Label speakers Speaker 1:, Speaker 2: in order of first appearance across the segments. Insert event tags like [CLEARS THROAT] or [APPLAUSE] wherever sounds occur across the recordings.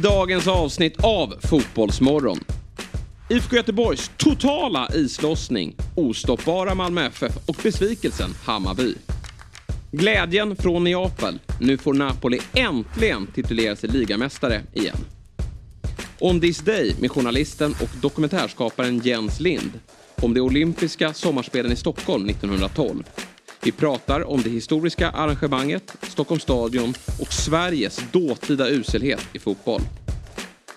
Speaker 1: dagens avsnitt av Fotbollsmorgon. IFK Göteborgs totala islossning, ostoppbara Malmö FF och besvikelsen Hammarby. Glädjen från Neapel. Nu får Napoli äntligen titulera sig ligamästare igen. On this day med journalisten och dokumentärskaparen Jens Lind om de olympiska sommarspelen i Stockholm 1912. Vi pratar om det historiska arrangemanget, Stockholms stadion och Sveriges dåtida uselhet i fotboll.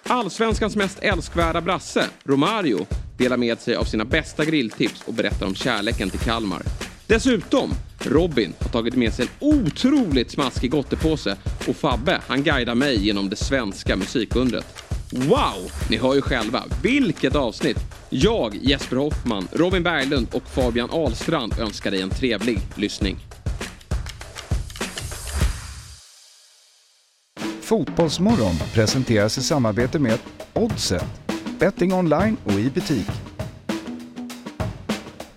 Speaker 1: Allsvenskans mest älskvärda brasse, Romario, delar med sig av sina bästa grilltips och berättar om kärleken till Kalmar. Dessutom, Robin har tagit med sig en otroligt smaskig gottepåse och Fabbe, han guidar mig genom det svenska musikundret. Wow! Ni hör ju själva, vilket avsnitt! Jag, Jesper Hoffman, Robin Berglund och Fabian Ahlstrand önskar dig en trevlig lyssning.
Speaker 2: Fotbollsmorgon presenteras i samarbete med Oddset, betting online och i butik.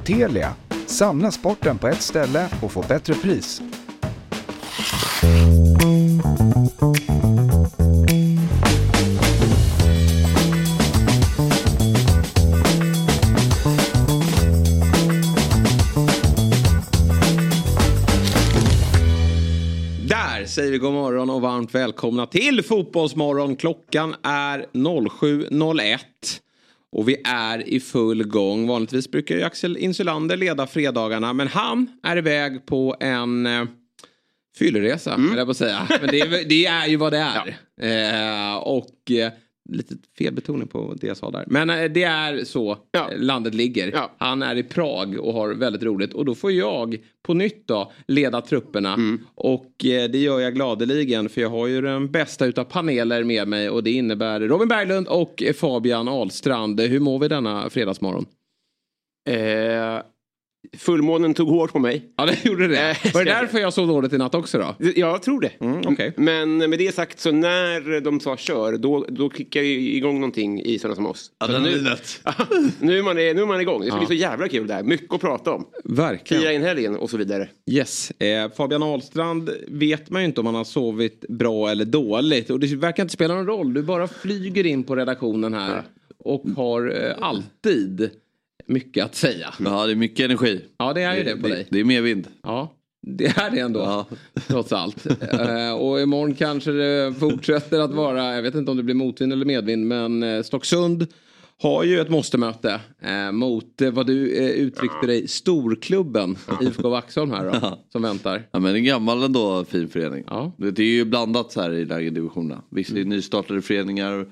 Speaker 2: Telia, samla sporten på ett ställe och få bättre pris.
Speaker 1: Säger vi god morgon och varmt välkomna till Fotbollsmorgon. Klockan är 07.01 och vi är i full gång. Vanligtvis brukar ju Axel Insulander leda fredagarna men han är iväg på en eh, fylleresa, mm. jag på att säga. Men det är, det är ju vad det är. Eh, och eh, lite felbetoning på det jag sa där. Men eh, det är så
Speaker 3: Ja.
Speaker 1: eh, landet ligger.
Speaker 3: Ja.
Speaker 1: Han är i Prag och har väldigt roligt. Och då får jag på nytt då leda trupperna.
Speaker 3: Mm.
Speaker 1: Och eh, det gör jag gladeligen för jag har ju den bästa utav paneler med mig. Och det innebär Robin Berglund och Fabian Ahlstrand. Hur mår vi denna fredagsmorgon?
Speaker 3: Eh, fullmånen tog hårt på mig.
Speaker 1: Ja, det gjorde det.
Speaker 3: Eh,
Speaker 1: Var det därför jag sov dåligt i natt också då?
Speaker 3: Jag tror det.
Speaker 1: Mm, okej.
Speaker 3: Men med det sagt så när de sa kör då, då kickar ju igång någonting i sådana som oss. Nu,
Speaker 4: Adrenalinet. [LAUGHS]
Speaker 3: nu, är man, nu är man igång. Det ska
Speaker 1: Ja.
Speaker 3: bli så jävla kul där. Mycket att prata om.
Speaker 1: Verkligen.
Speaker 3: Fira in helgen och så vidare.
Speaker 1: Yes. Eh, Fabian Ahlstrand vet man ju inte om han har sovit bra eller dåligt. Och det verkar inte spela någon roll. Du bara flyger in på redaktionen här. Och har eh, alltid mycket att säga.
Speaker 4: Ja, det är mycket energi.
Speaker 1: Ja, det är ju det på
Speaker 4: det,
Speaker 1: dig.
Speaker 4: det är mer vind.
Speaker 1: Ja, det är det ändå.
Speaker 4: Ja.
Speaker 1: Trots allt. Eh, och imorgon kanske det fortsätter att vara, jag vet inte om det blir motvind eller medvind, men eh, Stocksund har ju ett måste-möte eh, mot eh, vad du eh, uttryckte dig, storklubben IFK Vaxholm här då,
Speaker 4: Ja.
Speaker 1: som väntar.
Speaker 4: Ja, men en gammal ändå fin förening.
Speaker 1: Ja.
Speaker 4: Det det är ju blandat så här i lägre divisionerna. Vissa är nystartade föreningar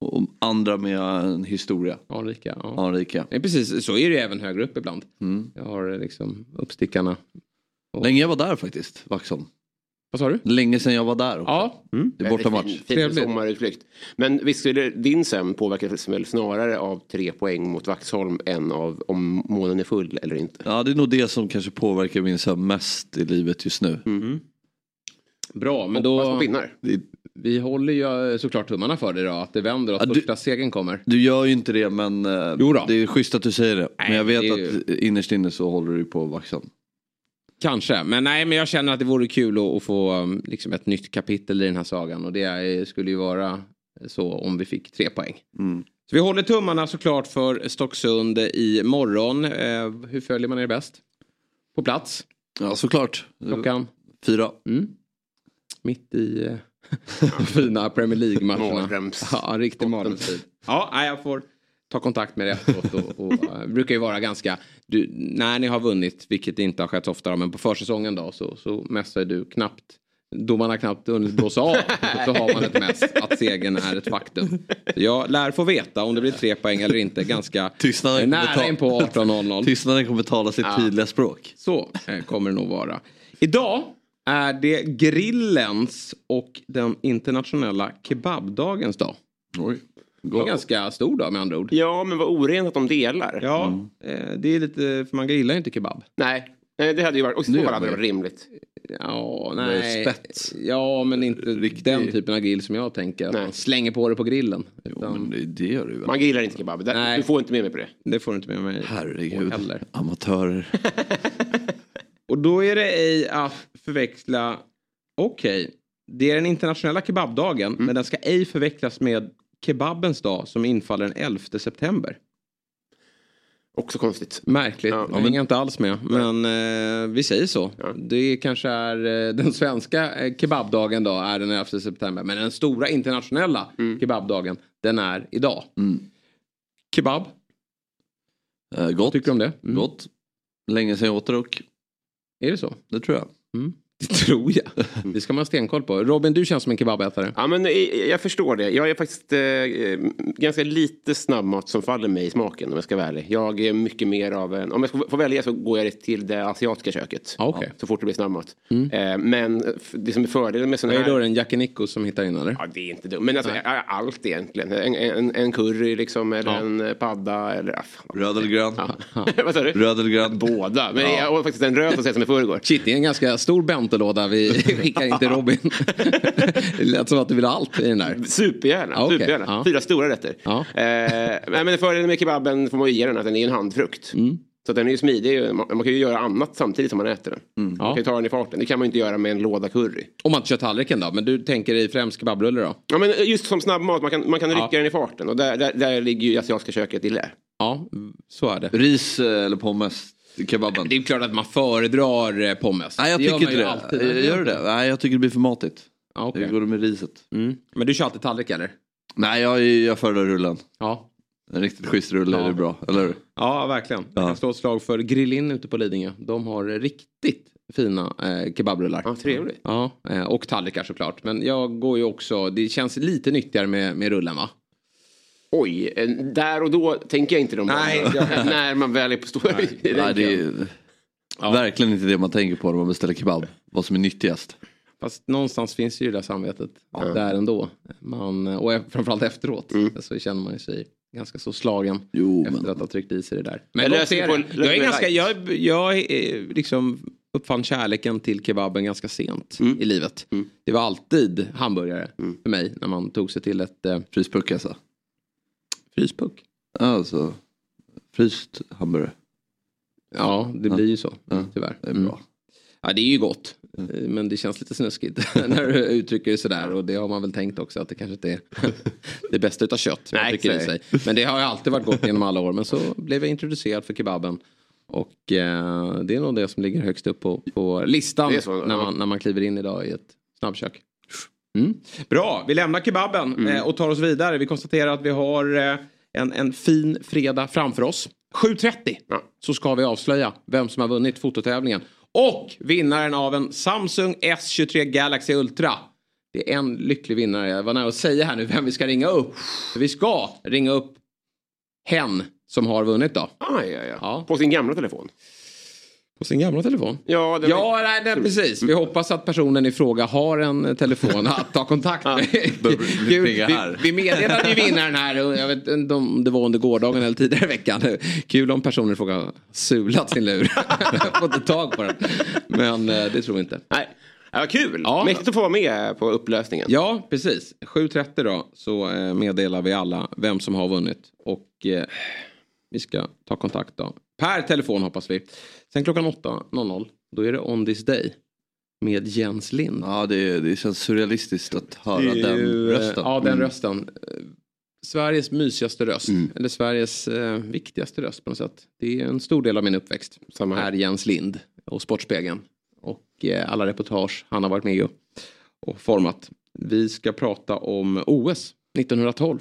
Speaker 4: och andra med en historia.
Speaker 1: Anrika. Ja.
Speaker 4: Anrika.
Speaker 1: Ja, precis, så är det ju även högre upp ibland.
Speaker 4: Mm.
Speaker 1: Jag har liksom uppstickarna.
Speaker 4: Länge jag var där faktiskt, Vaxholm.
Speaker 1: Vad sa du?
Speaker 4: Länge sedan jag var där också.
Speaker 1: Ja. Mm.
Speaker 4: Det är bortamatch.
Speaker 3: Fin, sommarutflykt. Men visst är det din sömn påverkas väl snarare av tre poäng mot Vaxholm än av om månen är full eller inte.
Speaker 4: Ja, det är nog det som kanske påverkar min sömn mest i livet just nu.
Speaker 1: Bra, men
Speaker 3: Hoppas
Speaker 1: då...
Speaker 3: på pinnar.
Speaker 4: Det,
Speaker 1: Vi håller ju eh, såklart tummarna för det då, att det vänder och att
Speaker 4: Ja, du-
Speaker 1: första segern kommer.
Speaker 4: du gör ju inte det men eh,
Speaker 1: Jo då.
Speaker 4: det är schysst att du säger det.
Speaker 1: Nej,
Speaker 4: men jag vet
Speaker 1: ju-
Speaker 4: att innerst inne så håller du på Vaxholm.
Speaker 1: Kanske, men nej, men jag känner att det vore kul att, att få um, liksom ett nytt kapitel i den här sagan och det är, skulle ju vara så om vi fick tre poäng.
Speaker 4: Mm.
Speaker 1: Så vi håller tummarna såklart för Stocksund i morgon. Eh, hur följer man er bäst? På plats,
Speaker 4: Ja såklart.
Speaker 1: klockan
Speaker 4: Fyra.
Speaker 1: mm. mitt i eh, [LAUGHS] fina Premier League-matcherna.
Speaker 3: Mardröms-
Speaker 1: Ja, en riktig mardrömstid. Ja, jag får ta kontakt med er efteråt. Och, och, eh, det brukar ju vara ganska, du, när ni har vunnit, vilket inte har skett så ofta, men på försäsongen då så, så mässar du knappt Domarna knappt hunnit blåsa av [LAUGHS] så har man ett mess att segern är ett faktum. Jag lär få veta om det blir tre poäng eller inte ganska
Speaker 4: Tystnaden
Speaker 1: eh, nära in på 18.00.
Speaker 4: Tystnaden kommer tala sitt tydliga språk.
Speaker 1: Så eh, kommer det nog vara. Idag är det grillens och den internationella kebabdagens dag.
Speaker 4: Oj.
Speaker 1: Det är en ganska stor dag med andra ord.
Speaker 3: Ja, men vad orent att de delar.
Speaker 1: Ja, eh, det är lite, för man grillar ju inte kebab.
Speaker 3: Nej, nej, det hade ju varit, och så hade det varit rimligt.
Speaker 1: Ja, nej.
Speaker 4: spets.
Speaker 1: Ja, men inte
Speaker 4: Riktig-
Speaker 1: den typen av grill som jag tänker. Att
Speaker 3: Nej.
Speaker 1: man slänger på det på grillen.
Speaker 4: Jo, men det, det gör du väl?
Speaker 3: Man grillar inte kebab.
Speaker 1: Nej.
Speaker 3: Du får inte med mig på det.
Speaker 1: Det får du inte med mig
Speaker 4: Herregud. Amatörer. [LAUGHS]
Speaker 1: Och då är det ej att förväxla, okej, Det är den internationella kebabdagen men den ska ej förväxlas med kebabens dag som infaller den 11 september.
Speaker 3: Också konstigt.
Speaker 1: Märkligt,
Speaker 3: Ja,
Speaker 1: jag hänger inte alls med. Men eh, vi säger så. Det kanske är eh, den svenska eh, kebabdagen då, är den 11 september. Men den stora internationella kebabdagen, den är idag. Kebab,
Speaker 4: Eh, gott.
Speaker 1: tycker du om det? Mm.
Speaker 4: Gott. Länge sedan jag åt det dock.
Speaker 1: Är det så?
Speaker 4: Det tror jag.
Speaker 1: Det [LAUGHS] tror jag. Det ska man ha stenkoll på. Robin, du känns som en kebabätare.
Speaker 3: Ja, men eh, jag förstår det. Jag är faktiskt eh, ganska lite snabbmat som faller mig i smaken om jag ska vara ärlig. Jag är mycket mer av en, om jag ska få välja så går jag till det asiatiska köket.
Speaker 1: Ja, okej.
Speaker 3: Så fort det blir snabbmat. Eh, men det som är fördelen med sådana
Speaker 1: Är
Speaker 3: här...
Speaker 1: det då en Nico som hittar in eller?
Speaker 3: Ja, det är inte dumt. Men alltså, ja, allt egentligen. En, en, en curry liksom, eller
Speaker 1: Ja.
Speaker 3: en eh, padda eller... ah, fan.
Speaker 4: Röd eller grön? [LAUGHS]
Speaker 3: Vad sa du?
Speaker 4: Röd eller grön?
Speaker 3: Båda. Men jag har faktiskt en röd så sent som i förrgår.
Speaker 1: Shit, det är en ganska stor bentolåda vi [LAUGHS] skickar in till Robin. det lät som att du vill ha allt i den där.
Speaker 3: Supergärna.
Speaker 1: Ja, okej.
Speaker 3: supergärna.
Speaker 1: Ja.
Speaker 3: Fyra stora rätter.
Speaker 1: Ja.
Speaker 3: Eh, men fördelen med kebaben får man ju ge den att den är en handfrukt.
Speaker 1: Mm.
Speaker 3: Så den är ju smidig. Man, man kan ju göra annat samtidigt som man äter den. Man
Speaker 1: Ja.
Speaker 3: kan ju ta den i farten. Det kan man ju inte göra med en låda curry.
Speaker 1: Om man inte kör tallriken då, men du tänker i främst kebabrulle då?
Speaker 3: Ja, men just som snabbmat, man kan, man kan rycka
Speaker 1: Ja.
Speaker 3: den i farten. Och där, där, där ligger ju asiatiska köket i lä.
Speaker 1: Ja, så är det.
Speaker 4: Ris eh, eller pommes? Kebaben?
Speaker 1: Det är klart att man föredrar eh, pommes.
Speaker 4: Nej jag
Speaker 1: Det
Speaker 4: tycker inte det.
Speaker 1: alltid.
Speaker 4: Gör du det? Nej jag tycker det blir för matigt.
Speaker 1: Ja, okej.
Speaker 4: Jag går med riset.
Speaker 1: mm. Men du kör alltid tallrik eller?
Speaker 4: Nej jag, jag föredrar rullen.
Speaker 1: Ja.
Speaker 4: En riktigt schysst rulle
Speaker 1: Ja.
Speaker 4: är det bra, eller hur?
Speaker 1: Ja, verkligen. Jag
Speaker 4: Ja.
Speaker 1: kan slå ett slag för Grillin ute på Lidingö. De har riktigt fina eh, kebabrullar.
Speaker 3: Ja, trevligt.
Speaker 1: Ja, eh, och tallrikar såklart. Men jag går ju också, det känns lite nyttigare med, med rullen va?
Speaker 3: Oj, eh, där och då tänker jag inte de
Speaker 1: Nej. [LAUGHS]
Speaker 3: När man väl är på stor
Speaker 4: Nej, det är verkligen inte det man tänker på när man beställer kebab. Vad som är nyttigast.
Speaker 1: Fast någonstans finns ju det där samvetet där ändå. Man, och framförallt efteråt så känner man ju sig ganska så slagen
Speaker 4: Jo,
Speaker 1: efter
Speaker 4: men-
Speaker 1: att ha tryckt i sig det där. Men gott är
Speaker 3: på-
Speaker 1: jag är ganska, jag, jag eh, liksom uppfann kärleken till kebaben ganska sent i livet. Det var alltid hamburgare för mig när man tog sig till ett eh,
Speaker 4: Fryspuck alltså.
Speaker 1: Fryspuck.
Speaker 4: Alltså, fryst hamburgare.
Speaker 1: Ja, det blir ju så
Speaker 4: Ja,
Speaker 1: tyvärr.
Speaker 4: Det är bra.
Speaker 1: Ja, det är ju gott. Eh, Men det känns lite snuskigt [LAUGHS] när du uttrycker det sådär. Och det har man väl tänkt också att det kanske inte är [LAUGHS] det bästa utav kött.
Speaker 3: Nej,
Speaker 1: trycker i sig. Men det har ju alltid varit gott genom alla år. Men så blev jag introducerad för kebaben. Och eh, det är nog det som ligger högst upp på, på listan
Speaker 3: så,
Speaker 1: när,
Speaker 3: ja.
Speaker 1: man, när man kliver in idag i ett snabbkök. Mm. Bra, vi lämnar kebaben
Speaker 3: Mm.
Speaker 1: eh, och tar oss vidare. Vi konstaterar att vi har eh, en, en fin fredag framför oss. 7.30
Speaker 3: Ja.
Speaker 1: så ska vi avslöja vem som har vunnit fototävlingen. Och vinnaren av en Samsung S23 Galaxy Ultra. Det är en lycklig vinnare. Jag var nära att säga här nu vem vi ska ringa upp. Vi ska ringa upp hen som har vunnit då.
Speaker 3: Ah, ja, ja.
Speaker 1: Ja.
Speaker 3: På sin gamla telefon.
Speaker 1: På sin gamla telefon.
Speaker 3: Ja, det var-
Speaker 1: Ja, nej, nej, precis. Vi hoppas att personen i fråga har en eh, telefon att ta kontakt med. Gud, vi, vi meddelade ju vinnaren här. Jag vet inte om det var under gårdagen eller tidigare i veckan. Kul om personen i fråga har sulat sin lur. [LAUGHS] Fått tag på den. Men eh, det tror vi inte.
Speaker 3: Nej. Ja, kul!
Speaker 1: Ja.
Speaker 3: Mäktigt att få vara med på upplösningen.
Speaker 1: Ja, precis. 7.30 då så eh, meddelar vi alla vem som har vunnit. Och eh, vi ska ta kontakt då. Per telefon hoppas vi. Sen klockan 8.00 då är det On This Day. Med Jens Lind.
Speaker 4: Ja, det, det känns surrealistiskt att höra
Speaker 1: är
Speaker 4: den
Speaker 1: ju, eh,
Speaker 4: rösten.
Speaker 1: Ja, den
Speaker 4: Mm.
Speaker 1: rösten. Eh, Sveriges mysigaste röst. Eller Sveriges eh, viktigaste röst på något sätt. Det är en stor del av min uppväxt.
Speaker 3: Samma här.
Speaker 1: Är Jens Lind och Sportspegeln. Och eh, alla reportage han har varit med och, och format. Vi ska prata om OS 1912.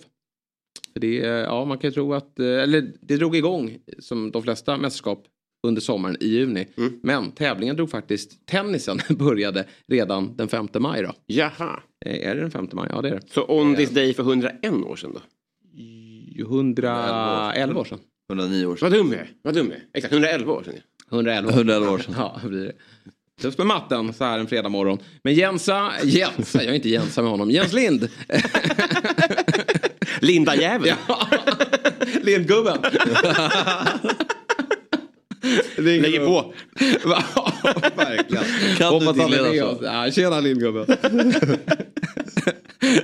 Speaker 1: För det, är- ja, man kan ju tro att, eh, eller det drog igång som de flesta mästerskap under sommaren i juni. Men tävlingen drog faktiskt, tennisen [LAUGHS] började redan den 5 maj då.
Speaker 3: Jaha.
Speaker 1: Eh, Är det den 5 maj? Ja det är det.
Speaker 3: Så On This Day för 101 år sedan då?
Speaker 1: 111 år sedan.
Speaker 4: 109 år sedan.
Speaker 3: Vad dum jag är. Vad dum jag är. Exakt, 111 år sedan. ja.
Speaker 1: 111
Speaker 4: 111 år sedan. [LAUGHS]
Speaker 1: Ja, det blir det. Tufft med matten så här en fredag morgon. Men Jensa, Jensa, jag är inte Jensa med honom. Jens Lind. [LAUGHS]
Speaker 3: Linda Jävel.
Speaker 1: Ja. Lindgubben.
Speaker 3: Lägger på. [LAUGHS]
Speaker 1: Verkligen.
Speaker 4: Kan du
Speaker 1: Hoppas han är med oss. Ja, tjena Lindgubben. [LAUGHS]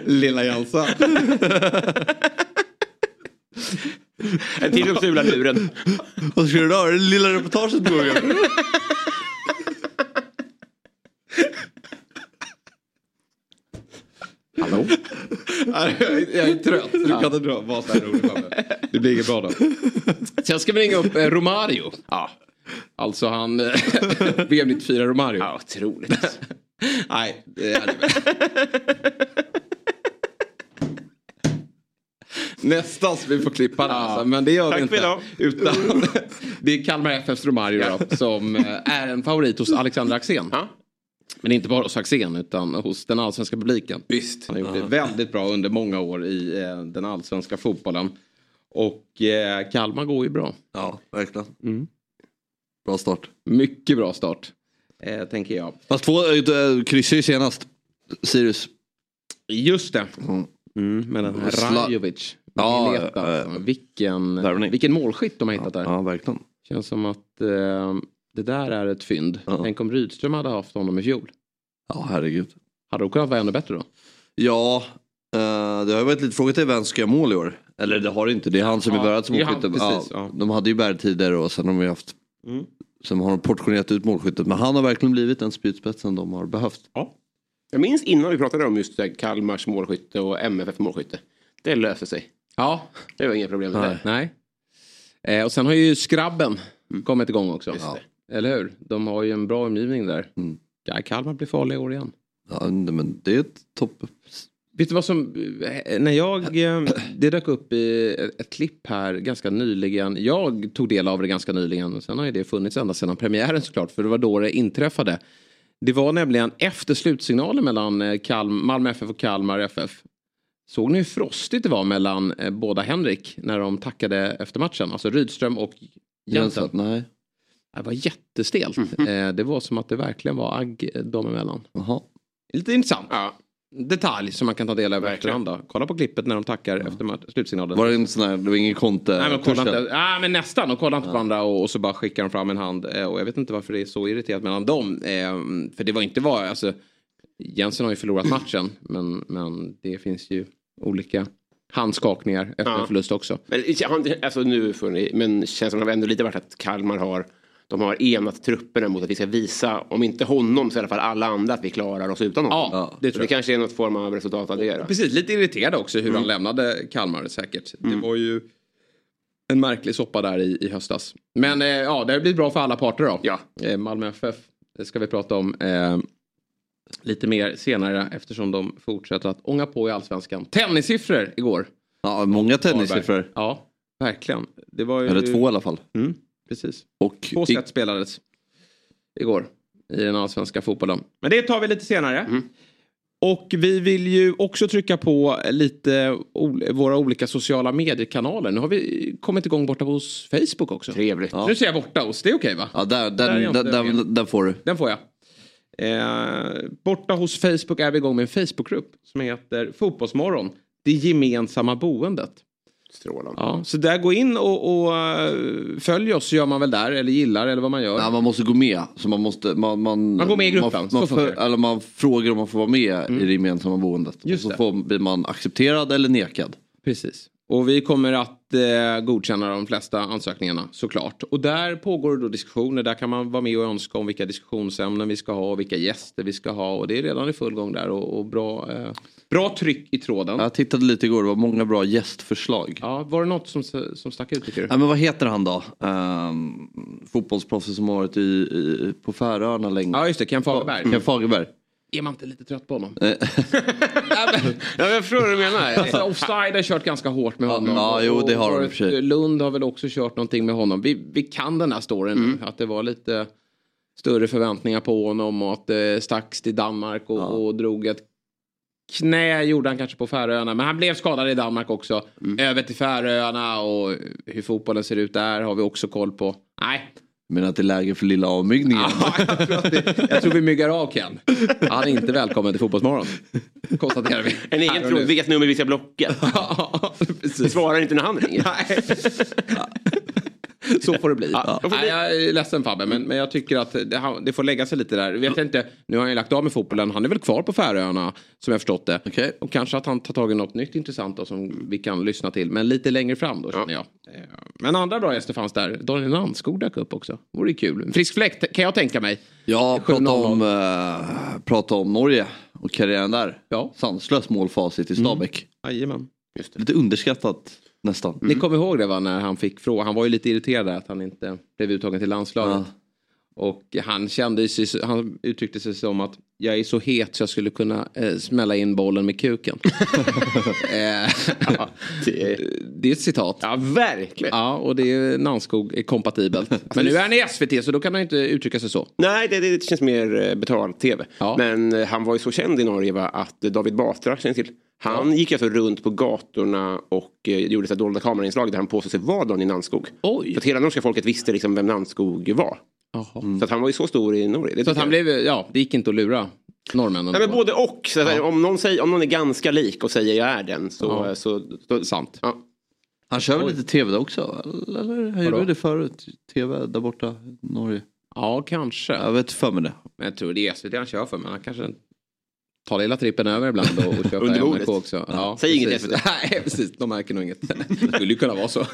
Speaker 1: Lilla Jensa.
Speaker 3: En till som sular luren.
Speaker 4: Vad ska du ha? Det lilla reportaget på gång. [LAUGHS]
Speaker 3: Hallå? [LAUGHS]
Speaker 1: Nej, jag är- är trött. Du kan inte dra vad roligt Fabbe. Det blir inget bra då. Sen ska vi ringa upp eh, Romario.
Speaker 3: Ja.
Speaker 1: Alltså han... eh, [LAUGHS] VM 94 Romario.
Speaker 3: Ja, otroligt. [LAUGHS]
Speaker 1: Nej, det är det. Nästan så vi får klippa det alltså, men det gör
Speaker 3: Tack
Speaker 1: vi inte. Utan det är Kalmar FFs Romario då, som eh, är en favorit hos Alexander Axén.
Speaker 3: Ja.
Speaker 1: Men inte bara hos Axén utan hos den allsvenska publiken.
Speaker 3: Visst.
Speaker 1: Han har gjort det väldigt bra under många år i eh, den allsvenska fotbollen. Och eh, Kalmar går ju bra.
Speaker 4: Ja, verkligen.
Speaker 1: Mm.
Speaker 4: Bra start.
Speaker 1: Mycket bra start. Eh, tänker jag.
Speaker 4: Fast två äh, kryssade ju senast. Sirius.
Speaker 1: Just det.
Speaker 4: Mm.
Speaker 1: Mm, med den här Rajovic.
Speaker 4: Ja,
Speaker 1: Mileta,
Speaker 4: eh,
Speaker 1: alltså. vilken,
Speaker 4: värvning.
Speaker 1: vilken målskytt de har hittat där.
Speaker 4: Ja, verkligen.
Speaker 1: Känns som att eh, det där är ett fynd.
Speaker 4: Ja.
Speaker 1: Tänk om Rydström hade haft honom i fjol.
Speaker 4: Ja, herregud.
Speaker 1: Hade de kunnat vara ännu bättre då?
Speaker 4: Ja, eh, det har ju varit lite fråga till vem ska göra mål i år. Eller det har det inte, det är han som
Speaker 1: Ja,
Speaker 4: är börjat som
Speaker 1: precis,
Speaker 4: ja,
Speaker 1: ja.
Speaker 4: De hade ju Berg tidigare och sen har de ju haft
Speaker 1: Mm.
Speaker 4: Sen har de portionerat ut målskyttet. Men han har verkligen blivit den spjutspetsen de har behövt.
Speaker 3: Jag minns innan vi pratade om just Kalmars målskytte och MFF målskytte. Det löste sig.
Speaker 1: Ja,
Speaker 3: Det var inga problem med det.
Speaker 1: nej. Eh, och sen har ju skrabben kommit igång också.
Speaker 3: Just det.
Speaker 1: Eller hur? De har ju en bra omgivning där.
Speaker 4: Mm.
Speaker 1: Ja, Kalmar blir farliga i år igen.
Speaker 4: Ja, men det är ett topp.
Speaker 1: Vet du vad som, eh, när jag, eh, det dök upp i ett klipp här ganska nyligen. Jag tog del av det ganska nyligen. Sen har ju det funnits ända sedan premiären såklart. För det var då det inträffade. Det var nämligen efter slutsignalen mellan eh, Kalm, Malmö FF och Kalmar FF. Såg ni hur frostigt det var mellan båda Henrik när de tackade efter matchen? Alltså Rydström och. Jensen,
Speaker 4: nej.
Speaker 1: Det var jättestelt. Eh, Det var som att det verkligen var agg eh, dem emellan.
Speaker 4: Jaha.
Speaker 1: Lite intressant
Speaker 3: Ja.
Speaker 1: detalj som man kan ta del av efterhand. Då. Kolla på klippet när de tackar efter match- slutsignalen.
Speaker 4: Var det en sån här, det var ingen konte?
Speaker 1: Nej men, kolla inte, ah, men nästan, de kollar inte på varandra och, och så bara skickar de fram en hand. Eh, och jag vet inte varför det är så irriterat mellan dem. Eh, för det var inte vad, alltså, Jensen har ju förlorat matchen men, men det finns ju olika handskakningar efter
Speaker 3: Ja.
Speaker 1: en förlust också.
Speaker 3: Men, alltså, nu får ni, men känns som att det ändå lite varit att Kalmar har de har enat trupperna mot att vi ska visa, om inte honom så i alla fall alla andra att vi klarar oss utan honom.
Speaker 1: Ja, det
Speaker 3: Så det kanske är något form av resultat av det. Då.
Speaker 1: Precis, lite irriterad också hur
Speaker 3: Mm.
Speaker 1: han lämnade Kalmar säkert. Det var ju en märklig soppa där i, i höstas. Men eh, ja, det har blivit bra för alla parter då.
Speaker 3: Ja.
Speaker 1: Eh, Malmö FF det ska vi prata om eh, lite mer senare eftersom de fortsätter att ånga på i allsvenskan. Tennissiffror igår.
Speaker 4: Ja, många tennissiffror.
Speaker 1: Ja, verkligen. Det var ju...
Speaker 4: Eller två i alla fall.
Speaker 1: Mm, precis.
Speaker 4: Och
Speaker 1: Två set spelades igår i den allsvenska fotbollen. Men det tar vi lite senare.
Speaker 3: Mm.
Speaker 1: Och vi vill ju också trycka på lite våra olika sociala mediekanaler. Nu har vi kommit igång borta hos Facebook också.
Speaker 3: Trevligt.
Speaker 4: Ja.
Speaker 1: Nu säger jag borta hos, det är okej va?
Speaker 4: ja, där,
Speaker 1: Där är
Speaker 4: den,
Speaker 1: jag inte
Speaker 4: den,
Speaker 1: med.
Speaker 4: den, den får du.
Speaker 1: Den får jag. Eh, borta hos Facebook är vi igång med en Facebookgrupp som heter Fotbollsmorgon. Det gemensamma boendet.
Speaker 3: Strålande.
Speaker 1: Ja, så där gå in och, och eh, följ oss så gör man väl där eller gillar eller vad man gör.
Speaker 4: Ja, man måste gå med. Så man, måste, man, man,
Speaker 1: Man går med i gruppen,
Speaker 4: Man, man, för, eller man frågar om man får vara med i det gemensamma boendet.
Speaker 1: Just
Speaker 4: och så får, blir man accepterad eller nekad.
Speaker 1: Precis. Och vi kommer att eh, godkänna de flesta ansökningarna såklart. Och där pågår då diskussioner. Där kan man vara med och önska om vilka diskussionsämnen vi ska ha och vilka gäster vi ska ha. Och det är redan i full gång där och, och bra, eh, bra tryck i tråden. Ja.
Speaker 4: Jag tittade lite igår, det var många bra gästförslag.
Speaker 1: var det något som, som stack ut tycker du?
Speaker 4: Ja, men vad heter han då? Um, fotbollsproffset som har varit i, i, på Färöarna länge.
Speaker 1: Ja just det, Ken Fagerberg.
Speaker 4: Ken Fagerberg.
Speaker 1: Är man inte lite trött på honom?
Speaker 4: Eh, [LAUGHS]
Speaker 1: Nej, men-
Speaker 3: Ja, jag förstår vad du menar. [LAUGHS]
Speaker 1: Alltså, Offside har kört ganska hårt med honom.
Speaker 4: ja, jo, det har de för.
Speaker 1: Lund har väl också kört någonting med honom. Vi, vi kan den här storyn
Speaker 4: Mm.
Speaker 1: nu. Att det var lite större förväntningar på honom och att det stacks till Danmark och,
Speaker 4: Ja.
Speaker 1: och drog ett knä gjorde han kanske på Färöarna. Men han blev skadad i Danmark också.
Speaker 4: Mm.
Speaker 1: Över till Färöarna och hur fotbollen ser ut där har vi också koll på. Nej,
Speaker 4: Men att det är läge för lilla avmygningen.
Speaker 1: Ja, jag, tror vi, jag tror vi myggar av Ken. Han är inte välkommen till Fotbollsmorgon. Konstaterar vi.
Speaker 3: En egen
Speaker 1: nu.
Speaker 3: vilket nummer vi ska blocka. [LAUGHS]
Speaker 1: Ja, precis.
Speaker 3: svarar inte när han ringer.
Speaker 1: Nej. [LAUGHS] [LAUGHS] Så får det bli.
Speaker 3: Ja.
Speaker 1: Nej, jag är ledsen Fabbe, men, men jag tycker att det, det får lägga sig lite där. Vet jag inte, nu har han ju lagt av med fotbollen. Han är väl kvar på Färöarna som jag förstått det.
Speaker 4: Okej.
Speaker 1: Och kanske att han tar tag i något nytt intressant då, som vi kan lyssna till. Men lite längre fram då känner jag. Eh, Men andra bra gäster fanns där. Daniel Landskog dök upp också. Vore kul. En frisk fläkt kan jag tänka mig.
Speaker 4: Ja,
Speaker 1: 7-0.
Speaker 4: prata om, uh, prata om Norge och karriären där.
Speaker 1: Ja.
Speaker 4: Sanslös målfacit i Stabäck.
Speaker 1: Jajamän.
Speaker 4: Lite underskattat nästan.
Speaker 1: Ni kommer ihåg det va, när han fick fråga. Han var ju lite irriterad att han inte blev uttagen till landslaget. Och han kände sig, han uttryckte sig som att jag är så het så jag skulle kunna eh, smälla in bollen med kuken. [LAUGHS] eh,
Speaker 3: Ja, det, [LAUGHS]
Speaker 1: det är ett citat.
Speaker 3: ja, verkligen.
Speaker 1: Ja, och det är Nanskog är kompatibelt. [LAUGHS] Men nu är han i SVT så då kan han inte uttrycka sig så.
Speaker 3: Nej, det, det känns mer eh, betald-tv.
Speaker 1: Ja.
Speaker 3: Men eh, han var ju så känd i Norge va, att David Batra känner till. Han gick alltså runt på gatorna och eh, gjorde så dolda kamerainslag där han påstod sig vara Daniel Nannskog.
Speaker 1: Oj.
Speaker 3: Så att hela norska folket visste liksom vem Nannskog var.
Speaker 1: Jaha.
Speaker 3: Så att han var ju så stor i Norge. Det
Speaker 1: Så att han blev, ja, det gick inte att lura norrmännen.
Speaker 3: Nej, men både och. Så att, om, någon säger, om någon är ganska lik och säger jag är den så...
Speaker 1: Ja.
Speaker 3: så, så
Speaker 1: Sant.
Speaker 3: ja.
Speaker 4: Han kör väl lite tv där också? Eller han gjorde det förut? Tv där borta i Norge.
Speaker 1: Ja, kanske.
Speaker 4: Jag vet för mig det.
Speaker 1: Men jag tror det är SVT han kör för. Men han kanske tar lilla trippen över ibland och, och kör
Speaker 3: Under.
Speaker 1: NRK också. Ja,
Speaker 3: Säg inget
Speaker 1: precis.
Speaker 3: SVT. [LAUGHS]
Speaker 1: Nej, precis. De märker nog inget. Det skulle ju kunna vara så. [LAUGHS]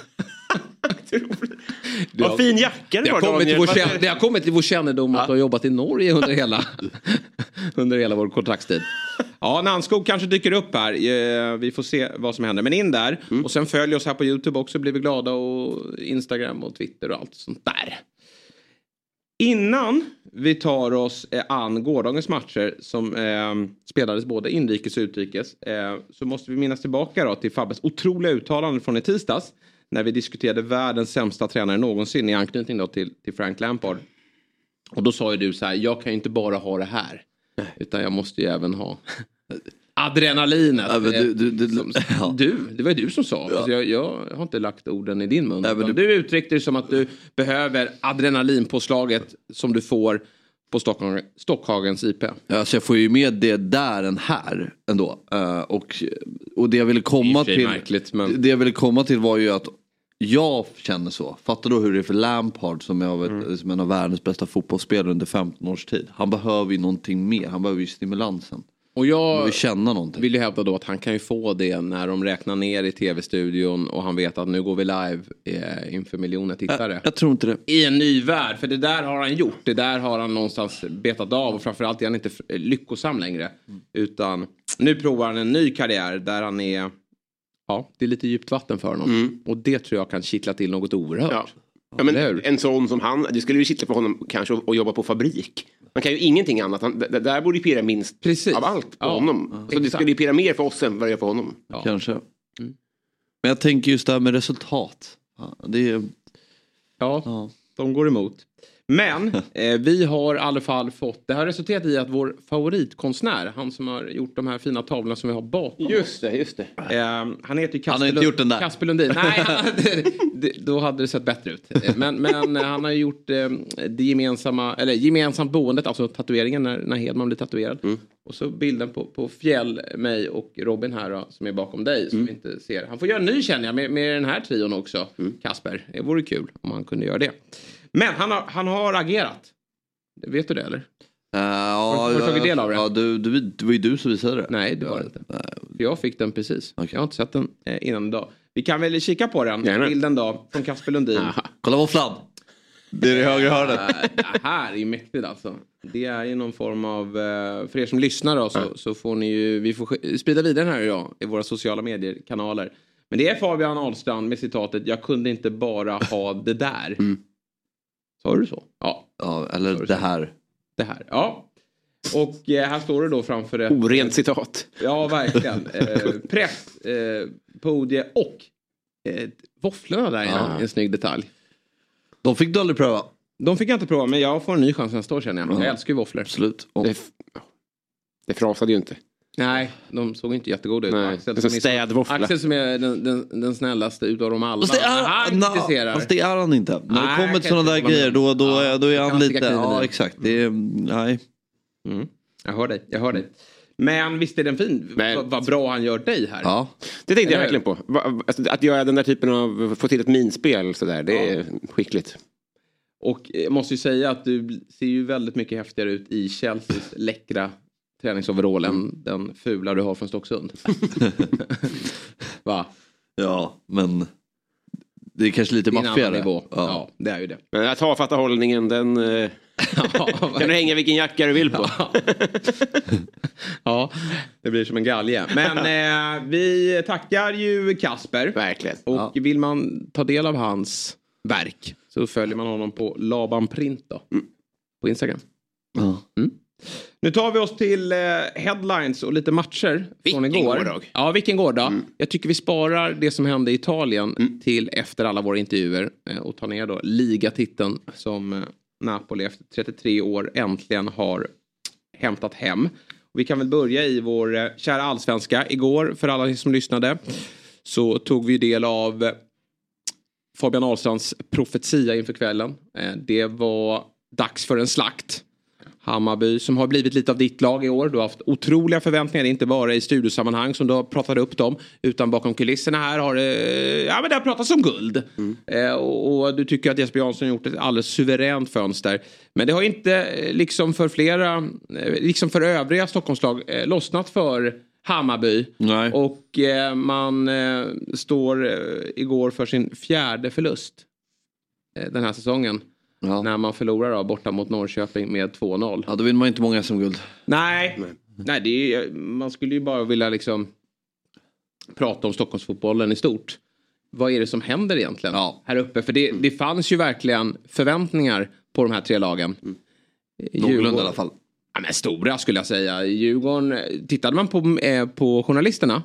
Speaker 1: Har-
Speaker 3: Vad fin jacka du
Speaker 1: har,
Speaker 3: Daniel.
Speaker 1: vår,
Speaker 3: Varför-
Speaker 1: det har kommit till vår kännedom att du har jobbat i Norge under hela, [LAUGHS] under hela vår kontraktstid. Ja, Nanskog kanske dyker upp här. Eh, Vi får se vad som händer. Men in där.
Speaker 3: Mm.
Speaker 1: Och sen följ oss här på YouTube också. Blir vi glada. Och Instagram och Twitter och allt sånt där. Innan vi tar oss eh, an gårdagens matcher som eh, spelades både inrikes och utrikes eh, så måste vi minnas tillbaka då till Fabbes otroliga uttalande från i tisdags när vi diskuterade världens sämsta tränare någonsin i anknytning då till, till Frank Lampard. Och då sa ju du så här, jag kan ju inte bara ha det här utan jag måste ju även ha adrenalinet.
Speaker 4: Ja, du- du- du-
Speaker 1: Som-
Speaker 4: ja.
Speaker 1: du, det var ju du som sa. Alltså jag, jag har inte lagt orden i din mun. Utan
Speaker 4: du-
Speaker 1: du uttryckte det som att du behöver adrenalinpåslaget som du får på Stockholm, Stockhagens IP.
Speaker 4: Alltså jag får ju med det där än här ändå. Eh, och, och det jag ville komma till.
Speaker 1: märkligt, men-
Speaker 4: Det jag ville komma till var ju att jag känner så. Fattar du hur det är för Lampard som är av ett,
Speaker 1: Mm.
Speaker 4: som en av världens bästa fotbollsspelare under 15 års tid. Han behöver ju någonting mer. Han behöver ju stimulansen.
Speaker 1: Och jag
Speaker 4: behöver känna någonting.
Speaker 1: vill ju hävda då att han kan ju få det när de räknar ner i tv-studion och han vet att nu går vi live eh, inför miljoner tittare.
Speaker 4: Jag, jag tror inte det.
Speaker 1: I en ny värld, för det där har han gjort. Det där har han någonstans betat av och framförallt är han inte lyckosam längre. Utan nu provar han en ny karriär där han är, ja, det är lite djupt vatten för honom. Och det tror jag kan kittla till något oerhört.
Speaker 3: Ja. Ja, men en sån som han, det skulle ju kittla för honom kanske att jobba på fabrik. Man kan ju ingenting annat. Han, det, där borde ju pirra minst
Speaker 1: Precis.
Speaker 3: av allt på
Speaker 1: Ja.
Speaker 3: honom. Så det
Speaker 1: Exakt.
Speaker 3: skulle ju pirra mer för oss än vad det gör för honom.
Speaker 1: Ja.
Speaker 4: Kanske. Men jag tänker just det här med resultat. Ja, Det är,
Speaker 1: Ja,
Speaker 4: ja.
Speaker 1: de går emot. Men eh, vi har i alla fall fått, det har resulterat i att vår favoritkonstnär, han som har gjort de här fina tavlorna som vi har bakom oss.
Speaker 3: Just det, just det.
Speaker 1: Eh, han heter ju Kasper,
Speaker 4: Han har inte gjort den där.
Speaker 1: Kasper Lundin. Nej, han, [LAUGHS] det, då hade det sett bättre ut. Eh, Men, men eh, han har ju gjort eh, det gemensamma, eller gemensamt boendet, alltså tatueringen när, när Hedman blir tatuerad.
Speaker 3: Mm.
Speaker 1: Och så bilden på, på Fjäll, mig och Robin här då, som är bakom dig som
Speaker 3: Mm.
Speaker 1: vi inte ser. Han får göra en ny känner jag med, med den här trion också,
Speaker 3: Mm.
Speaker 1: Kasper. Det vore kul om han kunde göra det. Men han har, han har agerat. Vet du det eller?
Speaker 4: Uh,
Speaker 1: Har du tagit del av det?
Speaker 4: Ja, du, du, det var ju du som visade det.
Speaker 1: Nej, det var det inte. För jag fick den precis.
Speaker 4: Okej.
Speaker 1: Jag har inte sett den eh, innan idag. Vi kan väl kika på den,
Speaker 3: Gärna.
Speaker 1: bilden då, från Kasper Lundin.
Speaker 3: Aha.
Speaker 4: Kolla våfflan! Det är det högra hörnet.
Speaker 1: Äh, det här är ju mäktigt alltså. Det är ju någon form av, eh, för er som lyssnar då så, så får ni ju, vi får sprida vidare den här idag i våra sociala medier-kanaler. Men det är Fabian Ahlstrand med citatet jag kunde inte bara ha det där. Sa du så? Ja,
Speaker 4: Ja, eller det här.
Speaker 1: det här. Ja. Och eh, här står det då framför det.
Speaker 3: Orent citat.
Speaker 1: Ja, verkligen. [LAUGHS] Eh, press, eh, podie och eh, våfflorna där inne. En snygg detalj.
Speaker 4: De fick du aldrig pröva.
Speaker 1: De fick jag inte prova men jag får en ny chans nästa år känner jag. Jag
Speaker 4: Ja.
Speaker 1: älskar ju våfflor.
Speaker 4: Absolut. Och,
Speaker 3: Det, det frasade ju inte.
Speaker 1: Nej, de såg inte jättegoda ut.
Speaker 3: Nej,
Speaker 1: Axel,
Speaker 3: som
Speaker 1: är-. Axel som är den, den, den snällaste utav dem alla.
Speaker 4: Fast det, är,
Speaker 1: han kritiserar.
Speaker 4: fast det är han inte. När
Speaker 1: Nej,
Speaker 4: det kommer till sådana där grejer då, då,
Speaker 1: Ja,
Speaker 4: är, då är han lite... Ja exakt. Det är, nej.
Speaker 1: Mm. Jag hör dig, jag hör dig. Men visst är den fin?
Speaker 3: Men-
Speaker 1: Vad bra han gör dig här.
Speaker 4: Ja.
Speaker 3: Det tänkte jag verkligen på. Alltså, att göra den där typen av, få till ett minspel sådär, det är skickligt.
Speaker 1: Och jag måste ju säga att du ser ju väldigt mycket häftigare ut i Chelseas läckra träningsoverall än den fula du har från Stocksund. [LAUGHS] Va?
Speaker 4: ja, men det är kanske lite maffigare.
Speaker 1: Ja.
Speaker 4: Ja.
Speaker 1: det är ju det.
Speaker 3: Men den här tafatta hållningen, den eh, [LAUGHS] kan du hänga vilken jacka du vill på. [LAUGHS]
Speaker 1: ja, det blir som en galge. Men eh, vi tackar ju Kasper.
Speaker 3: Verkligen.
Speaker 1: Och vill man ta del av hans verk så följer man honom på Laban Print då. På Instagram.
Speaker 4: Ja.
Speaker 1: Nu tar vi oss till eh, headlines och lite matcher från
Speaker 3: Vilken
Speaker 1: igår.
Speaker 3: gårdag.
Speaker 1: Ja, vilken gårdag. Jag tycker vi sparar det som hände i Italien till efter alla våra intervjuer eh, och tar ner då ligatiteln som eh, Napoli efter 33 år äntligen har hämtat hem. Och vi kan väl börja i vår eh, kära allsvenska. Igår, för alla som lyssnade, så tog vi del av eh, Fabian Ahlstrands profetia inför kvällen. Eh, Det var dags för en slakt. Hammarby som har blivit lite av ditt lag i år. Du har haft otroliga förväntningar, inte bara i studiosammanhang som du har pratat upp dem. Utan bakom kulisserna här har det, ja, men det har pratats om guld. Eh, och, och du tycker att Jesper Jansson har gjort ett alldeles suveränt fönster. Men det har inte, eh, liksom för flera, eh, liksom för övriga Stockholmslag, eh, lossnat för Hammarby.
Speaker 4: Nej.
Speaker 1: Och eh, man eh, står igår för sin fjärde förlust den här säsongen.
Speaker 4: Ja.
Speaker 1: När man förlorar då, borta mot Norrköping med 2-0.
Speaker 4: ja, då vinner man inte många som guld.
Speaker 1: Nej, Nej det är, man skulle ju bara vilja liksom prata om Stockholmsfotbollen i stort. Vad är det som händer egentligen
Speaker 4: Ja.
Speaker 1: här uppe? För det, det fanns ju verkligen förväntningar på de här tre lagen.
Speaker 4: Någorlunda
Speaker 1: Djurgården-
Speaker 4: i alla fall.
Speaker 1: Ja, men stora skulle jag säga. Djurgården, tittade man på, eh, på journalisterna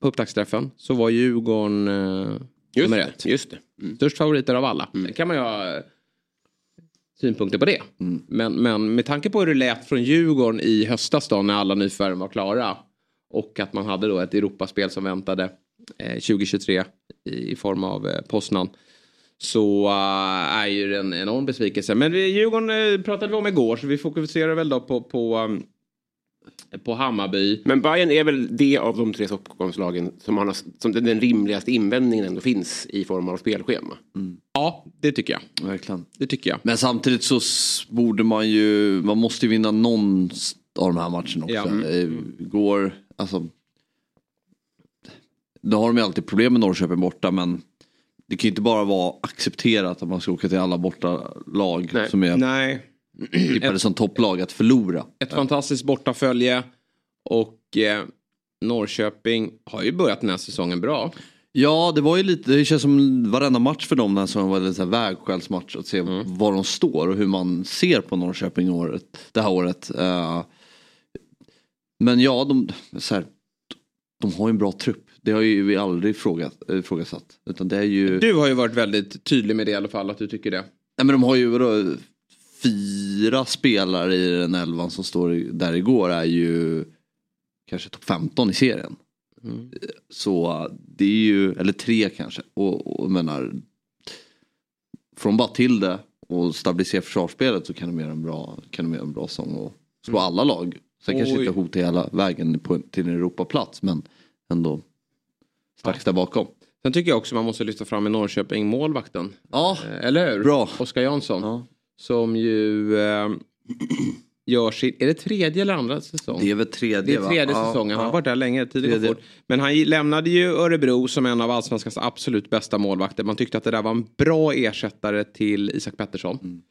Speaker 1: på upptaktsträffen så var Djurgården eh,
Speaker 3: Just
Speaker 1: nummer
Speaker 3: det.
Speaker 1: ett.
Speaker 3: Just det. Mm.
Speaker 1: Störst favoriter av alla. Sen kan man ju ha eh, synpunkter på det. Men, men med tanke på hur det lät från Djurgården i höstas då när alla nyförvärv var klara. Och att man hade då ett Europaspel som väntade eh, 2023 i, i form av eh, Poznan. Så eh, är ju en enorm besvikelse. Men vi- Djurgården eh, pratade vi om igår så vi fokuserar väl då på, på, um, på Hammarby.
Speaker 3: Men Bayern är väl det av de tre Stockholmslagen som, har, som den, rimligaste invändningen ändå finns i form av spelschema.
Speaker 1: Ja, det tycker jag.
Speaker 4: Verkligen.
Speaker 1: Det tycker jag.
Speaker 4: Men samtidigt så borde man ju, man måste ju vinna någon av de här matcherna också.
Speaker 1: Ja. Mm.
Speaker 4: Eh, Går, alltså. Då har de ju alltid problem med Norrköping borta men det kan ju inte bara vara accepterat att man ska åka till alla borta lag
Speaker 3: Nej.
Speaker 4: som är
Speaker 1: Nej,
Speaker 4: tippade som topplag att förlora.
Speaker 1: ett fantastiskt bortafölje. Och eh, Norrköping har ju börjat den här säsongen bra.
Speaker 4: Ja det var ju lite, det känns som varenda match för dem den här säsongen var en vägskällsmatch att se
Speaker 1: Mm.
Speaker 4: var de står och hur man ser på Norrköping året, det här året. Eh, men ja, de, så här, de har ju en bra trupp. Det har ju vi aldrig frågat, ifrågasatt. Utan det är ju,
Speaker 1: Du har ju varit väldigt tydlig med det i alla fall, att du tycker det.
Speaker 4: nej men de har ju fyra spelare i den elvan som står där igår är ju kanske topp 15 i serien. Så det är ju, eller tre kanske. Och, och menar, från bara till det och stabilisera försvarsspelet så kan de göra en bra, kan de göra en bra sång och slå alla lag. Sen kanske
Speaker 1: Oj.
Speaker 4: inte hota hela vägen på, till en Europaplats men ändå strax där bakom.
Speaker 1: Sen tycker jag också man måste lyfta fram i Norrköping målvakten.
Speaker 4: Ja,
Speaker 1: Eh, Eller hur?
Speaker 4: Bra.
Speaker 1: Oskar Jansson.
Speaker 4: ja.
Speaker 1: Som ju eh, gör sin, är det tredje eller andra säsong?
Speaker 4: det är väl tredje
Speaker 1: Det är
Speaker 4: va?
Speaker 1: tredje
Speaker 4: Ja,
Speaker 1: säsongen. Han har
Speaker 4: ja.
Speaker 1: varit där länge. Tiden fort. Men han lämnade ju Örebro som en av allsvenskans absolut bästa målvakter. Man tyckte att det där var en bra ersättare till Isak Pettersson.
Speaker 4: Mm.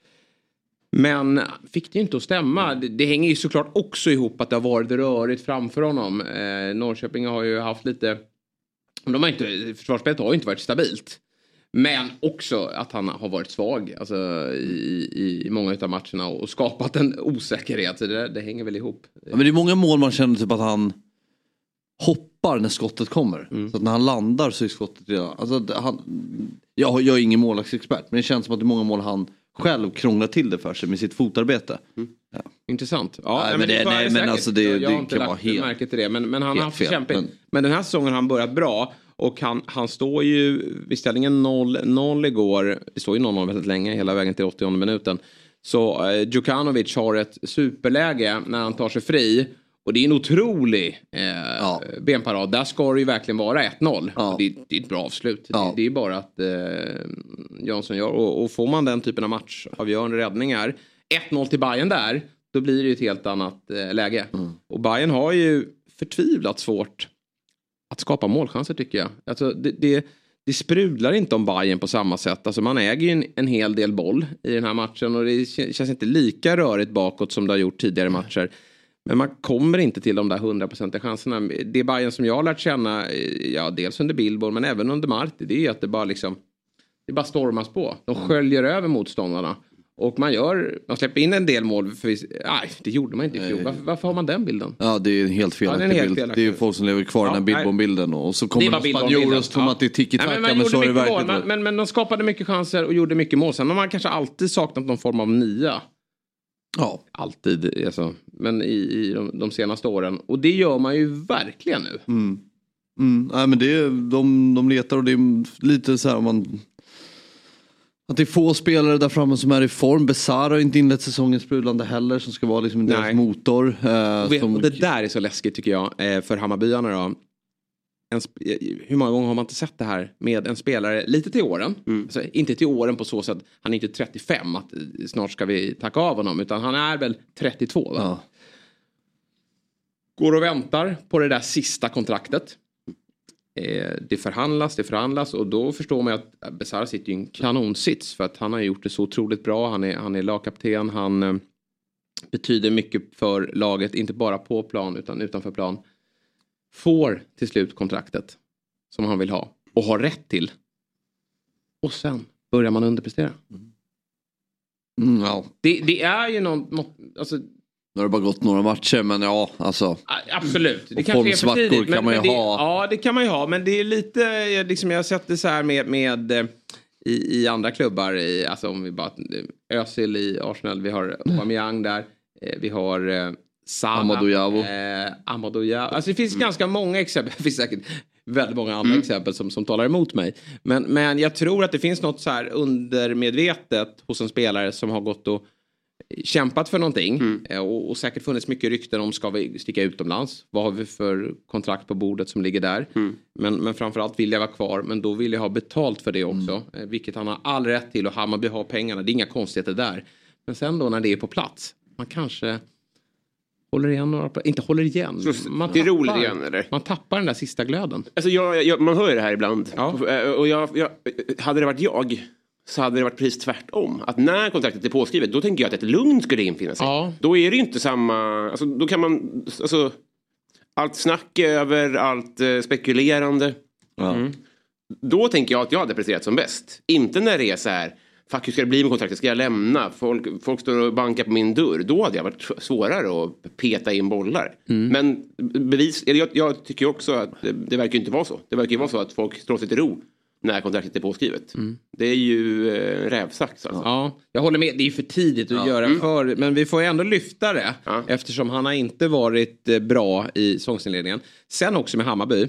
Speaker 1: Men fick det ju inte att stämma. Det, det hänger ju såklart också ihop att det har varit rörigt framför honom. Eh, Norrköping har ju haft lite... De har inte, försvarsspelet har ju inte varit stabilt. Men också att han har varit svag alltså, i, i, i många av matcherna och skapat en osäkerhet. Det, det hänger väl ihop.
Speaker 4: Ja, men det är många mål man känner typ att han hoppar när skottet kommer.
Speaker 1: Mm.
Speaker 4: Så att när han landar så är skottet redan... Alltså, han, jag, jag är ingen målvaktsexpert men det känns som att det är många mål han själv krånglar till det för sig med sitt fotarbete.
Speaker 1: Intressant. Ja,
Speaker 4: Nej, men det- nej, men alltså det-
Speaker 1: jag, jag har inte lagt
Speaker 4: helt-
Speaker 1: märke till det. Men, men han har haft kämpigt. Men...
Speaker 4: men-
Speaker 1: den här säsongen har han börjat bra. Och han, han står ju vid ställningen 0-0 igår. Det står ju 0-0 väldigt länge, hela vägen till 80 minuten. Så eh, Djukanovic har ett superläge när han tar sig fri. Och det är en otrolig eh,
Speaker 4: Ja.
Speaker 1: benparad. Där ska det ju verkligen vara 1-0.
Speaker 4: Ja.
Speaker 1: Det, det är ett bra avslut.
Speaker 4: Ja.
Speaker 1: Det, det är bara att eh, Jansson gör. Och, och får man den typen av matchavgörande räddningar. 1-0 till Bayern där. Då blir det ju ett helt annat eh, läge. Och Bayern har ju förtvivlat svårt att skapa målchanser tycker jag. Alltså, det, det, det sprudlar inte om Bayern på samma sätt. Alltså, man äger ju en, en hel del boll i den här matchen och det kä- känns inte lika rörigt bakåt som det har gjort tidigare matcher. Men man kommer inte till de där hundraprocentiga chanserna. Det Bayern som jag har lärt känna, eh, ja dels under Billborn men även under Marti, det är ju att det bara liksom det bara stormas på. De sköljer över motståndarna. Och man gör, man släpper in en del mål. För, nej, det gjorde man inte i fjol. Varför, varför har man den bilden?
Speaker 4: Ja det är en helt felaktig
Speaker 1: Ja, helt
Speaker 4: bild.
Speaker 1: felaktig
Speaker 4: Det är ju folk som lever kvar i
Speaker 1: Ja,
Speaker 4: den här Billborn-bilden. Och så kommer
Speaker 1: var
Speaker 4: de
Speaker 1: Billborn
Speaker 4: spanjorer
Speaker 1: bilden.
Speaker 4: och tror att det är
Speaker 1: Nej,
Speaker 4: tiki-taka.
Speaker 1: men,
Speaker 4: Men,
Speaker 1: man
Speaker 4: så
Speaker 1: mål,
Speaker 4: verkligen
Speaker 1: men, men, de skapade mycket chanser och gjorde mycket mål. Sen har man kanske alltid saknat någon form av nia.
Speaker 4: Ja.
Speaker 1: Alltid, alltså. Men i, i de, de senaste åren. Och det gör man ju verkligen nu.
Speaker 4: Mm, nej, men det de, de letar och det är lite så här om man... Att det är få spelare där framme som är i form. Besara har inte inlett säsongen sprudlande heller som ska vara liksom deras
Speaker 1: Nej.
Speaker 4: motor. Eh,
Speaker 1: Och, vet,
Speaker 4: som,
Speaker 1: och det där är så läskigt tycker jag eh, för Hammarbyarna då. En, sp- eh, hur många gånger har man inte sett det här med en spelare lite till åren. Alltså, inte till åren på så sätt, han är inte 35 att eh, snart ska vi tacka av honom utan han är väl 32 va?
Speaker 4: ja.
Speaker 1: Går och väntar på det där sista kontraktet. Eh, det förhandlas, det förhandlas och då förstår man att Besara sitter i en kanonsits för att han har gjort det så otroligt bra. Han är, han är lagkapten, han eh, betyder mycket för laget, inte bara på plan utan utanför plan. Får till slut kontraktet som han vill ha och har rätt till. Och sen börjar man underprestera.
Speaker 4: Mm, ja.
Speaker 1: Det, det är ju någon, något, alltså
Speaker 4: Nu har det bara gått några matcher men ja alltså.
Speaker 1: Absolut. Det kanske är för tidigt.
Speaker 4: kan man ju
Speaker 1: det,
Speaker 4: ha.
Speaker 1: Ja, det kan man ju ha. Men det är lite, eh, liksom, jag har sett det så här med, med eh, i, i andra klubbar. I, alltså om vi bara, eh, Özil i Arsenal, vi har Aubameyang där. Eh, vi har eh, Salah.
Speaker 4: Amadou.
Speaker 1: Eh, Amadou Diallo. Alltså det finns ganska många exempel. [LAUGHS] Det finns säkert väldigt många andra exempel som, som talar emot mig. Men, men jag tror att det finns något så här undermedvetet hos en spelare som har gått och kämpat för någonting eh, och, och säkert funnits mycket rykten om ska vi sticka utomlands. Vad har vi för kontrakt på bordet som ligger där. Men, men framförallt vill jag vara kvar men då vill jag ha betalt för det också. Eh, vilket han har all rätt till och Hammarby har pengarna. Det är inga konstigheter där. Men sen då när det är på plats. Man kanske håller igen några, inte håller igen.
Speaker 3: Så
Speaker 1: Man
Speaker 3: det är roligt igen, eller?
Speaker 1: man tappar den där sista glöden.
Speaker 3: Alltså jag, jag, man hör ju det här ibland.
Speaker 1: Ja.
Speaker 3: Eh, Och jag, jag, hade det varit jag så hade det varit precis tvärtom. Att när kontraktet är påskrivet då tänker jag att ett lugn skulle infinna sig.
Speaker 1: Ja.
Speaker 3: Då är det ju inte samma, alltså, då kan man, alltså, allt snack över, allt eh, spekulerande.
Speaker 4: Ja.
Speaker 3: Då tänker jag att jag hade presterat som bäst. Inte när det är så här, fuck hur ska det bli med kontraktet, ska jag lämna? Folk, folk står och bankar på min dörr. Då hade jag varit svårare att peta in bollar. Men bevis, eller jag, jag tycker också att det, det verkar inte vara så. Det verkar ju vara så att folk slår sig till ro när kontraktet är påskrivet. Det är ju eh, rävsax alltså.
Speaker 1: Ja, jag håller med. Det är för tidigt att göra för. Men vi får ju ändå lyfta det.
Speaker 3: Ja.
Speaker 1: Eftersom han har inte varit eh, bra i säsongsinledningen. Sen också med Hammarby.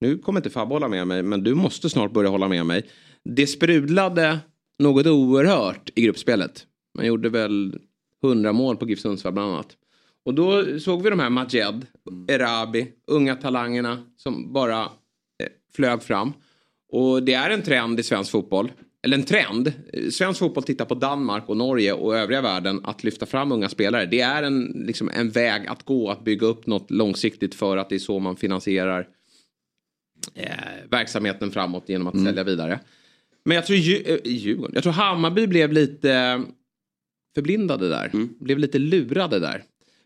Speaker 1: Nu kommer inte Fabbe hålla med mig. Men du måste snart börja hålla med mig. Det sprudlade något oerhört i gruppspelet. Man gjorde väl 100 mål på GIF Sundsvall bland annat. Och då såg vi de här Majed, Erabi, unga talangerna som bara eh, flög fram. Och det är en trend i svensk fotboll. Eller en trend. Svensk fotboll tittar på Danmark och Norge och övriga världen att lyfta fram unga spelare. Det är en, liksom en väg att gå att bygga upp något långsiktigt för att det är så man finansierar eh, verksamheten framåt genom att sälja vidare. Men jag tror Dju- eh, Djurgården, jag tror Hammarby blev lite förblindade där. Blev lite lurade där.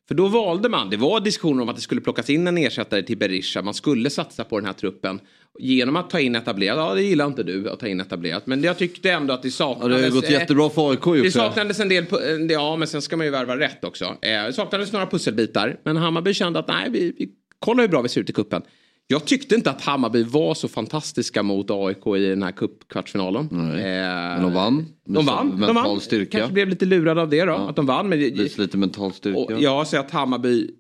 Speaker 1: För då valde man, det var diskussioner om att det skulle plockas in en ersättare till Berisha. Man skulle satsa på den här truppen. Genom att ta in etablerat, ja det gillar inte du att ta in etablerat. Men jag tyckte ändå att det
Speaker 4: Ja,
Speaker 1: saknades.
Speaker 4: det har gått
Speaker 1: eh,
Speaker 4: jättebra för AIK
Speaker 1: det saknades en del, eh, ja men sen ska man ju värva rätt också. Eh, Det saknades några pusselbitar. Men Hammarby kände att nej, vi, vi kollar hur bra vi ser ut i kuppen. Jag tyckte inte att Hammarby var så fantastiska mot AIK i den här cupkvartsfinalen. Eh,
Speaker 4: Men de vann.
Speaker 1: De vann.
Speaker 4: mental
Speaker 1: De vann.
Speaker 4: styrka.
Speaker 1: Kanske blev lite lurade av det då. Att de vann. Men
Speaker 4: lite mental styrka.
Speaker 1: och jag har sett Hammarby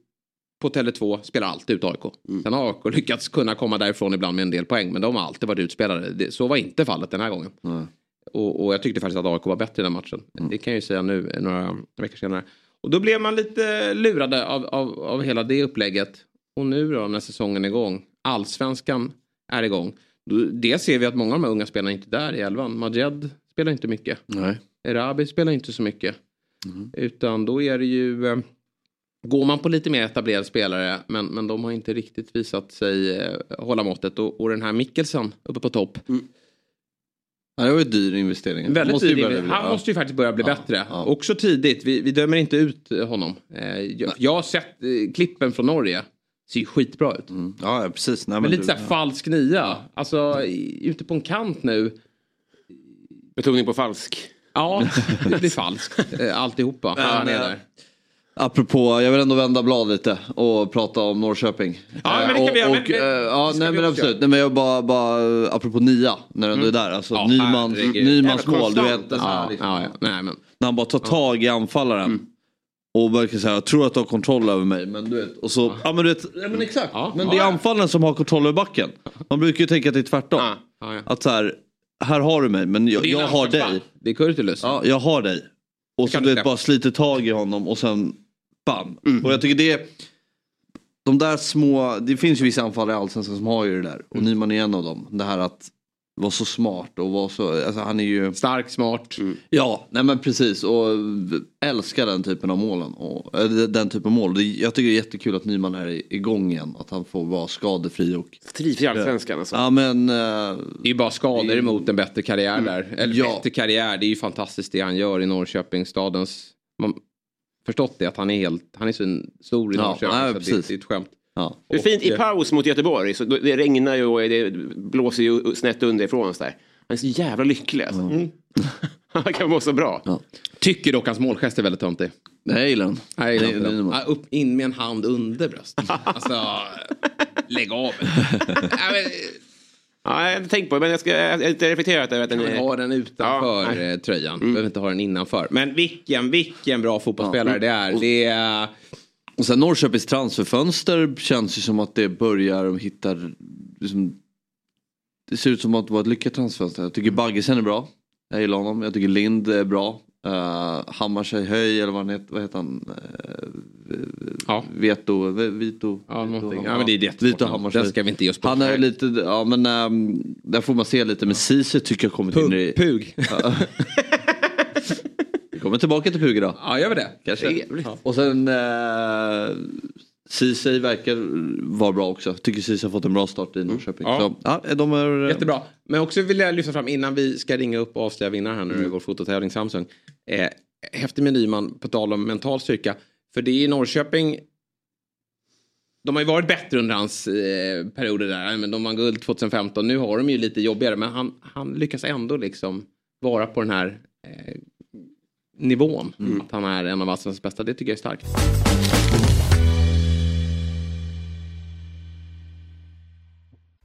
Speaker 1: på Tele2 spelar alltid ut AIK.
Speaker 4: Mm.
Speaker 1: Sen har AIK lyckats kunna komma därifrån ibland med en del poäng. Men de har alltid varit utspelade. Det, så var inte fallet den här gången.
Speaker 4: Nej.
Speaker 1: Och, och jag tyckte faktiskt att AIK var bättre i den matchen.
Speaker 4: Mm.
Speaker 1: Det kan jag ju säga nu några veckor senare. Och då blev man lite lurade av, av, av hela det upplägget. Och nu då när säsongen är igång, allsvenskan är igång. Det ser vi att många av de här unga spelarna inte är där i elvan. Majed spelar inte mycket.
Speaker 4: Nej.
Speaker 1: Erabi spelar inte så mycket. Mm. Utan då är det ju... Eh, går man på lite mer etablerade spelare men, men de har inte riktigt visat sig eh, hålla måttet. Och, och den här Mikkelsen uppe på topp. Mm.
Speaker 4: Ja, det var ju dyr investering.
Speaker 1: Väldigt måste dyr investering. Han måste ju faktiskt börja bli ja, bättre. Ja. Också tidigt. Vi, vi dömer inte ut honom. Eh, jag, jag, har sett eh, klippen från Norge. Ser ju skitbra ut.
Speaker 4: Mm. Ja, precis. Nej,
Speaker 1: men, men lite såhär falsk nia. Alltså ute på en kant nu.
Speaker 3: Betoning på falsk.
Speaker 1: Ja, [LAUGHS] det blir falskt. Eh, alltihopa.
Speaker 4: Han är där. Apropå, jag vill ändå vända blad lite och prata om Norrköping.
Speaker 1: Ja men det kan vi göra. Men,
Speaker 4: eh, ja, nej men absolut. Nej, men jag bara, bara apropå nia, när du ändå är där. Alltså ja, Nymans, Nymans mål, du vet.
Speaker 1: Ja, liksom. ja, nej, men.
Speaker 4: När han bara tar tag i anfallaren. Mm. Och verkar säga, jag tror att du har kontroll över mig. Men du vet, och så, ja, ja men du vet, ja, men exakt. Ja, men det är anfallaren som har kontroll över backen. Man brukar ju tänka att det är tvärtom. Att så här, här har du mig men jag, jag har dig.
Speaker 1: Det är Kurtulus.
Speaker 4: Ja, jag har dig. Och så du vet, bara sliter tag i honom och sen bam. Mm. Och jag tycker det de där små, det finns ju vissa anfallare i Allsvenskan som har ju det där. Och mm. Nyman är en av dem. Det här att vara så smart och vara så, alltså han är ju...
Speaker 1: Stark, smart. Mm.
Speaker 4: Ja, nej men precis. Och älskar den typen av målen. Och, den typen av mål. Jag tycker det är jättekul att Nyman är igång igen. Att han får vara skadefri och...
Speaker 3: Trivs i Allsvenskan alltså.
Speaker 4: Ja men... Uh,
Speaker 1: det är ju bara skador emot en bättre karriär mm. där. Eller ja. bättre karriär, det är ju fantastiskt det han gör i Norrköping, stadens... Man, förstått det att han är helt, han är så stor i Norrköping. Ja, så det, det är ett skämt.
Speaker 3: Ja. Det är fint i paus mot Göteborg. Så det regnar ju och det blåser ju snett underifrån. Så där. Han är så jävla lycklig alltså. Mm. [LAUGHS] han kan må så bra. Ja.
Speaker 1: Tycker dock hans målgest är väldigt töntig.
Speaker 4: Nej, gillar den.
Speaker 1: Nej, gillar den. Ja, upp, in med en hand under bröstet. [LAUGHS] alltså, lägg av. [LAUGHS]
Speaker 3: Ja, jag har tänkt på det, men jag, ska, jag har inte reflekterat över
Speaker 1: att den är... ha den utanför ja, tröjan. Mm. Behöver inte ha den innanför. Men vilken, vilken bra fotbollsspelare ja. det är. Det är
Speaker 4: och sen Norrköpings transferfönster känns ju som att det börjar, de hittar, liksom, det ser ut som att det var ett lyckat transferfönster. Jag tycker Baggesen är bra. Jag gillar honom. Jag tycker Lind är bra. Uh, Hammarskjöj Höj eller vad, heter, vad heter han? Uh, ja. Veto, Vito.
Speaker 1: Ja, Vito, ja, men det är jättesvårt. Vito
Speaker 4: Hammarskjöj.
Speaker 1: ska vi inte ge oss
Speaker 4: på. Han är lite, ja men um, där får man se lite. Men Ceesay tycker jag kommit
Speaker 1: Pug,
Speaker 4: in i...
Speaker 1: Pug.
Speaker 4: kommer tillbaka till Puger då.
Speaker 1: Ja, gör vi det.
Speaker 4: Kanske. Ja. Och sen eh, Ceesay verkar vara bra också. Tycker Ceesay har fått en bra start i mm. Norrköping. Mm. Ja. Så, ja, de är,
Speaker 1: eh, Jättebra. Men också vill jag lyfta fram innan vi ska ringa upp och avslöja vinnaren här nu mm. i vår fototävling Samsung. Eh, häftig med Nyman på tal om mental styrka. För det är i Norrköping de har ju varit bättre under hans eh, perioder där. Men de vann guld 2015. Nu har de ju lite jobbigare. Men han, han lyckas ändå liksom vara på den här eh, nivån. Mm. Att han är en av allsvenskans bästa. Det tycker jag är starkt.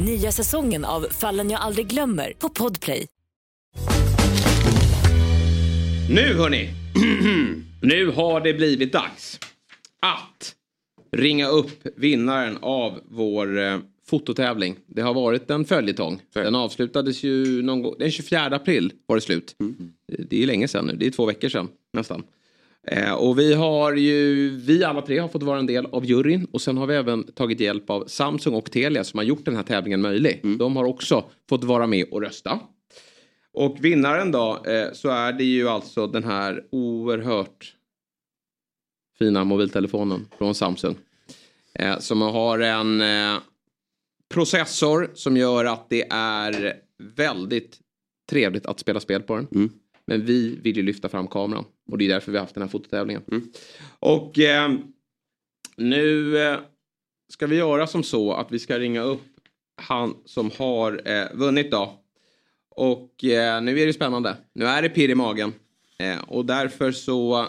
Speaker 5: Nya säsongen av Fallen jag aldrig glömmer på Podplay.
Speaker 1: Nu hörni, [CLEARS THROAT] nu har det blivit dags att ringa upp vinnaren av vår eh, fototävling. Det har varit en följetong. Den avslutades ju någon gång, den 24 april var det slut. Mm. Det är länge sedan nu, det är två veckor sedan nästan. Eh, och vi har ju, vi alla tre har fått vara en del av juryn och sen har vi även tagit hjälp av Samsung och Telia som har gjort den här tävlingen möjlig. Mm. De har också fått vara med och rösta. Och vinnaren då eh, så är det ju alltså den här oerhört fina mobiltelefonen från Samsung. Eh, som har en eh, processor som gör att det är väldigt trevligt att spela spel på den. Mm. Men vi vill ju lyfta fram kameran. Och det är därför vi har haft den här fototävlingen. Mm. Och eh, nu eh, ska vi göra som så att vi ska ringa upp han som har eh, vunnit då. Och eh, nu är det spännande. Nu är det pirr i magen. Eh, och därför så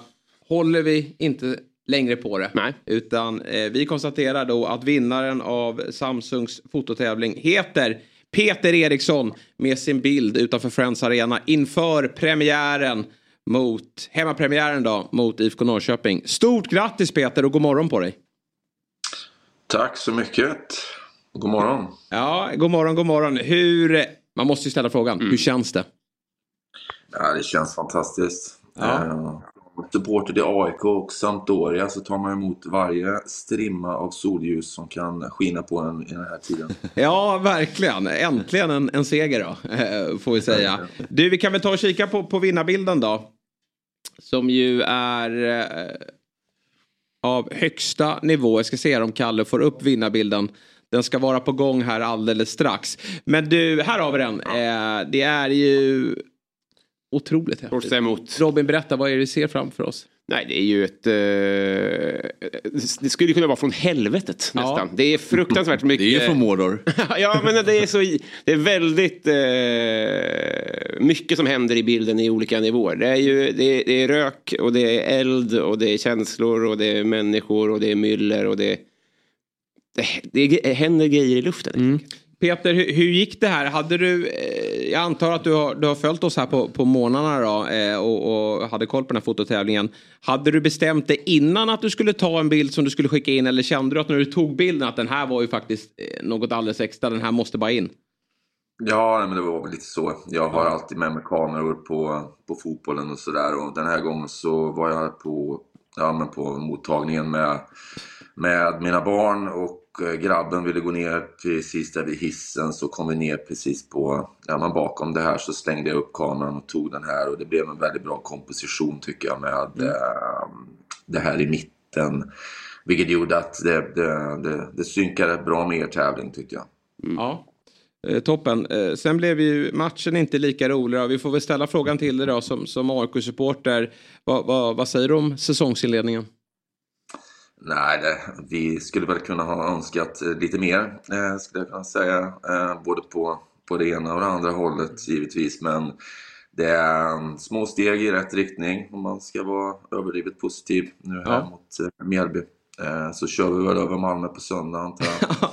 Speaker 1: håller vi inte längre på det.
Speaker 3: Nej.
Speaker 1: Utan eh, vi konstaterar då att vinnaren av Samsungs fototävling heter Peter Eriksson med sin bild utanför Friends Arena inför premiären mot, hemmapremiären då, mot IFK Norrköping. Stort grattis Peter och god morgon på dig.
Speaker 6: Tack så mycket. God morgon.
Speaker 1: Ja, god morgon, god morgon. Hur, man måste ju ställa frågan, hur känns det?
Speaker 6: Ja, det känns fantastiskt.
Speaker 1: Ja.
Speaker 6: Supporter till AIK och Sampdoria så tar man emot varje strimma av solljus som kan skina på en i den här tiden. [LAUGHS]
Speaker 1: Ja, verkligen. Äntligen en, en seger då, eh, får vi säga. Du, vi kan väl ta och kika på, på vinnarbilden då. Som ju är eh, av högsta nivå. Jag ska se om Kalle får upp vinnarbilden. Den ska vara på gång här alldeles strax. Men du, här har vi den. Eh, det är ju otroligt häftigt.
Speaker 3: emot.
Speaker 1: Robin, berätta, vad är det du ser framför oss?
Speaker 3: Nej, det är ju ett... Eh, det skulle kunna vara från helvetet
Speaker 1: Ja.
Speaker 3: nästan. Det är fruktansvärt mycket.
Speaker 4: Det är ju från Mordor. [LAUGHS]
Speaker 3: ja, men det är så... Det är väldigt eh, mycket som händer i bilden i olika nivåer. Det är ju det är, det är rök och det är eld och det är känslor och det är människor och det är myller och det... Det, det händer grejer i luften.
Speaker 1: Peter, hur, hur gick det här? Hade du, eh, jag antar att du har, du har följt oss här på, på månaderna då, eh, och, och hade koll på den här fototävlingen. Hade du bestämt dig innan att du skulle ta en bild som du skulle skicka in eller kände du att när du tog bilden att den här var ju faktiskt eh, något alldeles extra, den här måste bara in?
Speaker 6: Ja, men det var väl lite så. Jag har alltid med mig kameror på, på fotbollen och sådär. Och den här gången så var jag på, ja, men på mottagningen med, med mina barn. Och eh, grabben ville gå ner precis där vid hissen. Så kom vi ner precis på, ja men bakom det här så slängde jag upp kameran och tog den här. Och det blev en väldigt bra komposition tycker jag med eh, det här i mitten. Vilket gjorde att det, det, det, det synkade bra med er tävling tyckte jag.
Speaker 1: Ja. Eh, toppen. Eh, sen blev ju matchen inte lika rolig. Vi får väl ställa frågan till dig då som, som AIK-supporter. Vad, vad, vad säger du om säsongsinledningen?
Speaker 6: Nej, det, vi skulle väl kunna ha önskat eh, lite mer, eh, skulle jag kunna säga. Eh, både på, på det ena och det andra hållet givetvis. Men det är små steg i rätt riktning om man ska vara överdrivet positiv nu här
Speaker 1: Ja.
Speaker 6: mot eh, Mjällby. Eh, så kör vi väl över Malmö på söndag antar jag.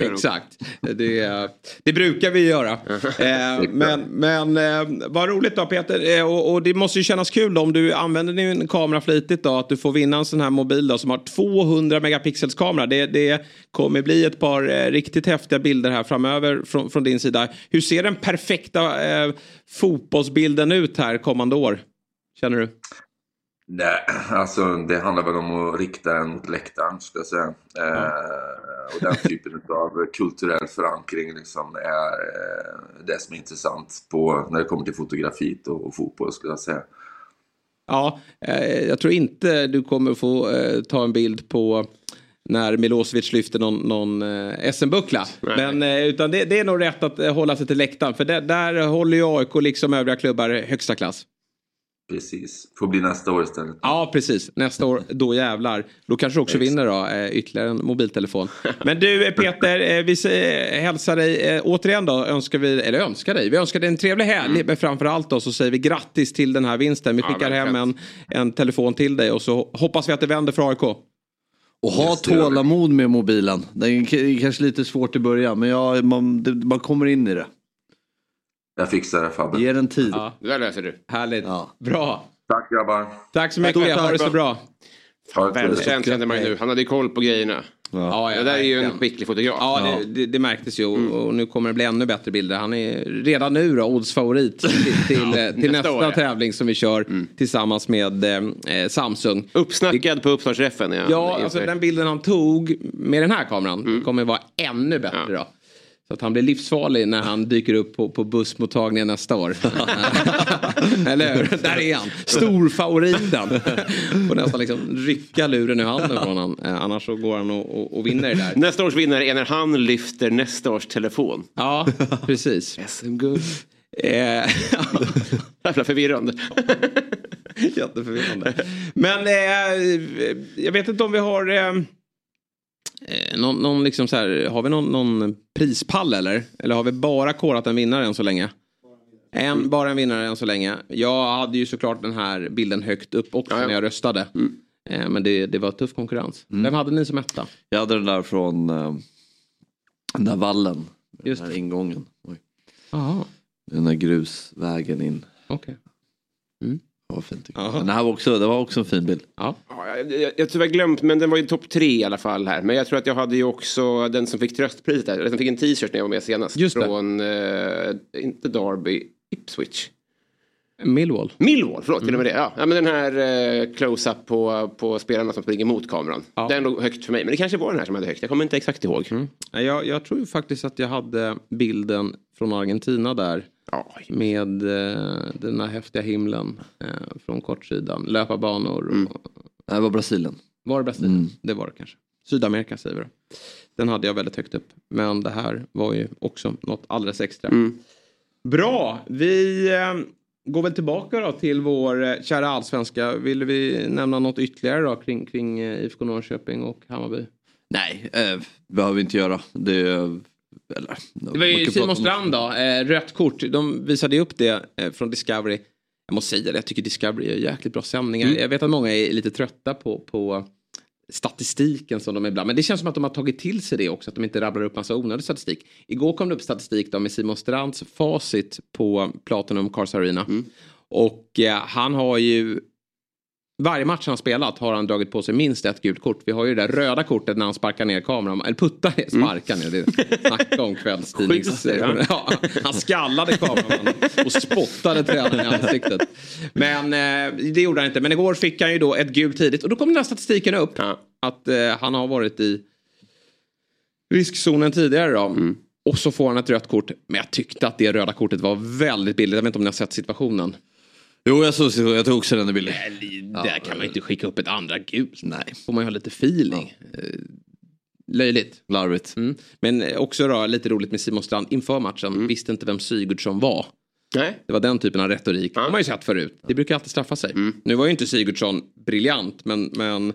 Speaker 6: [LAUGHS]
Speaker 1: Exakt. Det, det brukar vi göra. [LAUGHS] Eh, men men eh, vad roligt då Peter. Och, och det måste ju kännas kul då, om du använder din kamera flitigt då. Att du får vinna en sån här mobil då, som har 200 megapixels kamera. Det, det kommer bli ett par riktigt häftiga bilder här framöver från, från din sida. Hur ser den perfekta eh, fotbollsbilden ut här kommande år? Känner du?
Speaker 6: Nej, alltså det handlar väl om att rikta den mot läktaren skulle jag säga. Eh, och den typen av kulturell förankring liksom är eh, det som är intressant på, när det kommer till fotografiet och, och fotboll skulle jag säga.
Speaker 1: Ja, eh, jag tror inte du kommer få eh, ta en bild på när Milosevic lyfter någon, någon eh, SM-buckla. Men eh, utan det, det är nog rätt att hålla sig till läktaren. För där, där håller ju AIK liksom övriga klubbar högsta klass.
Speaker 6: Precis, får bli nästa år istället.
Speaker 1: Ja, precis. Nästa år, då jävlar. Då kanske du också vinner då, eh, ytterligare en mobiltelefon. Men du eh, Peter, eh, vi hälsar dig återigen då. Önskar vi, eller önskar dig, vi önskar dig en trevlig helg. Men framförallt då så säger vi grattis till den här vinsten. Vi
Speaker 3: Ja,
Speaker 1: skickar hem
Speaker 3: verkligen.
Speaker 1: en, en telefon till dig och så hoppas vi att det vänder för AIK.
Speaker 4: Och ha
Speaker 6: Yes,
Speaker 4: tålamod med mobilen. Det är kanske lite svårt i början men ja, man, det, man kommer in i det.
Speaker 6: Jag fixar det Fabbe.
Speaker 4: Ge den tid.
Speaker 1: Ja.
Speaker 3: Det där löser du.
Speaker 1: Härligt.
Speaker 4: Ja.
Speaker 1: Bra.
Speaker 6: Tack grabbar.
Speaker 1: Tack så mycket. Ha det så bra.
Speaker 3: Välkänd kände man ju nu. Han hade koll på grejerna.
Speaker 1: Ja,
Speaker 3: Det där är ju en skicklig fotograf.
Speaker 1: Ja, det, det, det märktes ju och, och nu kommer det bli ännu bättre bilder. Han är redan nu då oddsfavorit till, [LAUGHS] till, eh, till nästa
Speaker 3: ja.
Speaker 1: tävling som vi kör tillsammans med eh, Samsung.
Speaker 3: Uppsnackad på uppstartsträffen. Ja,
Speaker 1: Ja, alltså den bilden han tog med den här kameran kommer vara ännu bättre
Speaker 3: Ja.
Speaker 1: då. Så att han blir livsfarlig när han dyker upp på, på bussmottagningen nästa år. [LAUGHS] Eller hur? Där är han. Storfavoriten. Får nästan liksom rycka luren ur handen från honom. Eh, annars så går han och, och, och vinner det där.
Speaker 3: Nästa års vinnare är när han lyfter nästa års telefon.
Speaker 1: Ja, precis.
Speaker 3: SM-guld.
Speaker 1: Eh, [LAUGHS]
Speaker 3: Jävla förvirrande.
Speaker 1: Jätteförvirrande. Men eh, jag vet inte om vi har eh, eh, någon, någon liksom så här, har vi någon, någon prispall eller? Eller har vi bara korat en vinnare än så länge? En, bara en vinnare än så länge. Jag hade ju såklart den här bilden högt upp också
Speaker 3: Ja, ja.
Speaker 1: när jag röstade. Eh, men det, det var tuff konkurrens. Vem hade ni som etta?
Speaker 4: Jag hade den där från eh, den där vallen.
Speaker 1: Just
Speaker 4: den där ingången. Oj. Den där grusvägen in.
Speaker 1: okej.
Speaker 4: Det var fint. tycker jag. Det här var också, det var också en fin bild.
Speaker 1: Ja.
Speaker 3: Ja, jag, jag, jag tyvärr glömt, men den var ju topp tre i alla fall här. Men jag tror att jag hade ju också den som fick tröstpriset där. Den som fick en t-shirt när jag var med senast.
Speaker 1: Just det.
Speaker 3: Från, eh, inte Derby, Ipswich.
Speaker 1: Millwall.
Speaker 3: Millwall, förlåt, till och med
Speaker 1: Mm.
Speaker 3: det. Ja, ja, men den här eh, close-up på, på spelarna som springer mot kameran. Den låg högt för mig, men det kanske var den här som hade högt. Jag kommer inte exakt ihåg.
Speaker 1: Nej, Jag, jag tror ju faktiskt att jag hade bilden från Argentina där.
Speaker 3: Ja,
Speaker 1: Med eh, den här häftiga himlen eh, från kortsidan. Löparbanor.
Speaker 3: Mm.
Speaker 1: Och,
Speaker 4: Det här var Brasilien.
Speaker 1: Var det Brasilien? Det var det kanske. Sydamerika säger vi då. Den hade jag väldigt högt upp. Men det här var ju också något alldeles extra. Bra, vi eh, går väl tillbaka då till vår eh, kära allsvenska. Vill vi nämna något ytterligare då kring, kring eh, IFK Norrköping och Hammarby?
Speaker 4: Nej, eh, behöver vi inte göra. Det, eller,
Speaker 1: Det var ju Simon Strand då, eh, rött kort. De visade upp det eh, från Discovery. Jag måste säga det, jag tycker Discovery gör jäkligt bra sändningar. Jag vet att många är lite trötta på, på statistiken som de ibland, men det känns som att de har tagit till sig det också, att de inte rabblar upp massa onödig statistik. Igår kom det upp statistik då med Simon Strands facit på Platinum Cars Arena. Och eh, han har ju varje match han spelat har han dragit på sig minst ett gult kort. Vi har ju det där röda kortet när han sparkar ner kameran. Eller puttar ner, sparkar ner. Det snacka om kvällstidnings... [LAUGHS] Ja, han skallade kameramannen och spottade tränaren i ansiktet. Men eh, det gjorde han inte. Men igår fick han ju då ett gult tidigt. Och då kom den där statistiken upp.
Speaker 3: Ja.
Speaker 1: Att eh, han har varit i riskzonen tidigare då. Och så får han ett rött kort. Men jag tyckte att det röda kortet var väldigt billigt. Jag vet inte om ni har sett situationen.
Speaker 4: Jo, jag, såg, jag tog också den bilden.
Speaker 1: Där kan man inte skicka upp ett andra gult. Nej. Får man ju ha lite feeling. Eh, Löjligt.
Speaker 4: Larvigt.
Speaker 1: Mm. Men också då, lite roligt med Simon Strand inför matchen. Visste inte vem Sigurdsson var.
Speaker 3: Nej.
Speaker 1: Det var den typen av retorik. Det har man ju sett förut. Det brukar alltid straffa sig. Nu var ju inte Sigurdsson briljant men, men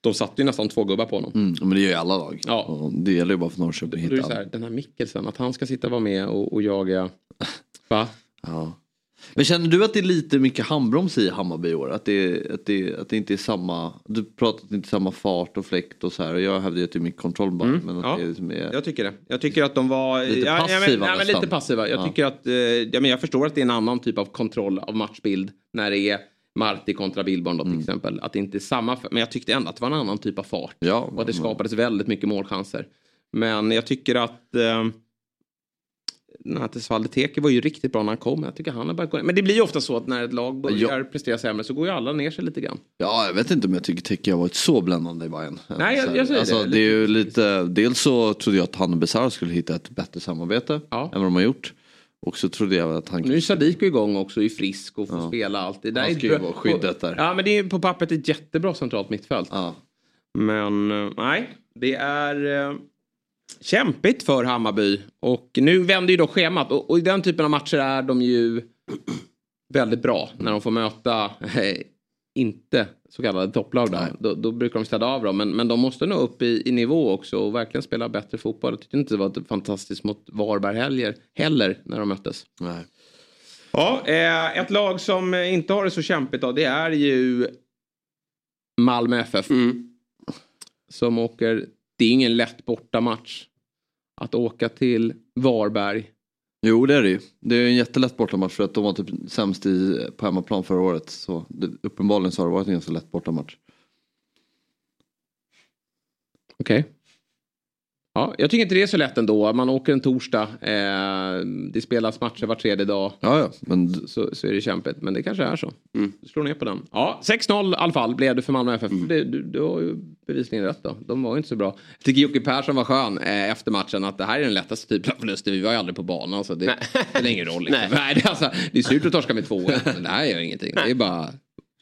Speaker 1: de satte ju nästan två gubbar på honom.
Speaker 4: Mm, men det gör ju alla lag.
Speaker 1: Ja.
Speaker 4: Och det gäller ju bara för Norrköping att hitta
Speaker 1: här, den här Mikkelsen, att han ska sitta och vara med och, och jaga... [LAUGHS] Va?
Speaker 4: Ja. Men känner du att det är lite mycket handbroms i Hammarby i år? Att det, att, det, att det inte är samma, du pratar inte samma fart och fläkt och så här. Och jag hävdar ju att det är mycket kontroll bara. Men att
Speaker 1: Mm. Ja.
Speaker 4: det liksom är,
Speaker 1: Jag tycker det. Jag tycker att de var...
Speaker 4: Lite
Speaker 1: ja, ja, men,
Speaker 4: passiva
Speaker 1: nej, men lite passiva. Jag
Speaker 4: Ja.
Speaker 1: tycker att... Eh, ja, men jag förstår att det är en annan typ av kontroll av matchbild. När det är Marti kontra Billborn då till
Speaker 4: Mm.
Speaker 1: exempel. Att det inte är samma... Men jag tyckte ändå att det var en annan typ av fart.
Speaker 4: Ja,
Speaker 1: och att det skapades väldigt mycket målchanser. Men jag tycker att... Eh, den här Tesvalde Teke var ju riktigt bra när han kom. Jag tycker han har börjat gå ner. Men det blir ju ofta så att när ett lag börjar prestera sämre så går ju alla ner sig lite grann.
Speaker 4: Ja, jag vet inte om jag tycker Teke har varit så bländande i Bayern.
Speaker 1: Nej, jag- jag säger
Speaker 4: alltså,
Speaker 1: det.
Speaker 4: det. är ju lite, dels så trodde jag att han och Besara skulle hitta ett bättre samarbete
Speaker 1: Ja.
Speaker 4: än vad de har gjort. Och så trodde jag att han...
Speaker 1: Nu är Sadiku igång också, är frisk och får spela allt. Det där
Speaker 4: Han
Speaker 1: är
Speaker 4: ska ju vara skyddet där.
Speaker 1: Ja, men det är på pappret ett jättebra centralt mittfält.
Speaker 4: Ja.
Speaker 1: Men eh, nej, det är eh, kämpigt för Hammarby. Och nu vänder ju då schemat. Och, och i den typen av matcher är de ju väldigt bra. När de får möta eh, inte så kallade topplag. Då. Då, då brukar de städa av dem. Men, men de måste nå upp i, i nivå också och verkligen spela bättre fotboll. Jag tyckte inte det var fantastiskt mot Varberg heller, heller när de möttes.
Speaker 4: Nej.
Speaker 1: Ja, eh, ett lag som inte har det så kämpigt då, det är ju Malmö FF. Som åker, det är ingen lätt bortamatch. Att åka till Varberg.
Speaker 4: Jo det är det ju. Det är en jättelätt bortamatch för att de var typ sämst i, på hemmaplan förra året. Så det, uppenbarligen så har det varit en ganska lätt bortamatch.
Speaker 1: Okej. Ja, jag tycker inte det är så lätt ändå. Man åker en torsdag. Eh, det spelas matcher var tredje dag.
Speaker 4: Ja, ja. Men
Speaker 1: Så, så är det kämpigt. Men det kanske är så. Du slår ner på den. Ja, 6-0 i alla fall blev det för Malmö FF. Det, du, du har ju bevisligen rätt då. De var ju inte så bra. Jag tycker Jocke Persson var skön eh, efter matchen. Att det här är den lättaste typen av förluster. Vi var ju aldrig på banan. Så det spelar ingen roll. Liksom. [LAUGHS] [LAUGHS] Nej. det, är alltså, det är surt att torska med 2 Men det här gör ingenting. Det är bara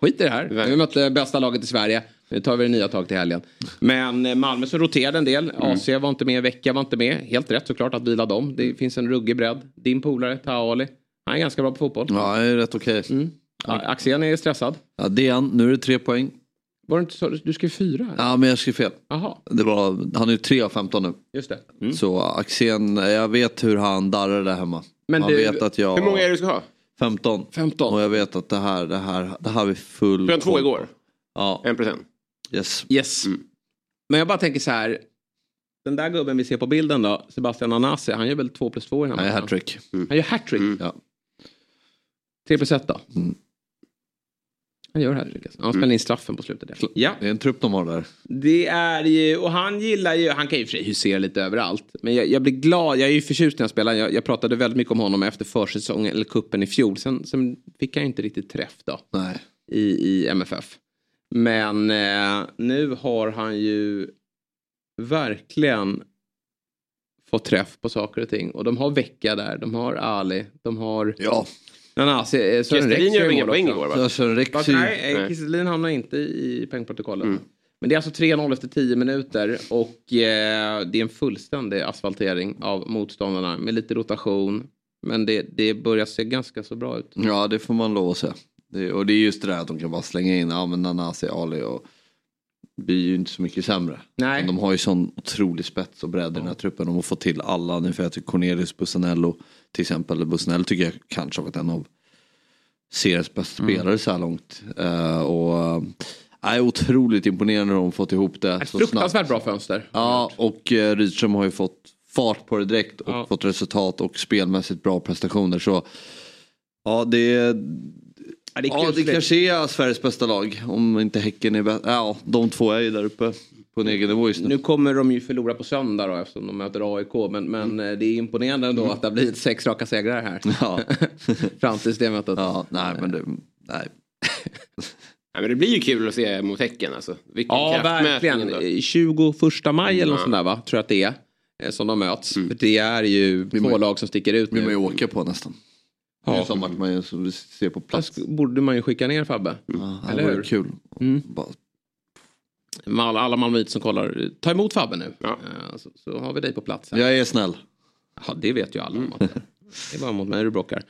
Speaker 1: skit i det här. Vi mötte bästa laget i Sverige. Nu tar vi det nya tag till helgen. Men eh, Malmö så roterade en del. AC var inte med, Vecchia var inte med. Helt rätt såklart att vila dem. Det finns en ruggig bredd. Din polare, Taha Ali. Han är ganska bra på fotboll.
Speaker 4: ja, det är rätt okej.
Speaker 1: Ja, Axén är stressad.
Speaker 4: Ja, det är han. Nu är det tre poäng.
Speaker 1: Var det inte så? Du skrev fyra här.
Speaker 4: Ja men jag skrev fel.
Speaker 1: Jaha,
Speaker 4: Det var, han är ju tre av 15 nu.
Speaker 1: just det.
Speaker 4: Så Axén, jag vet hur han darrar där hemma.
Speaker 1: Men
Speaker 4: han
Speaker 1: du-
Speaker 4: vet att jag...
Speaker 3: Hur många är det du ska ha?
Speaker 4: 15.
Speaker 1: 15.
Speaker 4: Och jag vet att det här, det här, det här har vi full
Speaker 3: har två igår.
Speaker 4: Ja.
Speaker 3: En procent.
Speaker 4: Yes.
Speaker 1: Yes. Men jag bara tänker så här. Den där gubben vi ser på bilden då, Sebastian Anasi, han gör väl 2 plus 2 i den här matchen?
Speaker 4: hattrick.
Speaker 1: Han gör hattrick.
Speaker 4: Ja.
Speaker 1: 3 plus 1 då?
Speaker 4: Mm.
Speaker 1: Han gör hattrick alltså. Han spelar in straffen på slutet. Där. Ja.
Speaker 4: Det är en trupp de har där.
Speaker 1: Det är ju, och han gillar ju, han kan ju för sig husera lite överallt. Men jag, jag blir glad, jag är ju förtjust när jag spelar. Jag, jag pratade väldigt mycket om honom efter försäsongen, eller kuppen i fjol. Sen, sen fick han ju inte riktigt träff då.
Speaker 4: Nej.
Speaker 1: I, i MFF. Men eh, nu har han ju verkligen fått träff på saker och ting. Och de har Vecka där, de har Ali, de har...
Speaker 4: Ja.
Speaker 1: Nanasi, eh, Sören
Speaker 3: Kestelin
Speaker 1: Rex
Speaker 3: gör inga poäng igår va?
Speaker 4: Sören Rex
Speaker 1: nej,
Speaker 3: Nej.
Speaker 1: Kisselin hamnar inte i poängprotokollet. Men det är alltså 3-0 efter 10 minuter och eh, det är en fullständig asfaltering av motståndarna med lite rotation. Men det, det börjar se ganska så bra ut.
Speaker 4: Ja det får man lov att säga. Det, och det är just det där att de kan bara slänga in ja, men Nanasi, Ali och blir ju inte så mycket sämre.
Speaker 1: Nej.
Speaker 4: De har ju sån otrolig spets och bredd i den här truppen. De har fått till alla. Nu för jag tycker Cornelius Bussanello till exempel. Bussanello tycker jag kanske har varit en av seriens bästa
Speaker 1: Mm.
Speaker 4: spelare så här långt. Eh, och äh, otroligt imponerande hur de fått ihop det.
Speaker 1: Ett
Speaker 4: så
Speaker 1: fruktansvärt
Speaker 4: snabbt.
Speaker 1: bra fönster.
Speaker 4: Ja och uh, Rydström har ju fått fart på det direkt och
Speaker 1: Ja.
Speaker 4: fått resultat och spelmässigt bra prestationer. Så ja det är
Speaker 1: Ja, det
Speaker 4: Ja, det kanske är Sveriges bästa lag. Om inte Häcken är bäst. Ja, de två är ju där uppe på en egen nivå just nu.
Speaker 1: Nu kommer de ju förlora på söndag då eftersom de möter AIK. Men, men eh, det är imponerande ändå att det har blivit sex raka segrar här. [LAUGHS]
Speaker 4: Ja. [LAUGHS]
Speaker 1: Fram tills det mötet.
Speaker 4: ja, nej men det, nej.
Speaker 3: Ja, men det blir ju kul att se mot Häcken alltså. Vilken
Speaker 1: Ja, verkligen.
Speaker 3: ändå.
Speaker 1: 21 maj eller något sånt där va? Tror jag att det är. eh, Som de möts. För det är ju två lag som sticker ut
Speaker 4: vill man ju åka på nästan.
Speaker 1: Ja.
Speaker 4: En sån match man ju ser på plats.
Speaker 1: Fast borde man ju skicka ner Fabbe.
Speaker 4: Ja, det
Speaker 1: Eller hur?
Speaker 4: kul.
Speaker 1: Mm. Alla, alla malmöiter som kollar. Ta emot Fabbe nu.
Speaker 3: Ja.
Speaker 1: Eh, Så, så har vi dig på plats. Här.
Speaker 4: jag är snäll.
Speaker 1: Ja, det vet ju alla om. Att, [LAUGHS] det är bara mot mig du bråkar.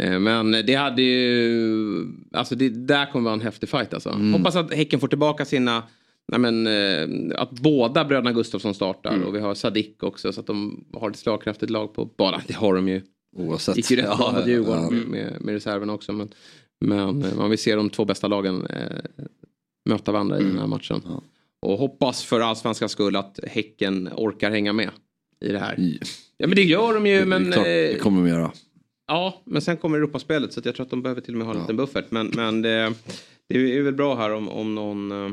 Speaker 1: Eh, Men det hade ju... Alltså det där kommer vara en häftig fight alltså. Hoppas att Häcken får tillbaka sina... Nej men, eh, att båda bröderna Gustafsson startar och vi har Sadik också så att de har ett slagkraftigt lag på bara. Det har de ju.
Speaker 4: Oavsett.
Speaker 1: gick ju rätt bra Djurgården
Speaker 4: ja.
Speaker 1: med, med, reserverna också. Men, men eh, man vill se de två bästa lagen eh, möta varandra i den här matchen.
Speaker 4: Ja.
Speaker 1: Och hoppas för allsvenskans skull att Häcken orkar hänga med i det här.
Speaker 4: I-
Speaker 1: Ja men det gör de ju
Speaker 4: det,
Speaker 1: men...
Speaker 4: är klart, det
Speaker 1: eh,
Speaker 4: kommer de göra.
Speaker 1: Ja, men sen kommer Europaspelet så jag tror att de behöver till och med ha en liten buffert. Men, men det, det är väl bra här om, om någon eh,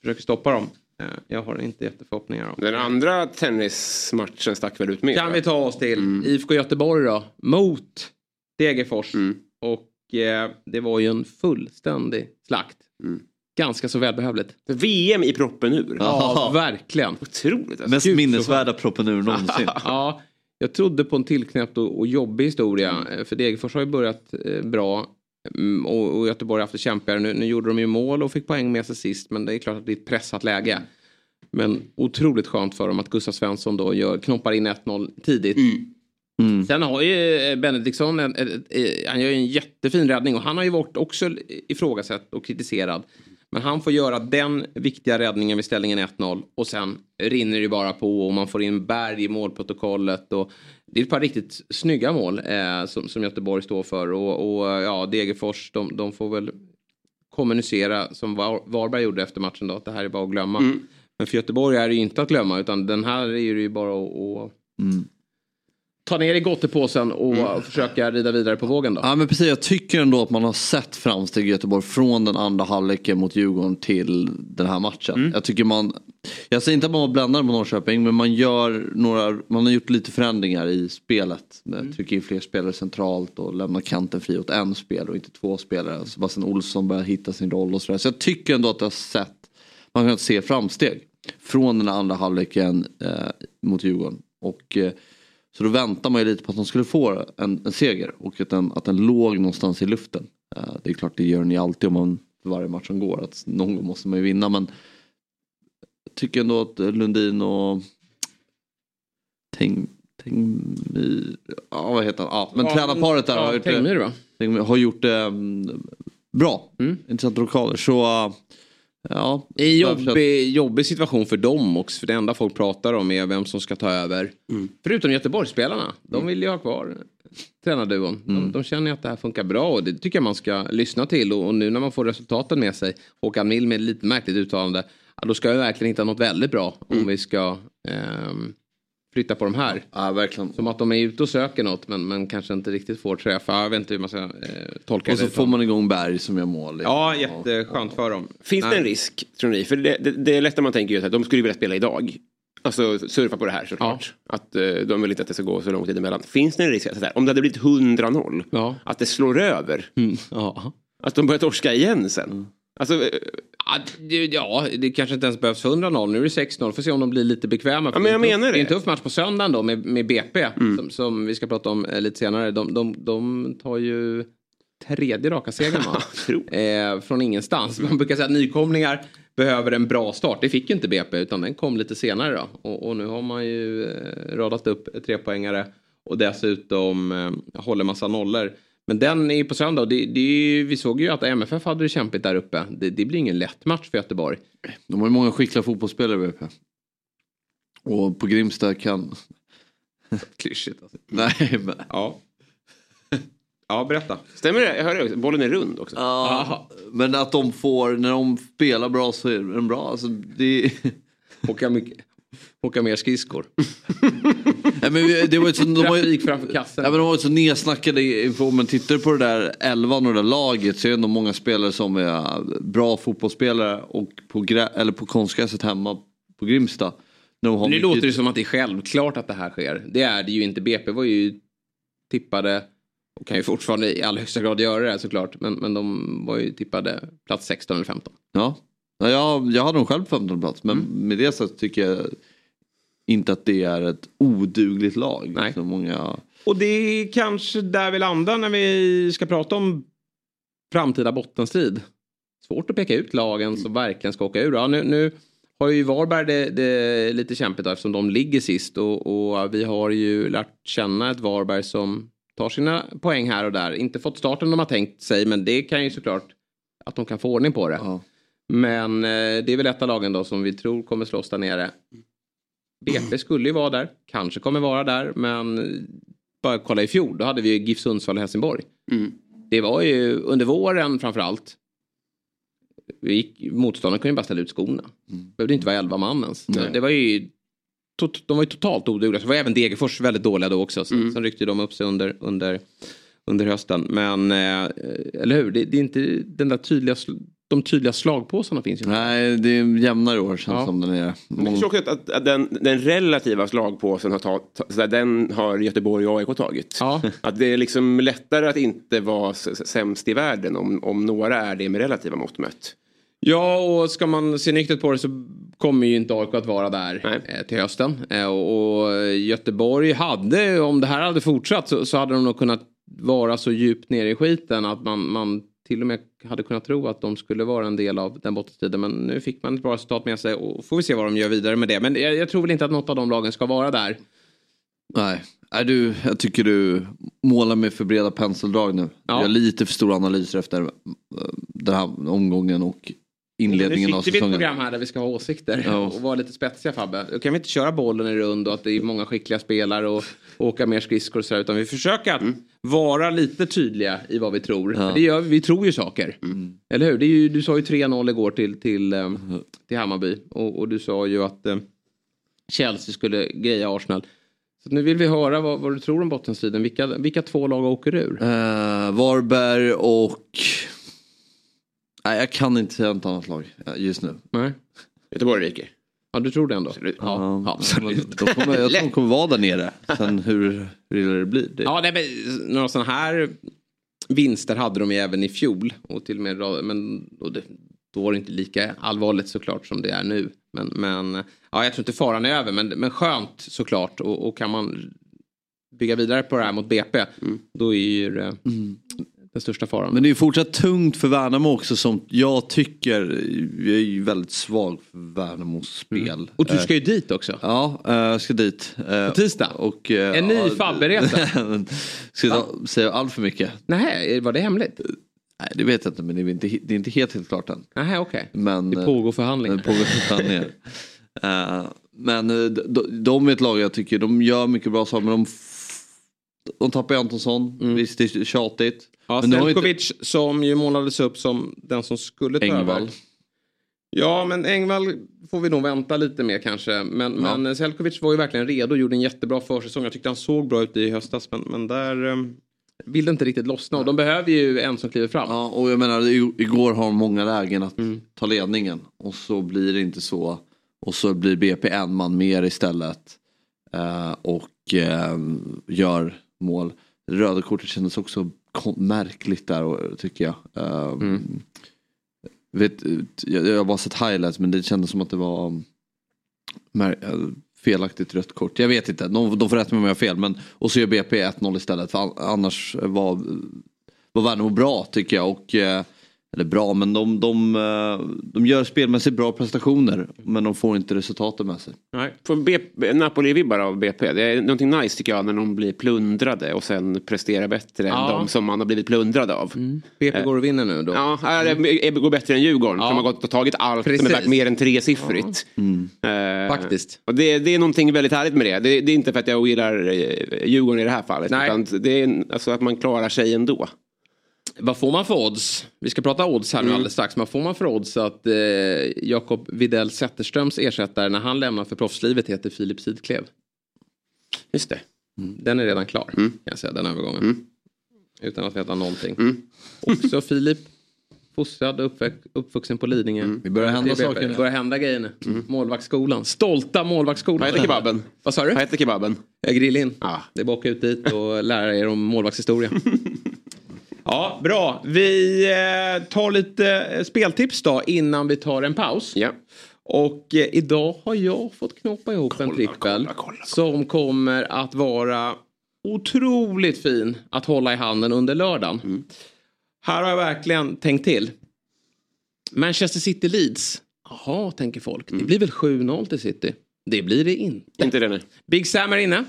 Speaker 1: försöker stoppa dem. Eh, jag har inte jätteförhoppningar om.
Speaker 3: Den andra tennismatchen stack väl ut med?
Speaker 1: Kan vi ta oss till
Speaker 3: Mm.
Speaker 1: IFK Göteborg då, mot Degerfors.
Speaker 3: Mm.
Speaker 1: Och eh, det var ju en fullständig slakt.
Speaker 3: Mm.
Speaker 1: Ganska så välbehövligt.
Speaker 3: VM i proppen ur.
Speaker 1: Ja, verkligen.
Speaker 3: Otroligt alltså.
Speaker 4: Mest
Speaker 1: Gud,
Speaker 4: minnesvärda proppen ur någonsin. [LAUGHS]
Speaker 1: Ja, jag trodde på en tillknäppt och, och jobbig historia. eh, För Degerfors har ju börjat eh, bra. Mm, Och, och Göteborg har haft det kämpigare. Nu, nu gjorde de ju mål och fick poäng med sig sist. Men det är klart att det är ett pressat läge. Men otroligt skönt för dem att Gustav Svensson då gör, knoppar in 1-0 tidigt.
Speaker 4: Mm.
Speaker 1: Sen har ju eh, Benediktsson, en, en, en, han gör ju en jättefin räddning och han har ju varit också ifrågasatt och kritiserad. Men han får göra den viktiga räddningen vid ställningen 1-0 och sen rinner det bara på och man får in Berg i målprotokollet. Och det är ett par riktigt snygga mål eh, som, som Göteborg står för och, och ja, Degerfors de, de får väl kommunicera som Var, Varberg gjorde efter matchen då att det här är bara att glömma.
Speaker 3: Mm.
Speaker 1: Men för Göteborg är det ju inte att glömma utan den här är det ju bara att, att
Speaker 4: Mm.
Speaker 1: Ta ner i gottepåsen och försöka rida vidare på vågen då.
Speaker 4: Ja men precis, jag tycker ändå att man har sett framsteg i Göteborg från den andra halvleken mot Djurgården till den här matchen.
Speaker 1: Mm.
Speaker 4: Jag tycker man, jag säger inte att man var bländad på Norrköping men man gör några, man har gjort lite förändringar i spelet. Med
Speaker 1: Mm.
Speaker 4: Trycker in fler spelare centralt och lämnar kanten fri åt en spelare och inte två spelare. Sebastian Olsson börjar hitta sin roll och sådär. Så jag tycker ändå att jag har sett, man kan se framsteg. Från den andra halvleken eh, mot Djurgården. Och eh, så då väntar man ju lite på att de skulle få en, en seger och att den, att den låg någonstans i luften. Eh, det är klart det gör ni alltid om man för varje match som går att någon gång måste man ju vinna men jag tycker ändå att eh, Lundin och Teng, Tengmyr, ja vad heter han, ja, men
Speaker 1: Ja,
Speaker 4: tränarparet där
Speaker 1: ja,
Speaker 4: har gjort,
Speaker 1: Tengmyr,
Speaker 4: det,
Speaker 1: va?
Speaker 4: Har gjort det mm, bra.
Speaker 1: Mm.
Speaker 4: Intressanta lokaler så uh, ja.
Speaker 1: Det är en jobbig, jobbig situation för dem också. För det enda folk pratar om är vem som ska ta över. Förutom Göteborgsspelarna. De vill ju ha kvar tränarduon.
Speaker 3: Mm.
Speaker 1: De, de känner ju att det här funkar bra och det tycker jag man ska lyssna till. Och, och nu när man får resultaten med sig, Håkan Mild med lite märkligt uttalande, ja, då ska vi verkligen hitta något väldigt bra om
Speaker 3: Mm.
Speaker 1: vi ska ehm, flytta på de här.
Speaker 4: Ja, verkligen.
Speaker 1: Som att de är ute och söker något men, men kanske inte riktigt får träffa. Jag vet inte hur man ska eh, tolka
Speaker 4: Och så
Speaker 1: det.
Speaker 4: får man igång Berg som gör mål.
Speaker 1: Ja, jätteskönt för dem.
Speaker 3: Finns det en risk, tror ni? För det, det, det är lätt när man tänker ju att de skulle vilja spela idag. Alltså surfa på det här såklart. Att eh, de vill inte att det ska gå så lång tid emellan. Finns det en risk att om det hade blivit 100-0,
Speaker 1: Ja.
Speaker 3: att det slår över?
Speaker 1: Mm, ja.
Speaker 3: Att de börjar torska igen sen? Alltså, eh,
Speaker 1: Ja, det, det kanske inte ens behövs 100-0. Nu är det 6-0. Får se om de blir lite bekväma.
Speaker 3: Ja, men jag
Speaker 1: det
Speaker 3: menar
Speaker 1: Det är en
Speaker 3: det.
Speaker 1: tuff match på söndagen då med, med BP. Som, som vi ska prata om eh, lite senare. De, de, de tar ju tredje raka segern va? [LAUGHS] eh, från ingenstans. Man brukar säga att nykomlingar behöver en bra start. Det fick ju inte BP utan den kom lite senare då. Och, och nu har man ju eh, radat upp trepoängare. Och dessutom eh, håller massa nollor. Men den är ju på söndag och det, det är ju, vi såg ju att MFF hade det kämpigt där uppe. Det, det blir ingen lätt match för Göteborg.
Speaker 4: De har ju många skickliga fotbollsspelare BP. Och på Grimsta kan... [LAUGHS]
Speaker 1: Klyschigt alltså. [LAUGHS]
Speaker 4: Nej men...
Speaker 1: Ja. Ja, berätta.
Speaker 3: stämmer det? Jag hörde också, bollen är rund också.
Speaker 4: Ja, men att de får, när de spelar bra så är den bra. Alltså, det...
Speaker 1: Åka, mycket, åka mer skridskor. [LAUGHS]
Speaker 4: Nej, men det var ju så, de
Speaker 1: framför kassen.
Speaker 4: men de var ju så nedsnackade inför, om man tittar på det där elvan och det där laget så är det ändå många spelare som är bra fotbollsspelare och på, eller på konstgräset hemma på Grimsta. de har
Speaker 1: Nu låter det som att det är självklart att det här sker. Det är det ju inte. BP var ju tippade och kan ju fortfarande i allra högsta grad göra det såklart. Men, men de var ju tippade plats 16 eller 15.
Speaker 4: Ja, ja jag, jag hade dem själv på 15 plats men
Speaker 1: Mm.
Speaker 4: med det så tycker jag inte att det är ett odugligt lag.
Speaker 1: Nej.
Speaker 4: Så många...
Speaker 1: Och det är kanske där vi landar när vi ska prata om framtida bottenstrid. Svårt att peka ut lagen som verkligen ska åka ur. Ja, nu, nu har ju Varberg det, det lite kämpigt då, eftersom de ligger sist och, och vi har ju lärt känna ett Varberg som tar sina poäng här och där. Inte fått starten de har tänkt sig men det kan ju såklart att de kan få ordning på det.
Speaker 4: Ja.
Speaker 1: Men eh, det är väl ett av lagen då som vi tror kommer slåss där nere. BP skulle ju vara där, kanske kommer vara där, men bara kolla i fjol, då hade vi ju GIF Sundsvall och Helsingborg.
Speaker 3: Mm.
Speaker 1: Det var ju under våren framförallt. Motståndaren kunde ju bara ställa ut skorna. Behövde inte vara elva man ens. Det var ju, tot, de var ju totalt odugliga. Så var även Degerfors väldigt dåliga då också. Sen,
Speaker 3: Mm.
Speaker 1: sen ryckte de upp sig under, under, under hösten. Men, eh, eller hur, det, det är inte den där tydliga, de tydliga slagpåsarna finns ju inte.
Speaker 4: Nej, det är jämnare år känns
Speaker 1: Ja.
Speaker 4: som den är.
Speaker 3: Är så också att, att, den, den relativa slagpåsen har tagit, så där, den har Göteborg och AIK tagit.
Speaker 1: Ja. [LAUGHS]
Speaker 3: Att det är liksom lättare att inte vara sämst i världen om, om några är det med relativa mått mätt.
Speaker 1: Ja, och ska man se nyktert på det så kommer ju inte AIK att vara där
Speaker 3: Nej.
Speaker 1: eh, till hösten. Eh, och, och Göteborg hade, om det här hade fortsatt så, så hade de nog kunnat vara så djupt nere i skiten att man, man till och med hade kunnat tro att de skulle vara en del av den bottenstriden. Men nu fick man ett bra resultat med sig och får vi se vad de gör vidare med det. Men jag, jag tror väl inte att något av de lagen ska vara där.
Speaker 4: Nej, är du, jag tycker du målar med för breda penseldrag nu.
Speaker 1: Ja.
Speaker 4: Jag har lite för stora analyser efter eh, den här omgången och inledningen
Speaker 1: nu
Speaker 4: av
Speaker 1: sitter vi i ett
Speaker 4: säsongen.
Speaker 1: program här där vi ska ha åsikter
Speaker 4: Ja.
Speaker 1: och vara lite spetsiga Fabbe. Då kan vi inte köra bollen i rund och att det är många skickliga spelare och, och åka mer skridskor och så här, utan vi försöker att vara lite tydliga i vad vi tror.
Speaker 4: Ja.
Speaker 1: Det gör, vi tror ju saker. Eller hur? Ju, du sa ju 3-0 igår till, till, eh, till Hammarby och, och du sa ju att eh, Chelsea skulle greja Arsenal. Så nu vill vi höra vad, vad du tror om bottenstriden. Vilka, vilka två lag åker ur?
Speaker 4: Eh, Varberg och... Nej, jag kan inte säga något annat lag eh, just nu.
Speaker 1: Nej.
Speaker 3: Göteborg ryker.
Speaker 1: Ja, du tror det ändå?
Speaker 3: Absolut.
Speaker 1: Ja, ja, absolut.
Speaker 4: De kommer, jag tror de kommer vara där nere. Sen hur, illa det blir. Det,
Speaker 1: Ja, nej, men några sådana här vinster hade de ju även i fjol. Och till och med, men och det, då var det inte lika allvarligt såklart som det är nu. Men, men ja, jag tror inte faran är över. Men, men skönt såklart. Och, och kan man bygga vidare på det här mot BP. Då är ju det den största faran.
Speaker 4: Men det är fortsatt tungt för Värnamo också som jag tycker, jag är ju väldigt svag för Värnamos spel.
Speaker 1: och du
Speaker 4: Eh,
Speaker 1: ska ju dit också.
Speaker 4: Ja, eh, jag ska dit. eh,
Speaker 1: På tisdag?
Speaker 4: Och, eh,
Speaker 1: En ny
Speaker 4: ja,
Speaker 1: Fabberesa.
Speaker 4: men [LAUGHS] Ska jag säga allt för mycket?
Speaker 1: Nej, var det hemligt?
Speaker 4: Nej, det vet jag inte men det är inte, det är inte helt, helt klart än.
Speaker 1: Nej, okej.
Speaker 4: Men,
Speaker 1: Det
Speaker 4: eh,
Speaker 1: pågår förhandlingar.
Speaker 4: Det pågår förhandlingar. [LAUGHS] Eh, men eh, de, de är ett lag jag tycker, de gör mycket bra saker men de De tappar Antonsson, visst det är tjatigt.
Speaker 1: Ja,
Speaker 4: ju inte-
Speaker 1: Selkovic som ju målades upp som den som skulle ta
Speaker 4: Engvall.
Speaker 1: över. Ja, men Engvall får vi nog vänta lite med kanske. Men,
Speaker 4: Ja.
Speaker 1: men Selkovic var ju verkligen redo och gjorde en jättebra försäsong. Jag tyckte han såg bra ut i höstas, men, men där um, vill det inte riktigt lossna. Och de behöver ju en som kliver fram.
Speaker 4: Ja, och jag menar igår har de många lägen att
Speaker 1: Mm.
Speaker 4: ta ledningen och så blir det inte så. Och så blir BP en man mer istället. Eh, och eh, gör mål. Röda kortet kändes också märkligt där tycker jag. Eh,
Speaker 1: Mm.
Speaker 4: vet, jag. Jag har bara sett highlights men det kändes som att det var mär- eh, felaktigt rött kort. Jag vet inte, de, de får rätta mig om jag har fel. Men, och så gör BP 1-0 istället. För an- annars var, var Värnamo bra tycker jag. Och, eh, eller bra, men de, de, eh, de gör spelmässigt bra prestationer. Men de får inte resultaten med sig.
Speaker 3: Nej. Får BP, Napoli-vibbar av BP. Det är någonting nice tycker jag när de blir plundrade och sen presterar bättre
Speaker 1: Ja.
Speaker 3: än de som man har blivit plundrade av.
Speaker 1: BP går och vinner nu då.
Speaker 3: Ja, det går bättre än Djurgården
Speaker 1: Ja.
Speaker 3: som har gått och tagit allt
Speaker 1: Precis.
Speaker 3: som är värt mer än tresiffrigt. Eh,
Speaker 1: Faktiskt.
Speaker 3: Och det, det är någonting väldigt härligt med det. det. Det är inte för att jag ogillar eh, Djurgården i det här fallet.
Speaker 1: Nej.
Speaker 3: Utan det är alltså att man klarar sig ändå.
Speaker 1: Vad får man för odds? Vi ska prata odds här nu alldeles strax. Men vad får man för odds att eh, Jakob Videll Zetterströms ersättare när han lämnar för proffslivet heter Filip Sidklev?
Speaker 3: Just det.
Speaker 1: Den är redan klar kan jag säga, den övergången. Utan att veta någonting. Också Filip, fostrad och uppvuxen på Lidingö.
Speaker 4: Det börjar hända saker nu.
Speaker 1: Det börjar hända grejer nu. Målvaktsskolan, stolta målvaktsskolan.
Speaker 3: Vad heter kebaben?
Speaker 1: Vad sa du?
Speaker 3: Vad heter kebaben?
Speaker 1: Jag grill in.
Speaker 3: Ja.
Speaker 1: Det är bara att åka ut dit och lära er om målvaktshistoria. [LAUGHS] ja, bra. Vi eh, tar lite eh, speltips då innan vi tar en paus.
Speaker 3: Ja.
Speaker 1: Och eh, idag har jag fått knoppa ihop en trippel
Speaker 3: kolla, kolla, kolla.
Speaker 1: som kommer att vara otroligt fin att hålla i handen under lördagen.
Speaker 3: Mm.
Speaker 1: Här har jag verkligen tänkt till. Manchester City Leeds. Jaha, tänker folk.
Speaker 3: Mm.
Speaker 1: Det blir väl 7-0 till City? Det blir det inte.
Speaker 3: Inte det nu.
Speaker 1: Big Sam är inne.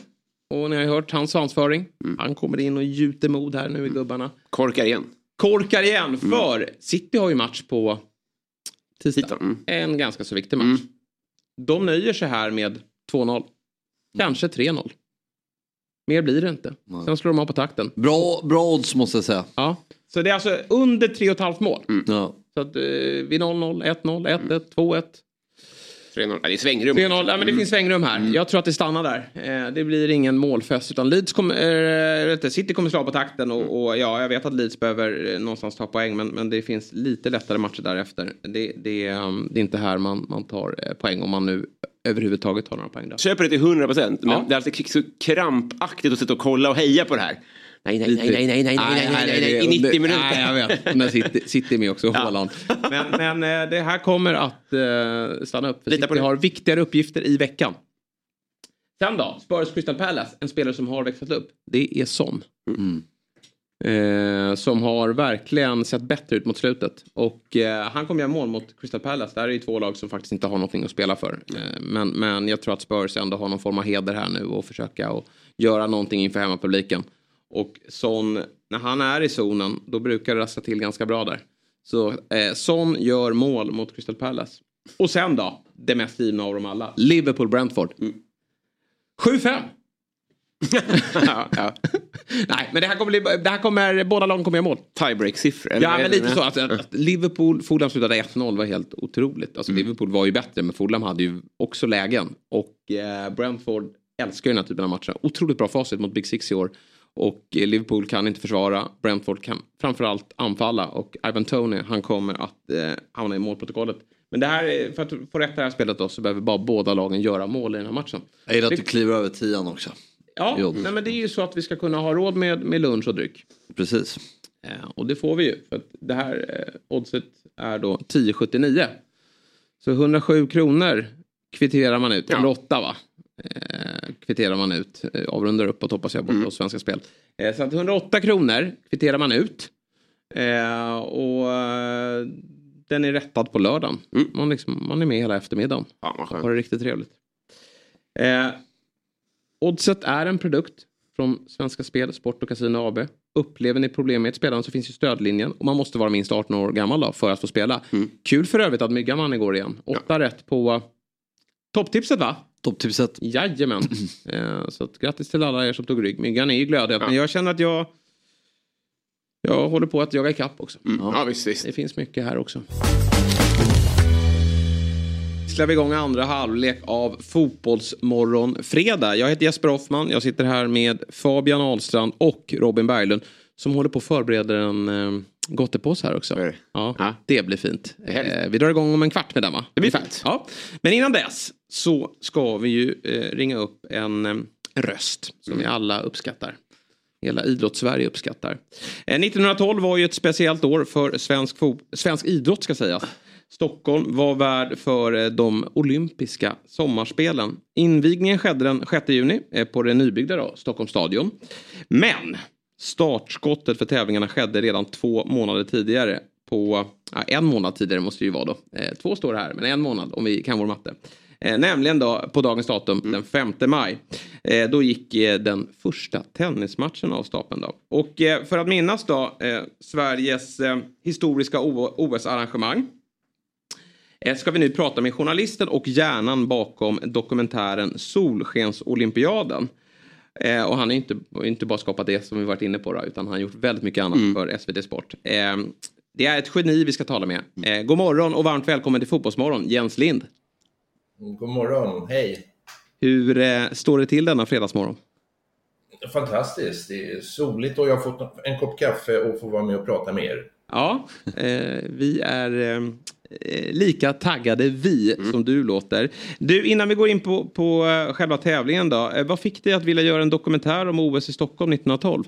Speaker 1: Och ni har ju hört hans svansföring.
Speaker 3: Mm.
Speaker 1: Han kommer in och gjuter mod här nu i gubbarna.
Speaker 3: Korkar igen.
Speaker 1: Korkar igen för City har ju match på tisdag.
Speaker 3: Mm.
Speaker 1: En ganska så viktig match. De nöjer sig här med 2-0. Kanske 3-0. Mer blir det inte. Sen slår de av på takten.
Speaker 4: Bra, bra odds måste jag säga.
Speaker 1: Ja. Så det är alltså under 3,5 mål.
Speaker 4: Ja.
Speaker 1: Så att, eh, vid 0-0, 1-0, 1-1, 2-1.
Speaker 3: 3-0. Ja, det är svängrum.
Speaker 1: 3-0, ja, men det finns svängrum här. Jag tror att det stannar där. Eh, det blir ingen målfest utan Leeds kommer, vet City kommer slå på takten och, och ja, jag vet att Leeds behöver eh, någonstans ta poäng men, men det finns lite lättare matcher därefter. Det, det, um, det är inte här man, man tar eh, poäng om man nu överhuvudtaget tar några poäng där.
Speaker 3: Köper det till 100 procent. Men
Speaker 1: Ja.
Speaker 3: det är alltid så krampaktigt att sitta och kolla och heja på det här. Nej, nej, nej, nej, nej, nej, nej, nej, nej, nej, nej, i 90 minuter.
Speaker 1: Nej, jag vet. När City, City med också, Haaland. Men, men eh, det här kommer att eh, stanna upp.
Speaker 3: Lita på det.
Speaker 1: har viktigare uppgifter i veckan. Sen då, Spurs Crystal Palace, en spelare som har växlat upp. Det är Son. Eh, som har verkligen sett bättre ut mot slutet. Och eh, han kommer göra mål mot Crystal Palace. Där är ju två lag som faktiskt inte har någonting att spela för. Eh, men, men jag tror att Spurs ändå har någon form av heder här nu och försöka och göra någonting inför hemmapubliken. Och Son, när han är i zonen, då brukar det rassla till ganska bra där. Så eh, Son gör mål mot Crystal Palace. Och sen då, det mest givna av dem alla. Liverpool-Brentford. 7-5. [LAUGHS]
Speaker 3: ja, ja.
Speaker 1: Nej, men det här kommer, det här kommer båda lagen kommer göra mål.
Speaker 3: Tiebreak-siffror.
Speaker 1: Ja, men lite så. Att, att Liverpool, Fulham slutade 1-0 var helt otroligt. Alltså Liverpool var ju bättre, men Fulham hade ju också lägen. Och eh, Brentford älskar ju den här typen av matcher. Otroligt bra facit mot Big Six i år. Och Liverpool kan inte försvara. Brentford kan framförallt anfalla. Och Ivan Tony, han kommer att eh, hamna i målprotokollet. Men det här, är- för att få rätt det här spelet då, så behöver bara båda lagen göra mål i den här matchen.
Speaker 4: Jag gillar att du kliver över tian också.
Speaker 1: Ja,
Speaker 4: Jo.
Speaker 1: nej, men det är ju så att vi ska kunna ha råd med, med lunch och dryck.
Speaker 4: Precis.
Speaker 1: Eh, och det får vi ju. För att det här eh, oddset är då 10,79. Så 107 kronor kvitterar man ut.
Speaker 3: Ja.
Speaker 1: 108 va? Eh, kvitterar man ut. Eh, avrundar uppåt hoppas jag borta hos Svenska Spel. Eh, så att 108 kronor kvitterar man ut. Eh, och den är rättad på lördagen. Man, liksom, man är med hela eftermiddagen.
Speaker 3: Vad
Speaker 1: Har det riktigt trevligt. Eh, Oddset är en produkt från Svenska Spel, Sport och Casino AB. Upplever ni problem med ett spelande så finns ju stödlinjen och man måste vara minst 18 år gammal då för att få spela. Kul för övrigt att Myggan vann igår igen. Åtta rätt på topptipset va?
Speaker 4: Topptipset.
Speaker 1: Jajamän. [CLEARS THROAT] Eh, så att, grattis till alla er som tog rygg. Myggan är ju glödhet. Men jag känner att jag... Jag håller på att jaga ikapp också.
Speaker 3: Mm. Ja, visst, visst.
Speaker 1: Det finns mycket här också. Släpper vi igång andra halvlek av Fotbollsmorgon fredag. Jag heter Jesper Hoffman. Jag sitter här med Fabian Ahlstrand och Robin Berglund. Som håller på att förbereda en eh, gottepåse här också.
Speaker 3: det?
Speaker 1: Ja,
Speaker 3: Ja.
Speaker 1: det blir fint. Eh, vi drar igång om en kvart med den va?
Speaker 3: Det blir fint.
Speaker 1: Ja. Men innan dess så ska vi ju eh, ringa upp en, eh, en röst som
Speaker 3: Mm.
Speaker 1: vi alla uppskattar. Hela idrottssverige uppskattar. Eh, 1912 var ju ett speciellt år för svensk, svensk idrott ska sägas. Stockholm var värd för eh, de olympiska sommarspelen. Invigningen skedde den 6 juni eh, på det nybyggda då, Stockholms stadion. Men startskottet för tävlingarna skedde redan två månader tidigare. På, ja, en månad tidigare måste det ju vara då. Eh, två står här, men en månad om vi kan vår matte. Eh, nämligen då på dagens datum, den 5 maj. Eh, då gick eh, den första tennismatchen av stapeln då. Och för att minnas då Sveriges historiska OS-arrangemang ska vi nu prata med journalisten och hjärnan bakom dokumentären Solskensolympiaden. Eh, och han har inte, inte bara skapat det som vi varit inne på då, utan han har gjort väldigt mycket annat för SVT Sport. Eh, det är ett geni vi ska tala med. Eh, god morgon och varmt välkommen till Fotbollsmorgon, Jens Lind.
Speaker 7: God morgon, hej.
Speaker 1: Hur eh, står det till denna fredagsmorgon?
Speaker 7: Fantastiskt, det är soligt och jag har fått en kopp kaffe och får vara med och prata med er.
Speaker 1: Ja, eh, vi är eh, eh, lika taggade vi som du låter. Du, innan vi går in på, på eh, själva tävlingen då. Eh, vad fick dig att vilja göra en dokumentär om OS i Stockholm 1912?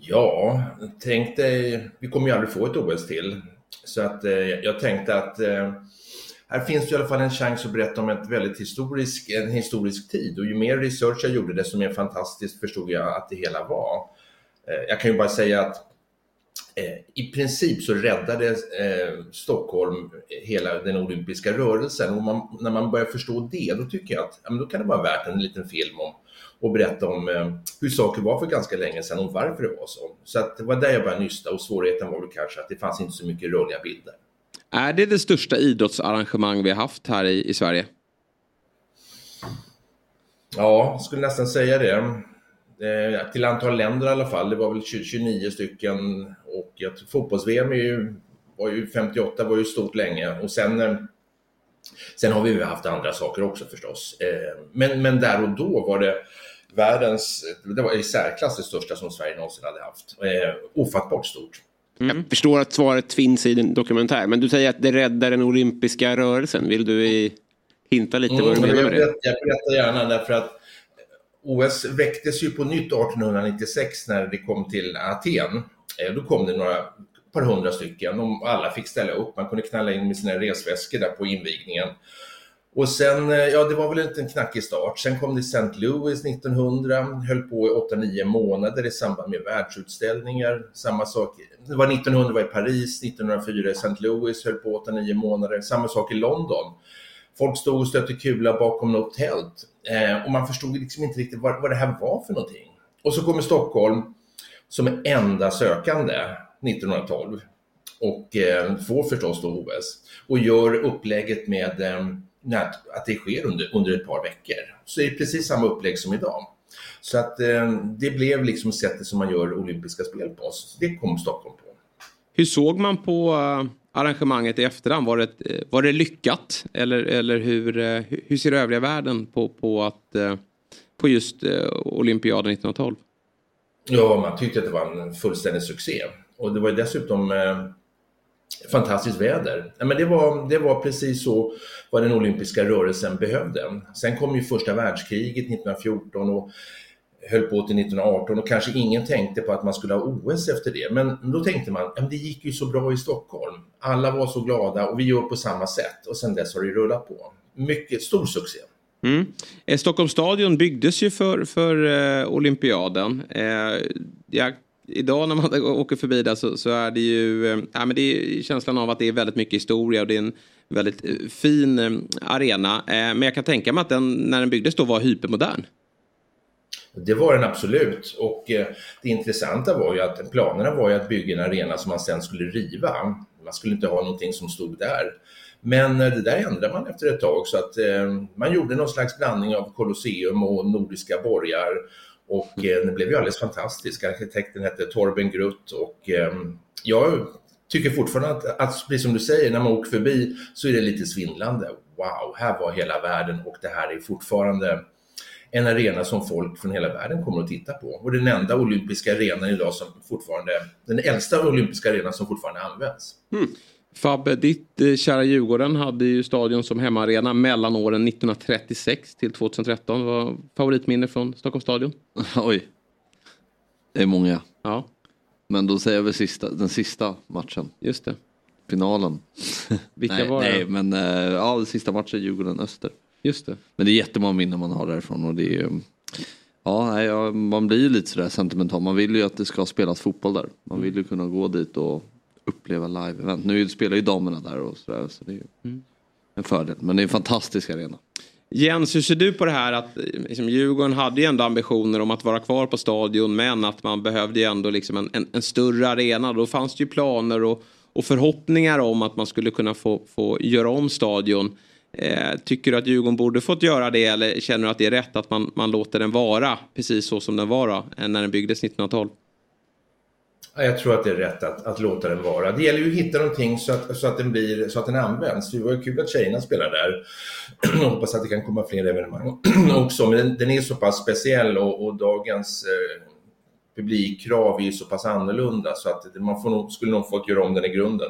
Speaker 7: Ja, tänk dig, vi kommer ju aldrig få ett OS till. Så att eh, jag tänkte att här finns det i alla fall en chans att berätta om ett väldigt historisk, en historisk tid. Och ju mer research jag gjorde, desto mer fantastiskt förstod jag att det hela var. Eh, jag kan ju bara säga att eh, i princip så räddade eh, Stockholm eh, hela den olympiska rörelsen. Och man, när man börjar förstå det, då tycker jag att ja, men då kan det vara värt en liten film om och berätta om eh, hur saker var för ganska länge sedan och varför det var så. Så att det var där jag började nysta och svårigheten var väl kanske att det fanns inte så mycket rörliga bilder.
Speaker 1: Är det det största idrottsarrangemang vi har haft här i, i Sverige?
Speaker 7: Ja, jag skulle nästan säga det. Eh, till antal länder i alla fall, det var väl 20, 29 stycken och jag tror fotbolls-VM är ju, var ju 58 var ju stort länge och sen eh, Sen har vi ju haft andra saker också förstås. Eh, Men, men där och då var det världens, det var i särklass det största som Sverige någonsin hade haft. Eh, Ofattbart stort.
Speaker 3: Jag förstår att svaret finns i din dokumentär. Men du säger att det räddar den olympiska rörelsen. Vill du i, hinta lite vad du
Speaker 7: Mm,
Speaker 3: menar
Speaker 7: jag,
Speaker 3: med det?
Speaker 7: berättar, jag berättar gärna därför att OS väcktes ju på nytt 1896 när det kom till Aten. Eh, Då kom det några par hundra stycken och alla fick ställa upp. Man kunde knalla in med sina resväskor där på invigningen. Och sen, eh, ja det var väl en knackig start. Sen kom det St. Louis 1900, höll på i 8-9 månader i samband med världsutställningar. Samma sak, det var 1900 var i Paris, 1904 i St. Louis, höll på 8-9 månader. Samma sak i London. Folk stod och stötte kula bakom något tält eh, och man förstod liksom inte riktigt vad, vad det här var för någonting. Och så kommer Stockholm som enda sökande 1912 och eh, får förstås då OS och gör upplägget med eh, nät- att det sker under, under ett par veckor. Så det är precis samma upplägg som idag. Så att eh, det blev liksom sättet som man gör olympiska spel på. Så det kom Stockholm på.
Speaker 1: Hur såg man på eh, arrangemanget i efterhand? Var det, eh, var det lyckat? Eller, eller hur, eh, hur- hur ser övriga världen på, på, att, på just olympiaden 1912?
Speaker 7: Ja, man tyckte att det var en fullständig succé. Och det var ju dessutom fantastiskt väder. Ja, men det, var, det var precis så vad den olympiska rörelsen behövde. Sen kom ju första världskriget 1914 och höll på till 1918 och kanske ingen tänkte på att man skulle ha OS efter det. Men då tänkte man, ja, det gick ju så bra i Stockholm. Alla var så glada och vi gör på samma sätt. Och sen dess har det rullat på. Mycket stor succé.
Speaker 1: Mm. Eh, Stockholms stadion byggdes ju för, för eh, olympiaden. Eh, jag idag när man [LAUGHS] åker förbi där så, så är det ju äh, men det är känslan av att det är väldigt mycket historia och det är en väldigt eh, fin eh, arena. Men jag kan tänka mig att den när den byggdes då var hypermodern.
Speaker 7: Det var den absolut och det intressanta var ju att planerna var ju att bygga en arena som man sen skulle riva. Man skulle inte ha någonting som stod där. Men det där ändrade man efter ett tag så att man gjorde någon slags blandning av Colosseum och nordiska borgar. Och eh, den blev ju alldeles fantastisk. Arkitekten hette Torben Grutt och eh, jag tycker fortfarande att, att, precis som du säger, när man åker förbi så är det lite svindlande. Wow, här var hela världen och det här är fortfarande en arena som folk från hela världen kommer att titta på. Och den enda olympiska arenan idag som fortfarande, den äldsta olympiska arenan som fortfarande används.
Speaker 1: Mm. Fabbe, ditt eh, kära Djurgården hade ju stadion som hemmaarena mellan åren 1936 till 2013. Vad var favoritminne från Stockholms stadion? [LAUGHS]
Speaker 4: Oj. Det är många.
Speaker 1: Ja.
Speaker 4: Men då säger jag väl sista, den sista matchen.
Speaker 1: Just det.
Speaker 4: Finalen.
Speaker 1: Vilka
Speaker 4: nej,
Speaker 1: var det?
Speaker 4: nej, men eh, ja, den sista matchen Djurgården-Öster.
Speaker 1: Just det.
Speaker 4: Men det är jättemånga minnen man har därifrån och det är Ja, nej, ja, man blir ju lite sådär sentimental. Man vill ju att det ska spelas fotboll där. Man vill ju kunna gå dit och uppleva live-event. Nu spelar ju damerna där och sådär så det är ju
Speaker 1: Mm.
Speaker 4: en fördel. Men det är en fantastisk arena.
Speaker 1: Jens, hur ser du på det här att liksom, Djurgården hade ju ändå ambitioner om att vara kvar på stadion men att man behövde ju ändå liksom en, en, en större arena. Då fanns det ju planer och, och förhoppningar om att man skulle kunna få, få göra om stadion. Eh, tycker du att Djurgården borde fått göra det eller känner du att det är rätt att man, man låter den vara precis så som den var då, eh, när den byggdes 1912?
Speaker 7: Jag tror att det är rätt att, att låta den vara. Det gäller ju att hitta någonting så att, så att, den, blir, så att den används. Det var ju kul att tjejerna spelar där. [CLEARS THROAT] Jag hoppas att det kan komma fler evenemang [CLEARS THROAT] också. Men den, den är så pass speciell och, och dagens eh, publikkrav är ju så pass annorlunda så att man får nog, skulle nog fått göra om den i grunden.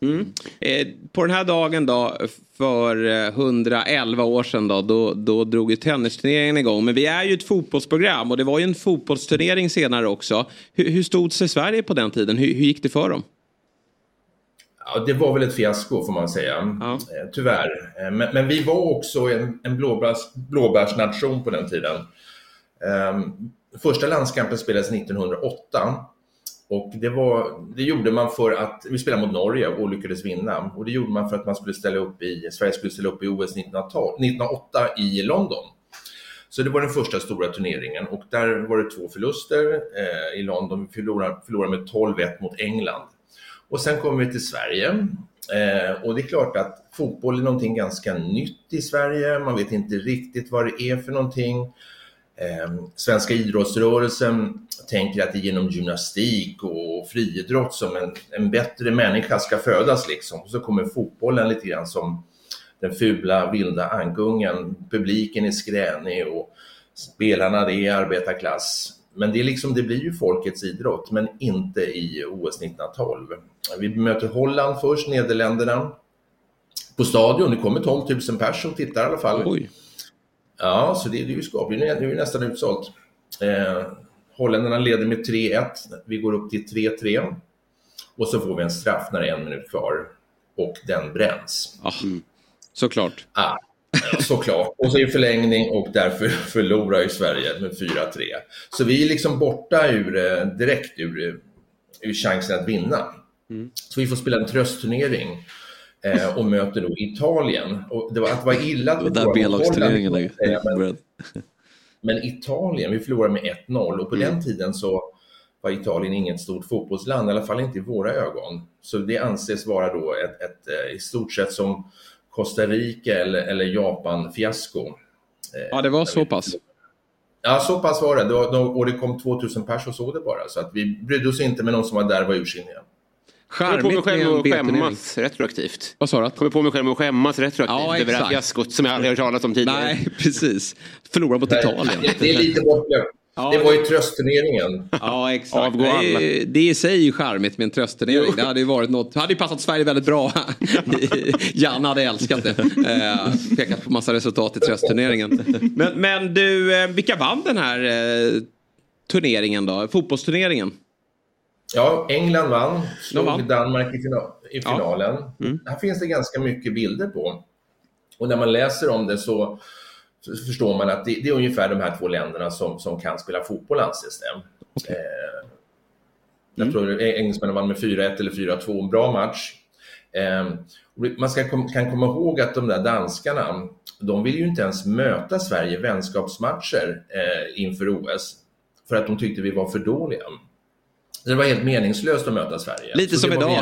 Speaker 1: Mm. Eh, på den här dagen då, för eh, 111 år sedan då, då, då drog ju tennisturneringen igång. Men vi är ju ett fotbollsprogram och det var ju en fotbollsturnering senare också. Hur, hur stod sig Sverige på den tiden? Hur, hur gick det för dem?
Speaker 7: Ja, det var väl ett fiasko får man säga, eh, tyvärr. Eh, Men, men vi var också en, en blåbärs, blåbärsnation på den tiden. Ehm, Första landskampen spelades 1908 och det, var, det gjorde man för att, vi spelade mot Norge och lyckades vinna. Och det gjorde man för att man skulle ställa upp i, Sverige skulle ställa upp i OS 1912 1908 i London. Så det var den första stora turneringen och där var det två förluster eh, i London. Vi förlorade, förlorade med 12-1 mot England. Och sen kom vi till Sverige. Eh, och det är klart att fotboll är någonting ganska nytt i Sverige. Man vet inte riktigt vad det är för någonting. Eh, svenska idrottsrörelsen tänker att det är genom gymnastik och friidrott som en, en bättre människa ska födas liksom. Och så kommer fotbollen lite grann som den fula vilda ankungen. Publiken är skränig och spelarna det är arbetarklass. Men det, är liksom, det blir ju folkets idrott, men inte i OS 1912. Vi möter Holland först, Nederländerna. På stadion, det kommer 12 000 personer och tittar i alla fall.
Speaker 1: Oj.
Speaker 7: Ja, så det, det är ju skapligt. Nu är det ju nästan utsålt. Eh, holländarna leder med 3-1. Vi går upp till 3-3. Och så får vi en straff när det är en minut kvar. Och den bränns.
Speaker 1: Ah, såklart.
Speaker 7: Ah, såklart. Och så i förlängning och därför förlorar ju Sverige med 4-3. Så vi är liksom borta ur, eh, direkt ur, eh, ur chansen att vinna. Så vi får spela en tröstturnering eh, och möter då Italien. Och det var, att det var illa att
Speaker 4: Det var där B-lagsturneringen är- började.
Speaker 7: Men Italien, vi förlorade med 1-0 och på
Speaker 4: Mm.
Speaker 7: den tiden så var Italien inget stort fotbollsland, i alla fall inte i våra ögon. Så det anses vara då ett, ett, eh, i stort sett som Costa Rica eller, eller Japan-fiasko. Eh,
Speaker 1: Ja, det var så pass.
Speaker 7: Ja, så pass var det. Då, då, och det kom 2000 pers och såg det bara. Så att vi brydde oss inte med någon som var där var ursinniga.
Speaker 3: Kommer på mig
Speaker 1: Charmigt med
Speaker 3: själv
Speaker 1: en
Speaker 3: att skämmas retroaktivt.
Speaker 1: Vad sa du?
Speaker 3: Kommer på mig själv att skämmas retroaktivt
Speaker 1: Ja,
Speaker 3: över det här fiaskot som jag aldrig hört talas om tidigare.
Speaker 1: Nej, [LAUGHS] precis. Förlora mot Italien.
Speaker 7: Det, det är lite bortglömt.
Speaker 1: Ja,
Speaker 7: det var ju tröstturneringen.
Speaker 1: Ja, exakt.
Speaker 3: Avgå alla.
Speaker 1: Det, är- det är i sig ju charmigt med en tröstturnering. Det hade ju varit något. Det hade ju passat Sverige väldigt bra. [LAUGHS] Janne hade älskat det. Eh, pekat på massa resultat i tröstturneringen. Men, men du, eh, vilka vann den här eh, turneringen då? Fotbollsturneringen?
Speaker 7: Ja, England vann, slog
Speaker 1: vann.
Speaker 7: Danmark i, fina- i finalen. Här finns det ganska mycket bilder på. Och när man läser om det så, förstår man att det, det är ungefär de här två länderna som, som kan spela fotboll anses det. Eh, jag tror engelsmännen vann med 4-1 eller 4-2, en bra match. Eh, man ska kan komma ihåg att de där danskarna, de vill ju inte ens möta Sverige i vänskapsmatcher eh, inför OS för att de tyckte vi var för dåliga. Det var helt meningslöst att möta Sverige.
Speaker 1: Lite som idag. [LAUGHS]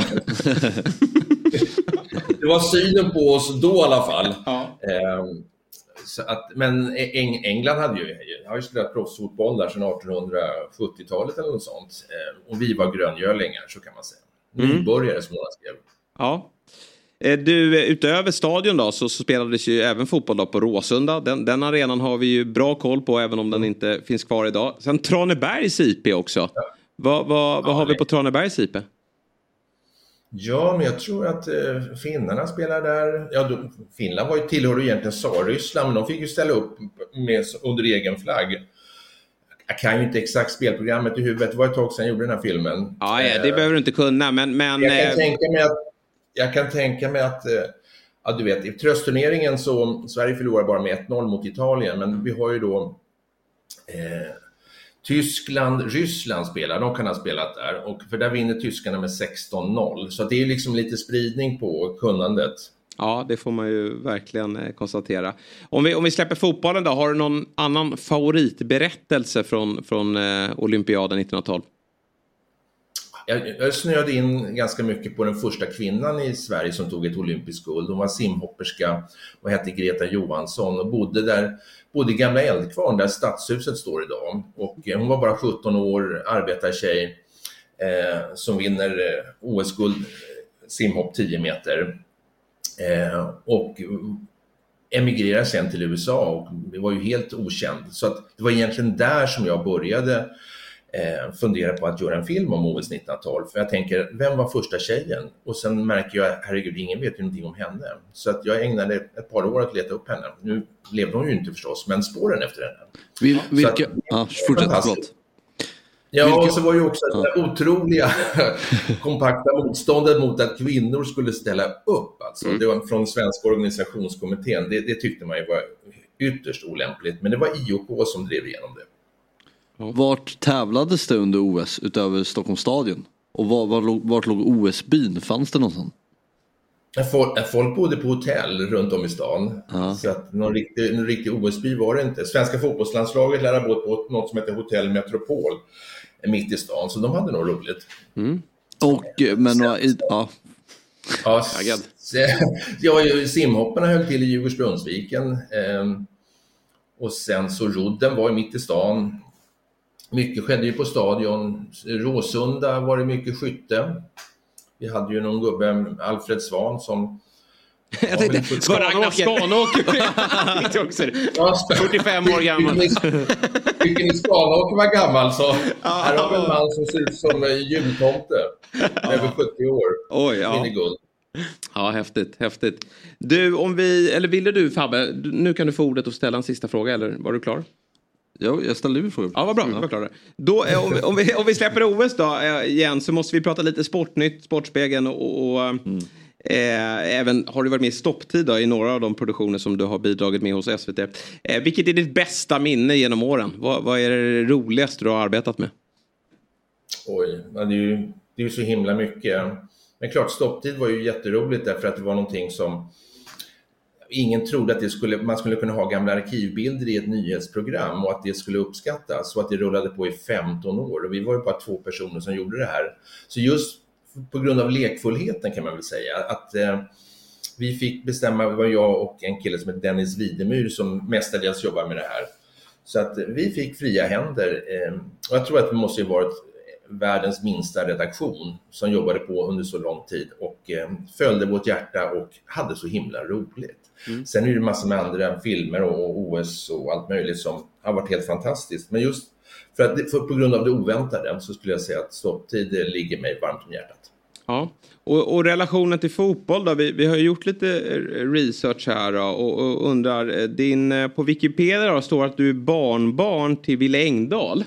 Speaker 7: det var synen på oss då i alla fall.
Speaker 1: Ja.
Speaker 7: Ehm, att, men Eng England hade ju, har ju spelat proffsfotboll där sedan 1870-talet eller något sånt. Ehm, och vi var gröngölingar, så kan man säga.
Speaker 1: Mm.
Speaker 7: Nybörjare som några skrev.
Speaker 1: Ja. Eh, Du, eh, utöver stadion då så, så spelades ju även fotboll då på Råsunda. Den, den arenan har vi ju bra koll på även om den inte finns kvar idag. Sen Tranebergs IP också. Vad, vad, vad har vi på Tranebergs IP?
Speaker 7: Ja, men jag tror att eh, finnarna spelar där. Ja, då, Finland var ju, tillhörde ju egentligen Tsarryssland, men de fick ju ställa upp med, under egen flagg. Jag kan ju inte exakt spelprogrammet i huvudet, det var ett tag sedan jag gjorde den här filmen.
Speaker 1: Ja, ja det
Speaker 7: Eh,
Speaker 1: behöver du inte kunna men... men
Speaker 7: jag, kan
Speaker 1: eh,
Speaker 7: tänka mig att, jag kan tänka mig att, eh, ja du vet, i tröstturneringen så, Sverige förlorar bara med 1-0 mot Italien, men vi har ju då eh, Tyskland, Ryssland spelar, de kan ha spelat där, och för där vinner tyskarna med 16-0. Så det är liksom lite spridning på kunnandet.
Speaker 1: Ja, det får man ju verkligen eh, konstatera. Om vi, om vi släpper fotbollen då, har du någon annan favoritberättelse från, från eh, olympiaden 1912?
Speaker 7: Jag, jag snöade in ganska mycket på den första kvinnan i Sverige som tog ett olympiskt guld. Hon var simhopperska och hette Greta Johansson och bodde där, bodde i Gamla Eldkvarn där stadshuset står idag. Och eh, hon var bara 17 år, arbetartjej eh, som vinner eh, OS-guld eh, simhopp 10 meter. Eh, och emigrerar sen till USA och var ju helt okänd. Så att det var egentligen där som jag började eh, fundera på att göra en film om OS 1912. För jag tänker, vem var första tjejen? Och sen märker jag, herregud, ingen vet ju någonting om henne. Så att jag ägnade ett par år att leta upp henne. Nu levde hon ju inte förstås, men spåren efter henne.
Speaker 4: Vil, vilka...
Speaker 7: att-
Speaker 4: Ja, fortsätt, förlåt.
Speaker 7: Ja, och så var ju också det där otroliga [LAUGHS] kompakta motståndet mot att kvinnor skulle ställa upp. Alltså.
Speaker 4: Mm.
Speaker 7: Det var från Svenska organisationskommittén. Det, det tyckte man ju var ytterst olämpligt. Men det var IOK som drev igenom det.
Speaker 4: Vart tävlades det under OS utöver Stockholms stadion? Och var, var, vart låg OS-byn? Fanns det någon sån?
Speaker 7: Folk, folk bodde på hotell runt om i stan.
Speaker 4: Ja.
Speaker 7: Så att någon riktig, någon riktig OS-by var det inte. Svenska fotbollslandslaget lär ha bott på något som heter Hotell Metropol eh, mitt i stan. Så de hade nog roligt.
Speaker 4: Och, eh, men några, i- ja,
Speaker 7: Ja, s- ja, simhopparna höll till i Djurgårdsbrunnsviken. ehm, och sen så rodden var mitt i stan. Mycket skedde ju på stadion. Råsunda var det mycket skytte. Vi hade ju någon gubbe, Alfred Svan, som... [LAUGHS]
Speaker 1: Jag tänkte, var Ragnar Skanåker? [LAUGHS]
Speaker 7: Ja,
Speaker 1: 45 år gammal.
Speaker 7: Tycker ni Skanåker var gammal så här har vi en man som ser ut som en jultomte. Över 70 år.
Speaker 1: Oj, ja.
Speaker 7: Guld.
Speaker 1: Ja, häftigt, häftigt. Du, om vi, eller ville du Fabbe, nu kan du få ordet och ställa en sista fråga, eller var du klar?
Speaker 4: Ja, jag ställde ju frågan.
Speaker 1: Ja, vad bra. Var klar. Då, eh, om, vi- om, vi, om vi släpper OS då eh, igen så måste vi prata lite Sportnytt, Sportspegeln och, och eh, även har du varit med i Stopptid då, i några av de produktioner som du har bidragit med hos SVT. Eh, vilket är ditt bästa minne genom åren? Vad, vad är det roligaste du har arbetat med?
Speaker 7: Oj, det är ju det är ju så himla mycket. Men klart, stopptid var ju jätteroligt därför att det var någonting som ingen trodde att det skulle, man skulle kunna ha gamla arkivbilder i ett nyhetsprogram och att det skulle uppskattas och att det rullade på i 15 år. Och vi var ju bara två personer som gjorde det här. Så just på grund av lekfullheten kan man väl säga att eh, vi fick bestämma, det var jag och en kille som heter Dennis Widemyr som mestadels jobbar med det här. Så att vi fick fria händer. eh, Och jag tror att det måste ju varit världens minsta redaktion som jobbade på under så lång tid och eh, följde vårt hjärta och hade så himla roligt. Sen är det massor med andra filmer och OS och allt möjligt som har varit helt fantastiskt. Men just för att, för, på grund av det oväntade så skulle jag säga att stopptid ligger mig varmt om hjärtat.
Speaker 1: Ja, och, och relationen till fotboll då? Vi, vi har ju gjort lite research här då, och, och undrar, eh, din, eh, på Wikipedia då, står att du är barnbarn till Wille Engdahl.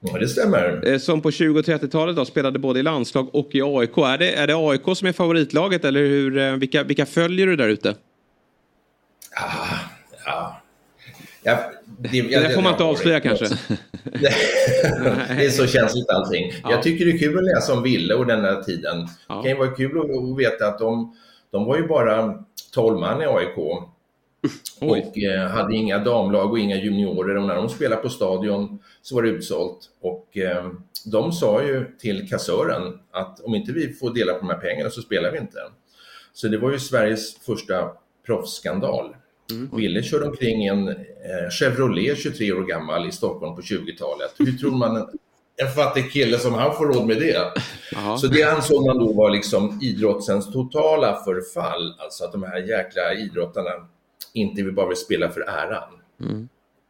Speaker 7: Ja, det stämmer.
Speaker 1: Eh, Som på 20 och 30-talet då spelade både i landslag och i AIK. Är det, är det AIK som är favoritlaget eller hur, vilka, vilka följer du där ute?
Speaker 7: Ja. Ja, det,
Speaker 1: Det där får man inte avslöja kanske. [LAUGHS]
Speaker 7: det är så känsligt allting. Jag tycker det är kul att läsa om Ville och den här tiden.
Speaker 1: Ja.
Speaker 7: Det kan ju vara kul att, veta att de, de var ju bara 12 man i AIK. Och eh, hade inga damlag och inga juniorer och när de spelade på stadion så var det utsålt. Och eh, de sa ju till kassören att om inte vi får dela på de här pengarna så spelar vi inte. Så det var ju Sveriges första proffsskandal. Wille körde omkring en eh, Chevrolet 23 år gammal i Stockholm på 20-talet. Hur tror man en, en fattig kille som han får råd med det? Så det ansåg man då var liksom idrottens totala förfall. Alltså att de här jäkla idrottarna inte vill bara vill spela för äran.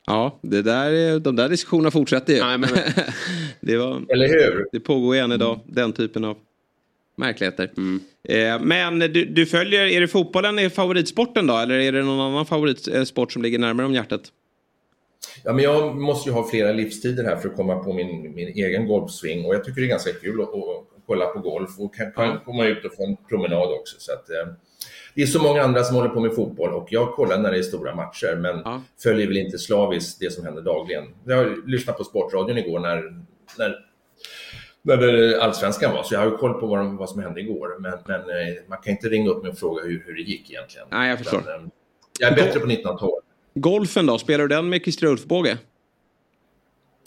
Speaker 1: Ja, det där, är- de där diskussionerna fortsätter ju.
Speaker 3: Nej, men- [LAUGHS]
Speaker 1: det, var,
Speaker 7: Eller hur?
Speaker 1: det pågår än idag, den typen av märkligheter. Eh, men du, du följer, är det fotbollen är favoritsporten då? Eller är det någon annan favoritsport som ligger närmare om hjärtat?
Speaker 7: Ja, men jag måste ju ha flera livstider här för att komma på min, min egen golfsving och jag tycker det är ganska kul att, att kolla på golf och kan, kan komma ut och få en promenad också. Så att, eh, det är så många andra som håller på med fotboll och jag kollar när det är stora matcher men
Speaker 1: Ja.
Speaker 7: följer väl inte slaviskt det som händer dagligen. Jag lyssnade på Sportradion igår när, när, när allsvenskan var så jag har ju koll på vad, de, vad som hände igår men, men eh, man kan inte ringa upp mig och fråga hur, hur det gick egentligen.
Speaker 1: Nej, jag förstår.
Speaker 7: Utan, eh, jag är bättre på 1912.
Speaker 1: Golfen då, spelar du den med Christer Ulfbåge?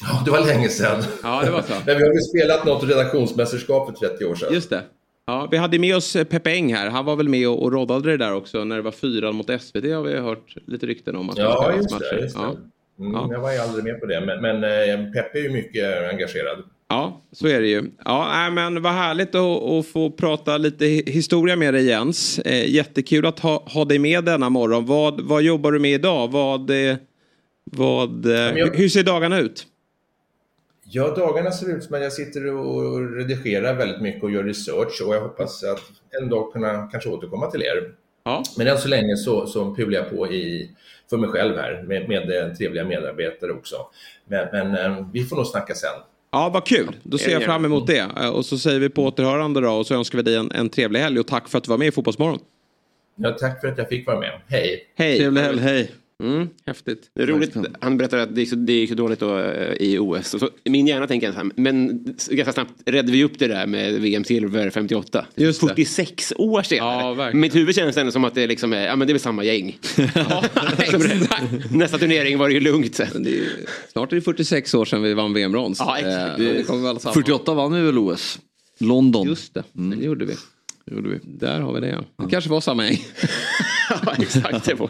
Speaker 7: Ja, det var länge sedan.
Speaker 1: Ja, det var så. [LAUGHS]
Speaker 7: Men vi har ju spelat något redaktionsmästerskap för 30 år sedan.
Speaker 1: Just det. Ja, vi hade med oss eh, Peppe Eng här. Han var väl med och, och roddade det där också när det var fyran mot SVT har vi hört lite rykten om. Att
Speaker 7: Ja, just det. Just det.
Speaker 1: Ja.
Speaker 7: Mm,
Speaker 1: Ja.
Speaker 7: Jag var ju aldrig med på det, men, men Peppe är ju mycket engagerad.
Speaker 1: Ja, så är det ju. Ja, men vad härligt att, att få prata lite hi- historia med dig Jens. Eh, jättekul att ha, ha dig med denna morgon. Vad, vad jobbar du med idag? Vad, eh, vad, eh,
Speaker 7: jag-
Speaker 1: hur- ser dagarna ut?
Speaker 7: Ja, dagarna ser ut som att jag sitter och redigerar väldigt mycket och gör research och jag hoppas att en dag kunna kanske återkomma till er.
Speaker 1: Ja.
Speaker 7: Men än så länge så, så pular jag på i, för mig själv här med, med eh, trevliga medarbetare också. Men, men vi får nog snacka sen.
Speaker 1: Ja, vad kul. Då ser jag fram emot det. Eh, Och så säger vi på återhörande då och så önskar vi dig en, en trevlig helg och tack för att du var med i Fotbollsmorgon.
Speaker 7: Ja, tack för att jag fick vara med. Hej!
Speaker 1: Hej!
Speaker 4: Trevlig helg, hej.
Speaker 1: Mm, häftigt.
Speaker 3: Det är roligt, han berättar att det gick så, det gick så dåligt då, eh, i OS. Så, min hjärna tänker så här, men ganska snabbt räddade vi upp det där med VM-silver 58.
Speaker 1: Just det.
Speaker 3: 46 år senare.
Speaker 1: Ja, verkligen.
Speaker 3: Mitt huvud känns ändå som att det, liksom är, ja, men det är väl samma gäng. [LAUGHS] Det- Nästa turnering var det ju lugnt sen.
Speaker 1: Det är, snart är det 46 år sedan vi vann VM-brons.
Speaker 3: Ja, exakt.
Speaker 1: Eh, det kommer vi alla samma.
Speaker 4: 48 vann vi väl OS? London.
Speaker 1: Just det, det gjorde vi.
Speaker 4: Det gjorde vi.
Speaker 1: Där har vi det ja. Det kanske var samma gäng. [LAUGHS]
Speaker 3: ja, exakt. Det var.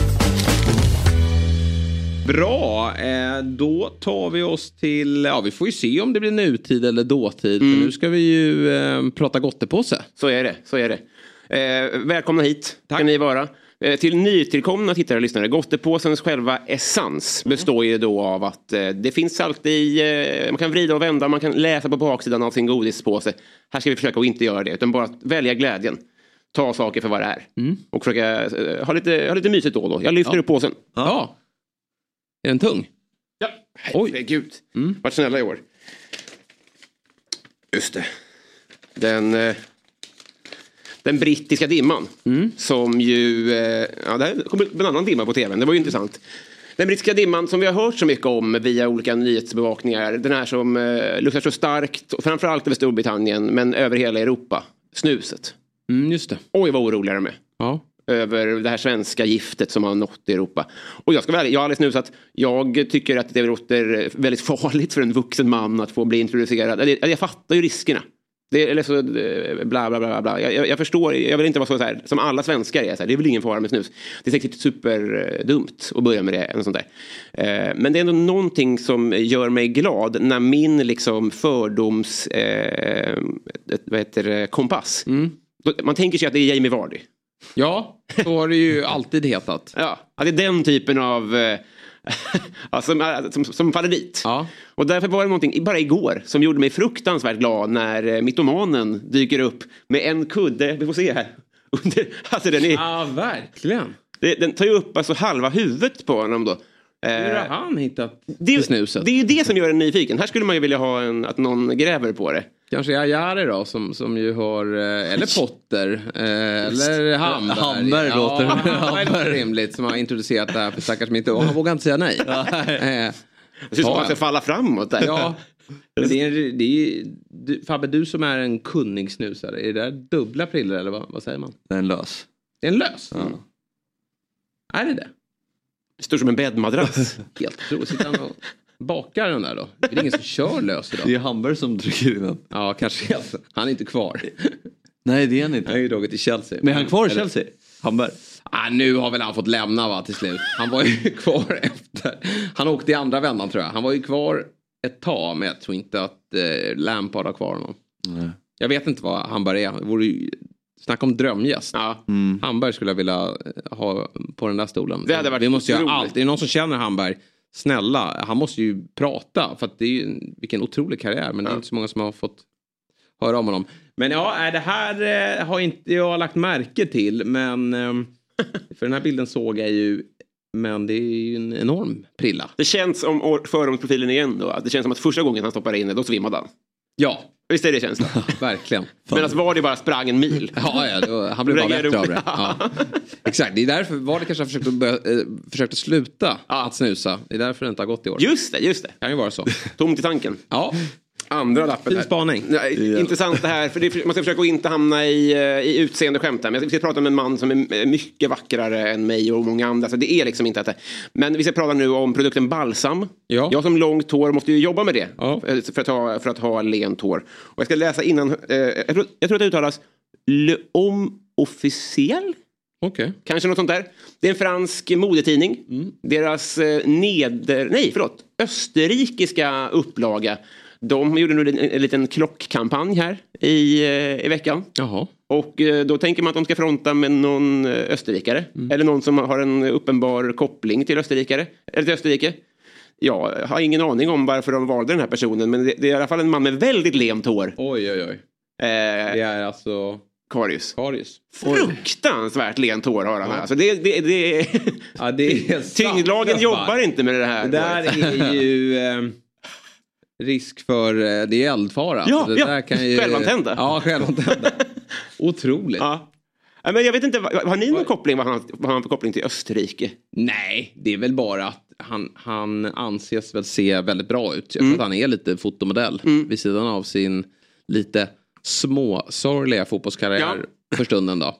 Speaker 1: Bra, eh, då tar vi oss till, ja vi får ju se om det blir nutid eller dåtid. För nu ska vi ju eh, prata gottepåse.
Speaker 3: Så är det. Så är det. Eh, välkomna hit kan ni vara. Eh, till nytillkomna tittare och lyssnare. Gottepåsens själva essens består ju då av att eh, det finns alltid i, eh, man kan vrida och vända, man kan läsa på baksidan av sin godispåse. Här ska vi försöka att inte göra det, utan bara välja glädjen. Ta saker för vad det är. Och försöka eh, ha, lite, ha lite mysigt då och då. Jag lyfter upp påsen.
Speaker 1: Ja. Är den tung?
Speaker 3: Ja, herregud. Mm. Vart snälla i år. Just det. Den, eh, den brittiska dimman. Som ju, eh, ja det här kom upp en annan dimma på tvn, det var ju intressant. Den brittiska dimman som vi har hört så mycket om via olika nyhetsbevakningar. Den här som eh, luktar så starkt, framförallt över Storbritannien men över hela Europa. Snuset.
Speaker 1: Mm, just det.
Speaker 3: Oj vad oroliga de är
Speaker 1: Ja.
Speaker 3: Över det här svenska giftet som har nått Europa. Och jag ska vara ärlig, jag har aldrig snusat. Jag tycker att det låter väldigt farligt för en vuxen man att få bli introducerad. Jag fattar ju riskerna. Det eller så, eh, bla bla bla bla. Jag, jag, förstår, jag vill inte vara så, så här, som alla svenskar är, så här, det är väl ingen fara med snus. Det är säkert superdumt att börja med det. Eller sånt där. Eh, men det är ändå någonting som gör mig glad när min liksom fördoms, eh, vad heter kompass. Man tänker sig att det är Jamie Vardy.
Speaker 1: Ja, så har det ju alltid hetat.
Speaker 3: Ja, det är den typen av... Eh, [LAUGHS] alltså, som, som, som faller dit.
Speaker 1: Ja.
Speaker 3: Och därför var det någonting, bara igår, som gjorde mig fruktansvärt glad när eh, mytomanen dyker upp med en kudde, vi får se här. [LAUGHS] Alltså den, är,
Speaker 1: Ja, verkligen.
Speaker 3: den tar ju upp alltså halva huvudet på honom då.
Speaker 1: Hur har han hittat
Speaker 3: det,
Speaker 1: snuset?
Speaker 3: Det är ju det som gör en nyfiken. Här skulle man ju vilja ha en, att någon gräver på det.
Speaker 1: Kanske Ajari då som, som ju har, eh, eller Potter, eh, eller Hamberg.
Speaker 4: Hamberg låter- [LAUGHS]
Speaker 1: ja, rimligt som har introducerat det här för stackars Mitte och han vågar inte säga nej. Eh,
Speaker 3: Det ser ut som man ska falla framåt där.
Speaker 1: Ja. Men det är, det är, du, Fabbe, du som är en kunnig snusare, är det där dubbla prillor eller vad, vad säger man?
Speaker 4: Det är en lös.
Speaker 1: Det är en lös? Är det det?
Speaker 3: Stor som en bäddmadrass. [LAUGHS]
Speaker 1: Helt otroligt. Bakar den där då? Det är ingen som kör lös idag. [LAUGHS]
Speaker 4: Det är Hamberg som trycker in den.
Speaker 1: Ja, kanske. Alltså. Han är inte kvar. [LAUGHS]
Speaker 4: Nej, det är han inte.
Speaker 1: Han är ju dragit till Chelsea.
Speaker 4: Men är han kvar i
Speaker 1: Eller-
Speaker 4: Chelsea? Hamberg?
Speaker 1: Ah, nu har väl han fått lämna va till slut. Han var ju [LAUGHS] kvar efter. Han åkte i andra vändan tror jag. Han var ju kvar ett tag men jag tror inte att eh, Lampard har kvar honom.
Speaker 4: Nej.
Speaker 1: Jag vet inte vad Hamberg är. Det vore ju... Snacka om drömgäst.
Speaker 4: Mm.
Speaker 1: Hamberg skulle jag vilja ha på den där stolen.
Speaker 3: Det hade varit
Speaker 1: Vi måste göra
Speaker 3: otroligt.
Speaker 1: allt. Är det någon som känner Hamberg? Snälla, han måste ju prata. För att det är ju, en- vilken otrolig karriär. Men det är inte så många som har fått höra om honom. Men ja, det här eh, har inte jag lagt märke till. Men ehm, [LAUGHS] för den här bilden såg jag ju. Men det är ju en enorm prilla.
Speaker 3: Det känns om fördomsprofilen igen då. Det känns som att första gången han stoppade in det, då svimmade han.
Speaker 1: Ja,
Speaker 3: Visst är det känslan?
Speaker 1: verkligen.
Speaker 3: Medan Vardy bara sprang en mil.
Speaker 1: Ja, ja då, han blev bara bättre av det. Ja. Exakt, det är därför Vardy kanske har försökt att, börja, eh, försökt att sluta att snusa. Det är därför det inte har gått i år.
Speaker 3: Just det, just det.
Speaker 1: Kan ju vara så.
Speaker 3: Tomt i tanken.
Speaker 1: Ja,
Speaker 3: Andra lappen
Speaker 1: fin spaning.
Speaker 3: Nej, Intressant det här, för det, man ska försöka inte hamna i, eh, i utseendeskämt här. Men vi ska prata om en man som är mycket vackrare än mig och många andra. Så det är liksom inte att det... Men vi ska prata nu om produkten balsam.
Speaker 1: Ja.
Speaker 3: Jag som långt hår måste ju jobba med det.
Speaker 1: Ja.
Speaker 3: eh, För, att ha, för att ha lent hår. Och jag ska läsa innan. Eh, jag, tror, jag tror att det uttalas Le Homme Officiel.
Speaker 1: Okej.
Speaker 3: Kanske något sånt där. Det är en fransk modetidning. Deras eh, neder... Nej, förlåt. Österrikiska upplaga. De gjorde nu en, en liten klockkampanj här i, eh, i veckan.
Speaker 1: Jaha.
Speaker 3: Och eh, då tänker man att de ska fronta med någon eh, österrikare. Eller någon som har en uppenbar koppling till österrikare. Eller till Österrike. Jag har ingen aning om varför de valde den här personen. Men det, det är i alla fall en man med väldigt lent hår.
Speaker 1: Oj, oj, oj.
Speaker 3: Eh,
Speaker 1: Det är alltså
Speaker 3: Karius.
Speaker 1: Karius.
Speaker 3: Fruktansvärt lent hår har han. Alltså det, det, det,
Speaker 1: Ja, det är. [LAUGHS]
Speaker 3: Tyngdlagen jobbar inte med det här.
Speaker 1: Det där är ju eh, risk för, eh, det är eldfara.
Speaker 3: Ja,
Speaker 1: det
Speaker 3: ja.
Speaker 1: där kan ju,
Speaker 3: Självantända.
Speaker 1: Ja, självantända. [LAUGHS] Otroligt.
Speaker 3: Ja. Ja, Men jag vet inte, vad- har ni någon koppling, vad han, vad han har för koppling till Österrike?
Speaker 1: Nej, det är väl bara att han, han anses väl se väldigt bra ut. Jag tror
Speaker 3: Mm.
Speaker 1: att han är lite fotomodell vid sidan av sin lite småsorgliga fotbollskarriär för stunden då.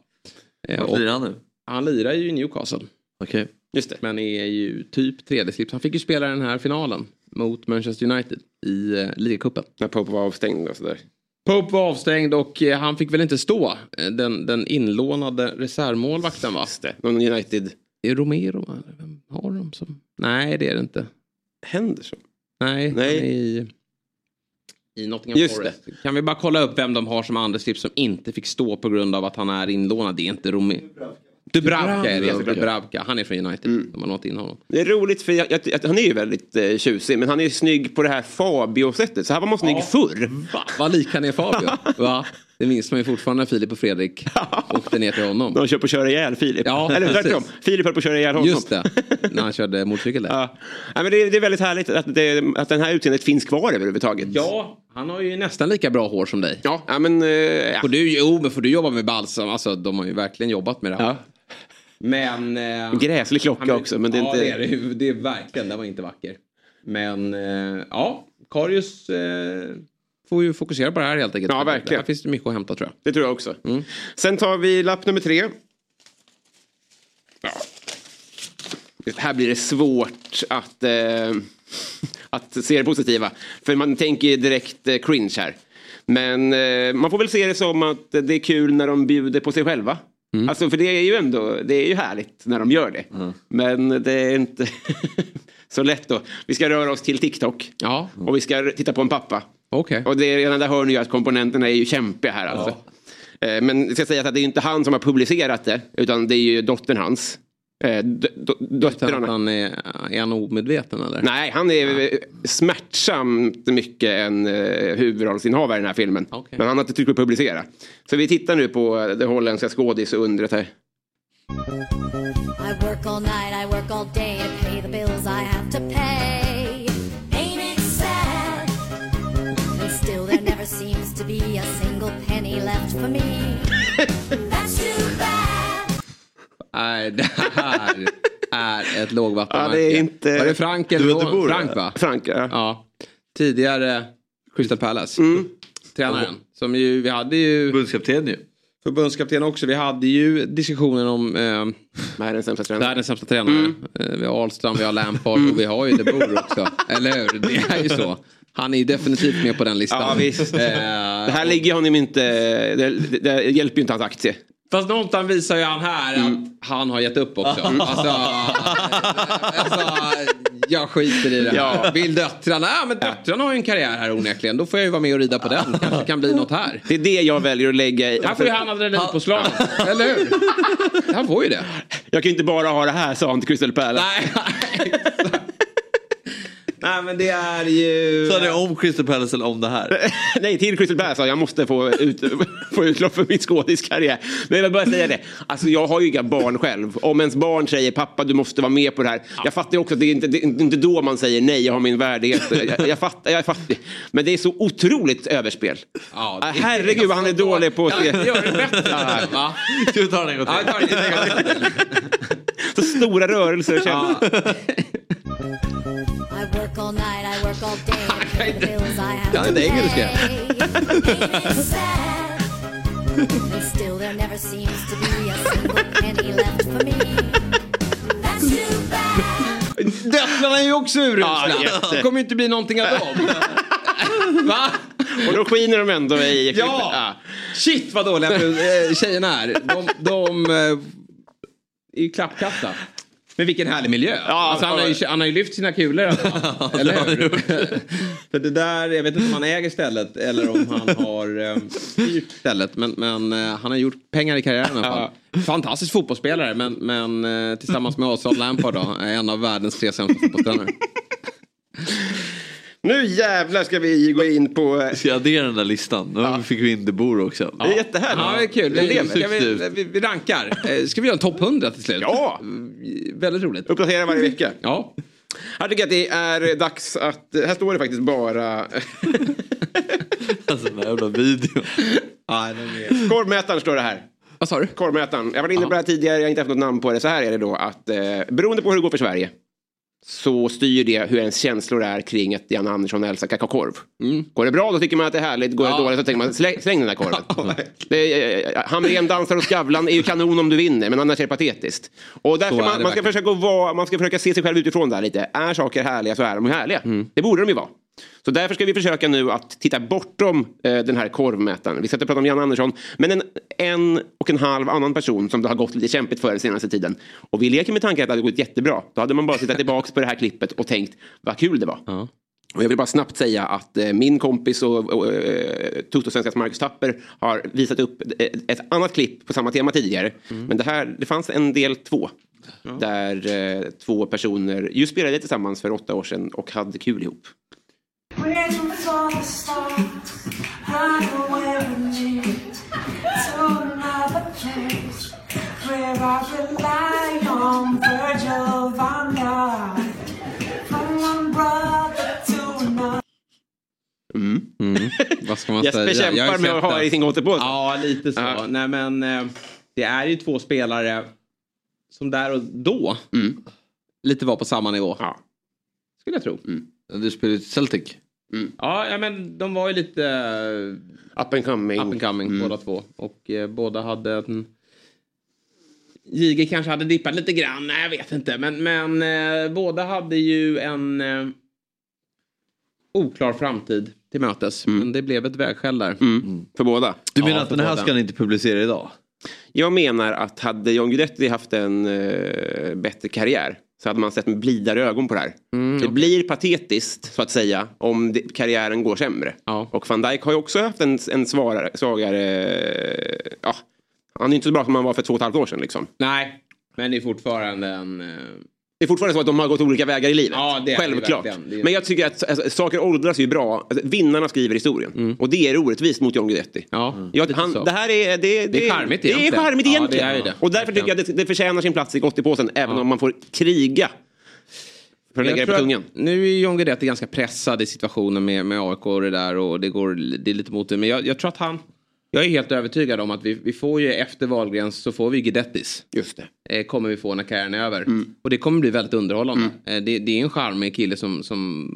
Speaker 1: Eh, och
Speaker 4: lirar han nu?
Speaker 1: han lirar ju i Newcastle.
Speaker 4: Okej.
Speaker 3: Just det.
Speaker 1: Men är ju typ tredje slips. Han fick ju spela den här finalen mot Manchester United i eh, ligacupen.
Speaker 3: När Pope var avstängd och sådär.
Speaker 1: Pope var avstängd och eh, han fick väl inte stå. Eh, Den, den inlånade reservmålvakten va?
Speaker 3: Just det. Någon United.
Speaker 1: Det är Romero eller vem har de som? Nej det är det inte.
Speaker 3: Henderson.
Speaker 1: Nej,
Speaker 3: Nej.
Speaker 1: han är i, i Nottingham
Speaker 3: Just
Speaker 1: Forest. Kan vi bara kolla upp vem de har som andra slips som inte fick stå på grund av att han är inlånad. Det är inte Romero. Dubravka är det.
Speaker 3: Dubravka.
Speaker 1: Han är från United. De har lånat in honom.
Speaker 3: Det är roligt för jag, jag, jag, han är ju väldigt eh, tjusig men han är ju snygg på det här Fabio-sättet. Så här var man snygg förr.
Speaker 1: Va? Vad lik han är Fabio. [LAUGHS] Va? Det minns man ju fortfarande när Filip och Fredrik åkte ner till honom.
Speaker 3: De kör på att köra ihjäl Filip.
Speaker 1: Ja,
Speaker 3: Eller tvärtom. Filip höll på att köra ihjäl honom.
Speaker 1: Just det, när han körde motorcykel där.
Speaker 3: Ja. Ja, men det, är- det är väldigt härligt att, det, att den här utseendet finns kvar överhuvudtaget.
Speaker 1: Ja, han har ju nästan lika bra hår som dig.
Speaker 3: Ja, ja men... eh, ja.
Speaker 1: Får du, jo, men får du jobba med balsam? Alltså, de har ju verkligen jobbat med det här.
Speaker 3: Ja.
Speaker 1: Men... Eh,
Speaker 3: Gräslig klocka
Speaker 1: han-
Speaker 3: också, men det är
Speaker 1: ja,
Speaker 3: inte...
Speaker 1: det är det. Det är verkligen, den var inte vacker. Men eh, ja, Karius eh, får ju fokusera på det här helt enkelt.
Speaker 3: Ja, verkligen.
Speaker 1: Här finns det mycket att hämta tror jag.
Speaker 3: Det tror jag också.
Speaker 1: Mm.
Speaker 3: Sen tar vi lapp nummer tre. Ja. Här blir det svårt att, eh, att se det positiva. För man tänker direkt eh, cringe här. Men eh, man får väl se det som att det är kul när de bjuder på sig själva. Alltså för det är ju ändå, det är ju härligt när de gör det. Men det är inte [LAUGHS] så lätt då. Vi ska röra oss till TikTok.
Speaker 1: Ja,
Speaker 3: Och vi ska titta på en pappa.
Speaker 1: okej.
Speaker 3: Och det är, redan där hör ni ju att komponenterna är ju kämpiga här alltså. Eh, Men det ska sägas att det är inte han som har publicerat det, utan det är ju dottern hans. Eh, döttrarna.
Speaker 1: Han är, är han omedveten eller?
Speaker 3: Nej, han är ja. smärtsamt mycket en eh, huvudrollsinnehavare i den här filmen.
Speaker 1: Okay.
Speaker 3: Men han har inte tyckt att publicera. Så vi tittar nu på eh, det holländska skådisundret här.
Speaker 8: I work all night, I work all day to pay the bills I have to pay. Ain't it sad? And still there never seems to be a single penny left for me.
Speaker 1: Nej, det här är ett lågvattenmärke.
Speaker 3: Ja, det är inte-
Speaker 1: Var det Frank eller
Speaker 3: Du
Speaker 1: någon?
Speaker 3: borde-
Speaker 1: Frank va?
Speaker 3: Frank, ja.
Speaker 1: ja. Tidigare Crystal Palace.
Speaker 3: Mm.
Speaker 1: Tränaren. Som ju, vi hade ju...
Speaker 4: Förbundskapten ju.
Speaker 1: Förbundskapten också. Vi hade ju diskussionen om eh,
Speaker 3: Världens sämsta tränare.
Speaker 1: världens sämsta tränare.
Speaker 3: Mm.
Speaker 1: Eh, vi har Ahlstrand, vi har Lampard och vi har ju De Boer också. Eller hur? Det är ju så. Han är ju definitivt med på den listan.
Speaker 3: Ja, visst.
Speaker 1: Eh,
Speaker 3: Det här ligger honom inte... Det, det, det hjälper ju inte hans aktie.
Speaker 1: Fast någonstans visar ju han här
Speaker 3: Mm.
Speaker 1: att han har gett upp också. Alltså, alltså, jag skiter i det här.
Speaker 3: Ja.
Speaker 1: Vill döttrarna? Ja men döttrarna har ju en karriär här onekligen. Då får jag ju vara med och rida på den. Kanske kan bli något här.
Speaker 3: Det är det jag väljer att lägga i.
Speaker 1: Här får ju han adrenalinpåslag. Eller hur? Han får ju det.
Speaker 3: Jag kan ju inte bara ha det här, sa han till Crystal Palace.
Speaker 1: Nej, Nej men det är ju...
Speaker 4: Sa det om Crystal Palace eller om det här? [LAUGHS]
Speaker 3: Nej, till Crystal Palace sa jag måste få, ut, [LAUGHS] få utlopp för min skådiskarriär. Men jag vill bara säga det. Alltså jag har ju inga barn själv. Om ens barn säger pappa du måste vara med på det här. Jag fattar ju också att det är inte, det är inte då man säger nej, jag har min värdighet. Jag, jag, fattar, jag fattar. Men det är så otroligt överspel.
Speaker 1: Ja,
Speaker 3: Ah, Herregud vad han är dålig på att se.
Speaker 1: Jag gör det bättre. [LAUGHS] Va?
Speaker 4: Ska vi ta den en gång
Speaker 1: Ja,
Speaker 4: till?
Speaker 1: jag tar det en gång till.
Speaker 3: Så stora rörelser
Speaker 1: Ja.
Speaker 8: Have
Speaker 1: Kan inte engelska.
Speaker 8: pay. It's sad. And still there never seems to be a single penny left for me. That's too bad.
Speaker 1: Döttrarna är ju också urusla.
Speaker 3: Ja,
Speaker 1: det kommer ju inte bli någonting av dem. Va?
Speaker 3: Och då skiner de ändå i...
Speaker 1: Ja! Shit vad dåliga eh, tjejerna är. De, de eh, är ju klappkassa. Men vilken härlig miljö. alltså, han, har ju, han har ju lyft sina kulor. Alltså. [LAUGHS] Eller hur? För det där, jag vet inte om han äger stället eller om han har eh, hyrt stället. Men, men eh, han har gjort pengar i karriären i alla fall. Fantastisk fotbollsspelare men, men eh, tillsammans med Oswald Lampard då, är en av världens tre sämsta fotbollstränare. [LAUGHS]
Speaker 3: Nu jävlar ska vi gå in på...
Speaker 4: Ska jag addera den där listan? Nu fick vi in De Boer också.
Speaker 3: Det är jättehärligt.
Speaker 1: Ja, det är kul.
Speaker 3: Det
Speaker 1: Vi, ska vi, vi, vi rankar. Eh, Ska vi göra en topp 100 till slut?
Speaker 3: Ja!
Speaker 1: Väldigt roligt.
Speaker 3: Uppdatera varje vecka.
Speaker 1: Ja.
Speaker 3: Här tycker jag att det är dags att... Här står det faktiskt bara...
Speaker 4: Alltså den här jävla videon.
Speaker 3: Korvmätaren står det här.
Speaker 1: Vad sa du?
Speaker 3: Korvmätaren. Jag var inne på det här tidigare, jag har inte haft något namn på det. Så här är det då att eh, beroende på hur det går för Sverige så styr det hur ens känslor är kring att Jan Andersson älskar kakaokorv. Går det bra då tycker man att det är härligt. Går det dåligt så tänker man släng, släng den där korven. [LAUGHS] det är, eh, Hamrén, Dansar och Skavlan är ju kanon om du vinner men annars är det patetiskt. Och därför man, man, ska
Speaker 1: verkligen.
Speaker 3: försöka vara, man ska försöka se sig själv utifrån där lite. Är saker härliga så är de härliga. Det borde de ju vara. Så därför ska vi försöka nu att titta bortom eh, den här korvmätaren. Vi ska inte prata om Jan Andersson, men en, en och en halv annan person som det har gått lite kämpigt för den senaste tiden. Och vi leker med tanken att det hade gått jättebra. Då hade man bara tittat tillbaka på det här klippet och tänkt vad kul det var. Och jag vill bara snabbt säga att eh, min kompis och, och eh, Toto-svenskas Marcus Tapper har visat upp ett, ett annat klipp på samma tema tidigare. Men det här, det fanns en del två. Där eh, två personer just spelade tillsammans för åtta år sedan och hade kul ihop.
Speaker 9: Waiting for the stars, away with me to another place where I rely on Virgil van Gogh. From one brother to another.
Speaker 1: Mm. Vad ska man
Speaker 3: Jesper
Speaker 1: säga?
Speaker 3: Kämpar
Speaker 1: ju
Speaker 3: med att ha
Speaker 1: det.
Speaker 3: i sin återpåse.
Speaker 1: Ja, lite så.
Speaker 3: Ja.
Speaker 1: Nej, men eh, det är ju två spelare som där och då lite var på samma nivå.
Speaker 3: Ja.
Speaker 1: Skulle jag tro.
Speaker 4: Du spelar i Celtic.
Speaker 1: Ja, ja, men de var ju lite eh,
Speaker 3: Up and coming.
Speaker 1: up and coming båda två. Och eh, båda hade en... Jige kanske hade dippat lite grann, nej jag vet inte. Men, men eh, båda hade ju en eh, oklar framtid till mötes. Men det blev ett vägskäl där.
Speaker 3: Mm. För båda.
Speaker 4: Du menar
Speaker 1: Ja,
Speaker 4: att den här
Speaker 1: båda.
Speaker 4: ska ni inte publicera idag?
Speaker 3: Jag menar att hade John Guidetti haft en eh, bättre karriär så hade man sett med blidare ögon på det här. det blir patetiskt så att säga om det, karriären går sämre.
Speaker 1: Ja.
Speaker 3: Och van Dijk har ju också haft en, en svarare, svagare... eh, Ja, han är inte så bra som han var för två och ett halvt år sedan. Liksom.
Speaker 1: Nej, men det är fortfarande en...
Speaker 3: Det är fortfarande så att de har gått olika vägar i livet.
Speaker 1: Ja, det det
Speaker 3: Självklart.
Speaker 1: Det är-
Speaker 3: Men jag tycker att alltså, saker åldras ju bra. Alltså, vinnarna skriver historien. Och det är orättvist mot John Guidetti.
Speaker 1: ja,
Speaker 3: Jag,
Speaker 1: lite
Speaker 3: han, det här är... Det,
Speaker 1: Det är charmigt
Speaker 3: Det är
Speaker 1: egentligen.
Speaker 3: charmigt
Speaker 1: Ja,
Speaker 3: egentligen.
Speaker 1: det är det.
Speaker 3: Och därför tycker jag att det, det förtjänar sin plats i gottepåsen. Även om man får kriga. För att lägga det tungan.
Speaker 1: Nu är John Guidetti ganska pressad i situationen med, med AIK och det där och det går det är lite mot det. Men jag, jag tror att han... Jag är helt övertygad om att vi, vi får ju efter Wahlgrens så får vi Guidettis.
Speaker 3: Just
Speaker 1: eh, kommer vi få när karriären är över.
Speaker 3: Mm.
Speaker 1: Och det kommer bli väldigt underhållande. Eh, det, det är en charmig kille som, som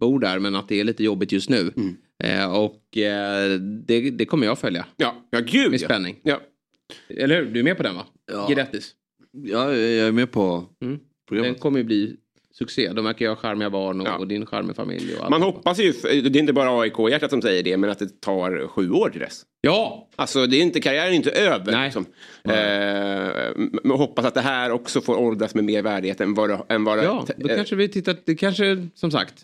Speaker 1: bor där men att det är lite jobbigt just nu.
Speaker 3: Mm.
Speaker 1: Eh, och eh, det, det kommer jag följa.
Speaker 3: Ja, ja gud
Speaker 1: Med spänning.
Speaker 3: Ja.
Speaker 1: Eller hur? Du är med på den va?
Speaker 4: Ja.
Speaker 1: Guidettis.
Speaker 4: Ja, jag är med på
Speaker 1: Den
Speaker 4: programmet.
Speaker 1: kommer ju bli succé. De verkar ju ha charmiga barn och, och din charmiga familj. Och allt.
Speaker 3: Man hoppas ju, det är inte bara AIK-hjärtat som säger det, men att det tar sju år till dess.
Speaker 1: Ja!
Speaker 3: Alltså det är inte, karriären är inte över. Liksom. Eh, men hoppas att det här också får åldras med mer värdighet än vad det... Än vad det
Speaker 1: Ja, då
Speaker 3: eh,
Speaker 1: kanske vi tittar, det kanske som sagt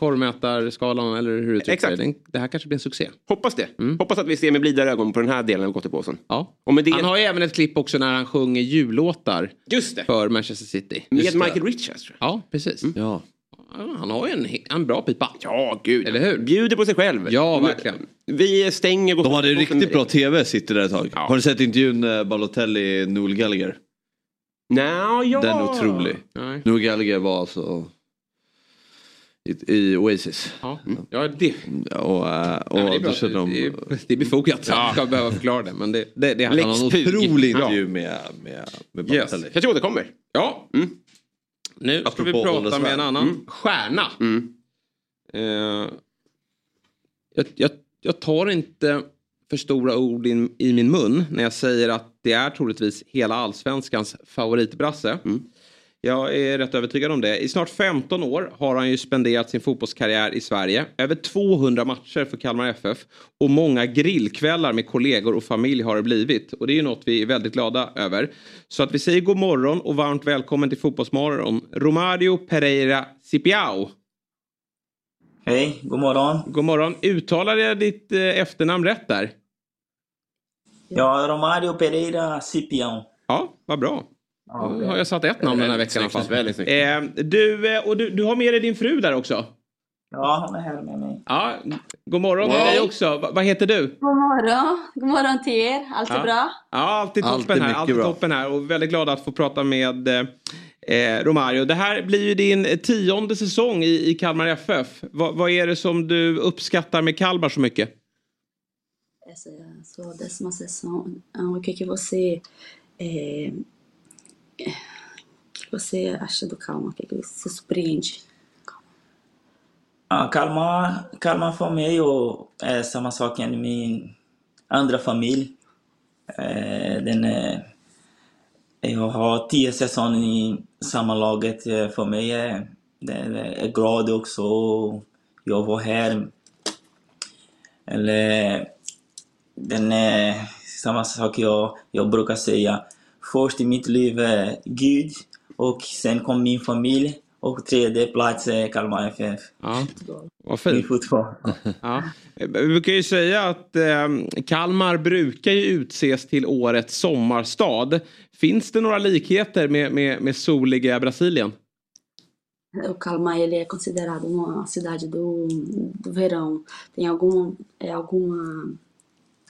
Speaker 1: korvmätarskalan eller hur du
Speaker 3: Exakt.
Speaker 1: det. Den- Det här kanske blir en succé.
Speaker 3: Hoppas det. Hoppas att vi ser med blidare ögon på den här delen av gottepåsen.
Speaker 1: Ja.
Speaker 3: Och med det...
Speaker 1: Han har ju även ett klipp också när han sjunger jullåtar
Speaker 3: Just det.
Speaker 1: för Manchester City.
Speaker 3: Med
Speaker 1: Just det.
Speaker 3: Michael Richards tror jag.
Speaker 1: Ja, precis.
Speaker 4: Ja.
Speaker 1: Ja, Han har ju en, en bra pipa.
Speaker 3: Ja, gud.
Speaker 1: Eller hur?
Speaker 3: Bjuder på sig själv.
Speaker 1: Ja, verkligen.
Speaker 3: Vi stänger
Speaker 4: De hade riktigt bra tv City där ett tag.
Speaker 3: Ja.
Speaker 4: Har du sett intervjun med Balotelli Noel Gallagher?
Speaker 3: Nå, ja.
Speaker 4: Den är otrolig.
Speaker 1: Nej.
Speaker 4: Noel Gallagher var alltså i, i Oasis.
Speaker 1: Ja, ja det,
Speaker 4: Och, äh, och
Speaker 1: Nej, det, är bra.
Speaker 4: då kände de,
Speaker 1: det, är, det är befogat.
Speaker 3: Ja.
Speaker 1: Jag ska behöva förklara det. Men det, det, det
Speaker 3: Lex
Speaker 4: han har en otrolig intervju med, med, med
Speaker 1: Yes.
Speaker 4: Balotelli.
Speaker 3: Kanske återkommer.
Speaker 1: Ja. Nu ska vi
Speaker 4: Apropå
Speaker 1: prata med en annan
Speaker 3: Mm.
Speaker 1: stjärna.
Speaker 3: Mm.
Speaker 1: Eh, jag, jag, jag tar inte för stora ord in, i min mun när jag säger att det är troligtvis hela allsvenskans favoritbrasse. Jag är rätt övertygad om det. I snart 15 år har han ju spenderat sin fotbollskarriär i Sverige. Över 200 matcher för Kalmar FF. Och många grillkvällar med kollegor och familj har det blivit. Och det är ju något vi är väldigt glada över. Så att vi säger god morgon och varmt välkommen till Fotbollsmorgon. Romario Pereira Cipiao.
Speaker 10: Hej, god morgon.
Speaker 1: God morgon. Uttalade jag ditt eh, efternamn rätt där?
Speaker 10: Ja, Romario Pereira Cipião.
Speaker 1: Ja, vad bra. Då har jag satt ett namn den här veckan i alla fall.
Speaker 3: Väldigt snyggt.
Speaker 1: Eh, du, eh, och du, du har med dig din fru där också?
Speaker 10: Ja, hon är här med mig.
Speaker 1: Ja, god morgon till
Speaker 10: Hej.
Speaker 1: dig också. Va, vad heter du?
Speaker 11: God morgon. God morgon till er. Allt är
Speaker 1: Ja.
Speaker 11: bra?
Speaker 1: Ja, alltid toppen
Speaker 4: Alltid
Speaker 1: här.
Speaker 4: mycket
Speaker 1: Alltid
Speaker 4: bra.
Speaker 1: toppen här och väldigt glad att få prata med eh, eh, Romario. Det här blir ju din tionde säsong i, i Kalmar FF. Va, vad är det som du uppskattar med Kalmar så mycket?
Speaker 11: Essa é a sua décima sessão. O que, que você. É, é, que você acha do Calma? O que, que você surpreende?
Speaker 10: Ah, Kalmar, Kalmar för mig och är samma sak som min andra familj. Eh, den är, jag har tio säsonger i sammanlaget. Eh, För mig är det är glad också. Jag var här. Eller den är samma sak jag, jag brukar säga. Först i mitt liv är Gud och sen kom min familj och tredje plats är Kalmar FF.
Speaker 1: Ja, vad fint.
Speaker 10: fotboll. [LAUGHS]
Speaker 1: Ja. Vi brukar ju säga att eh, Kalmar brukar ju utses till årets sommarstad. Finns det några likheter med, med, med soliga Brasilien?
Speaker 11: O Calma ele é considerado uma cidade do, do verão. Tem algum, é, alguma.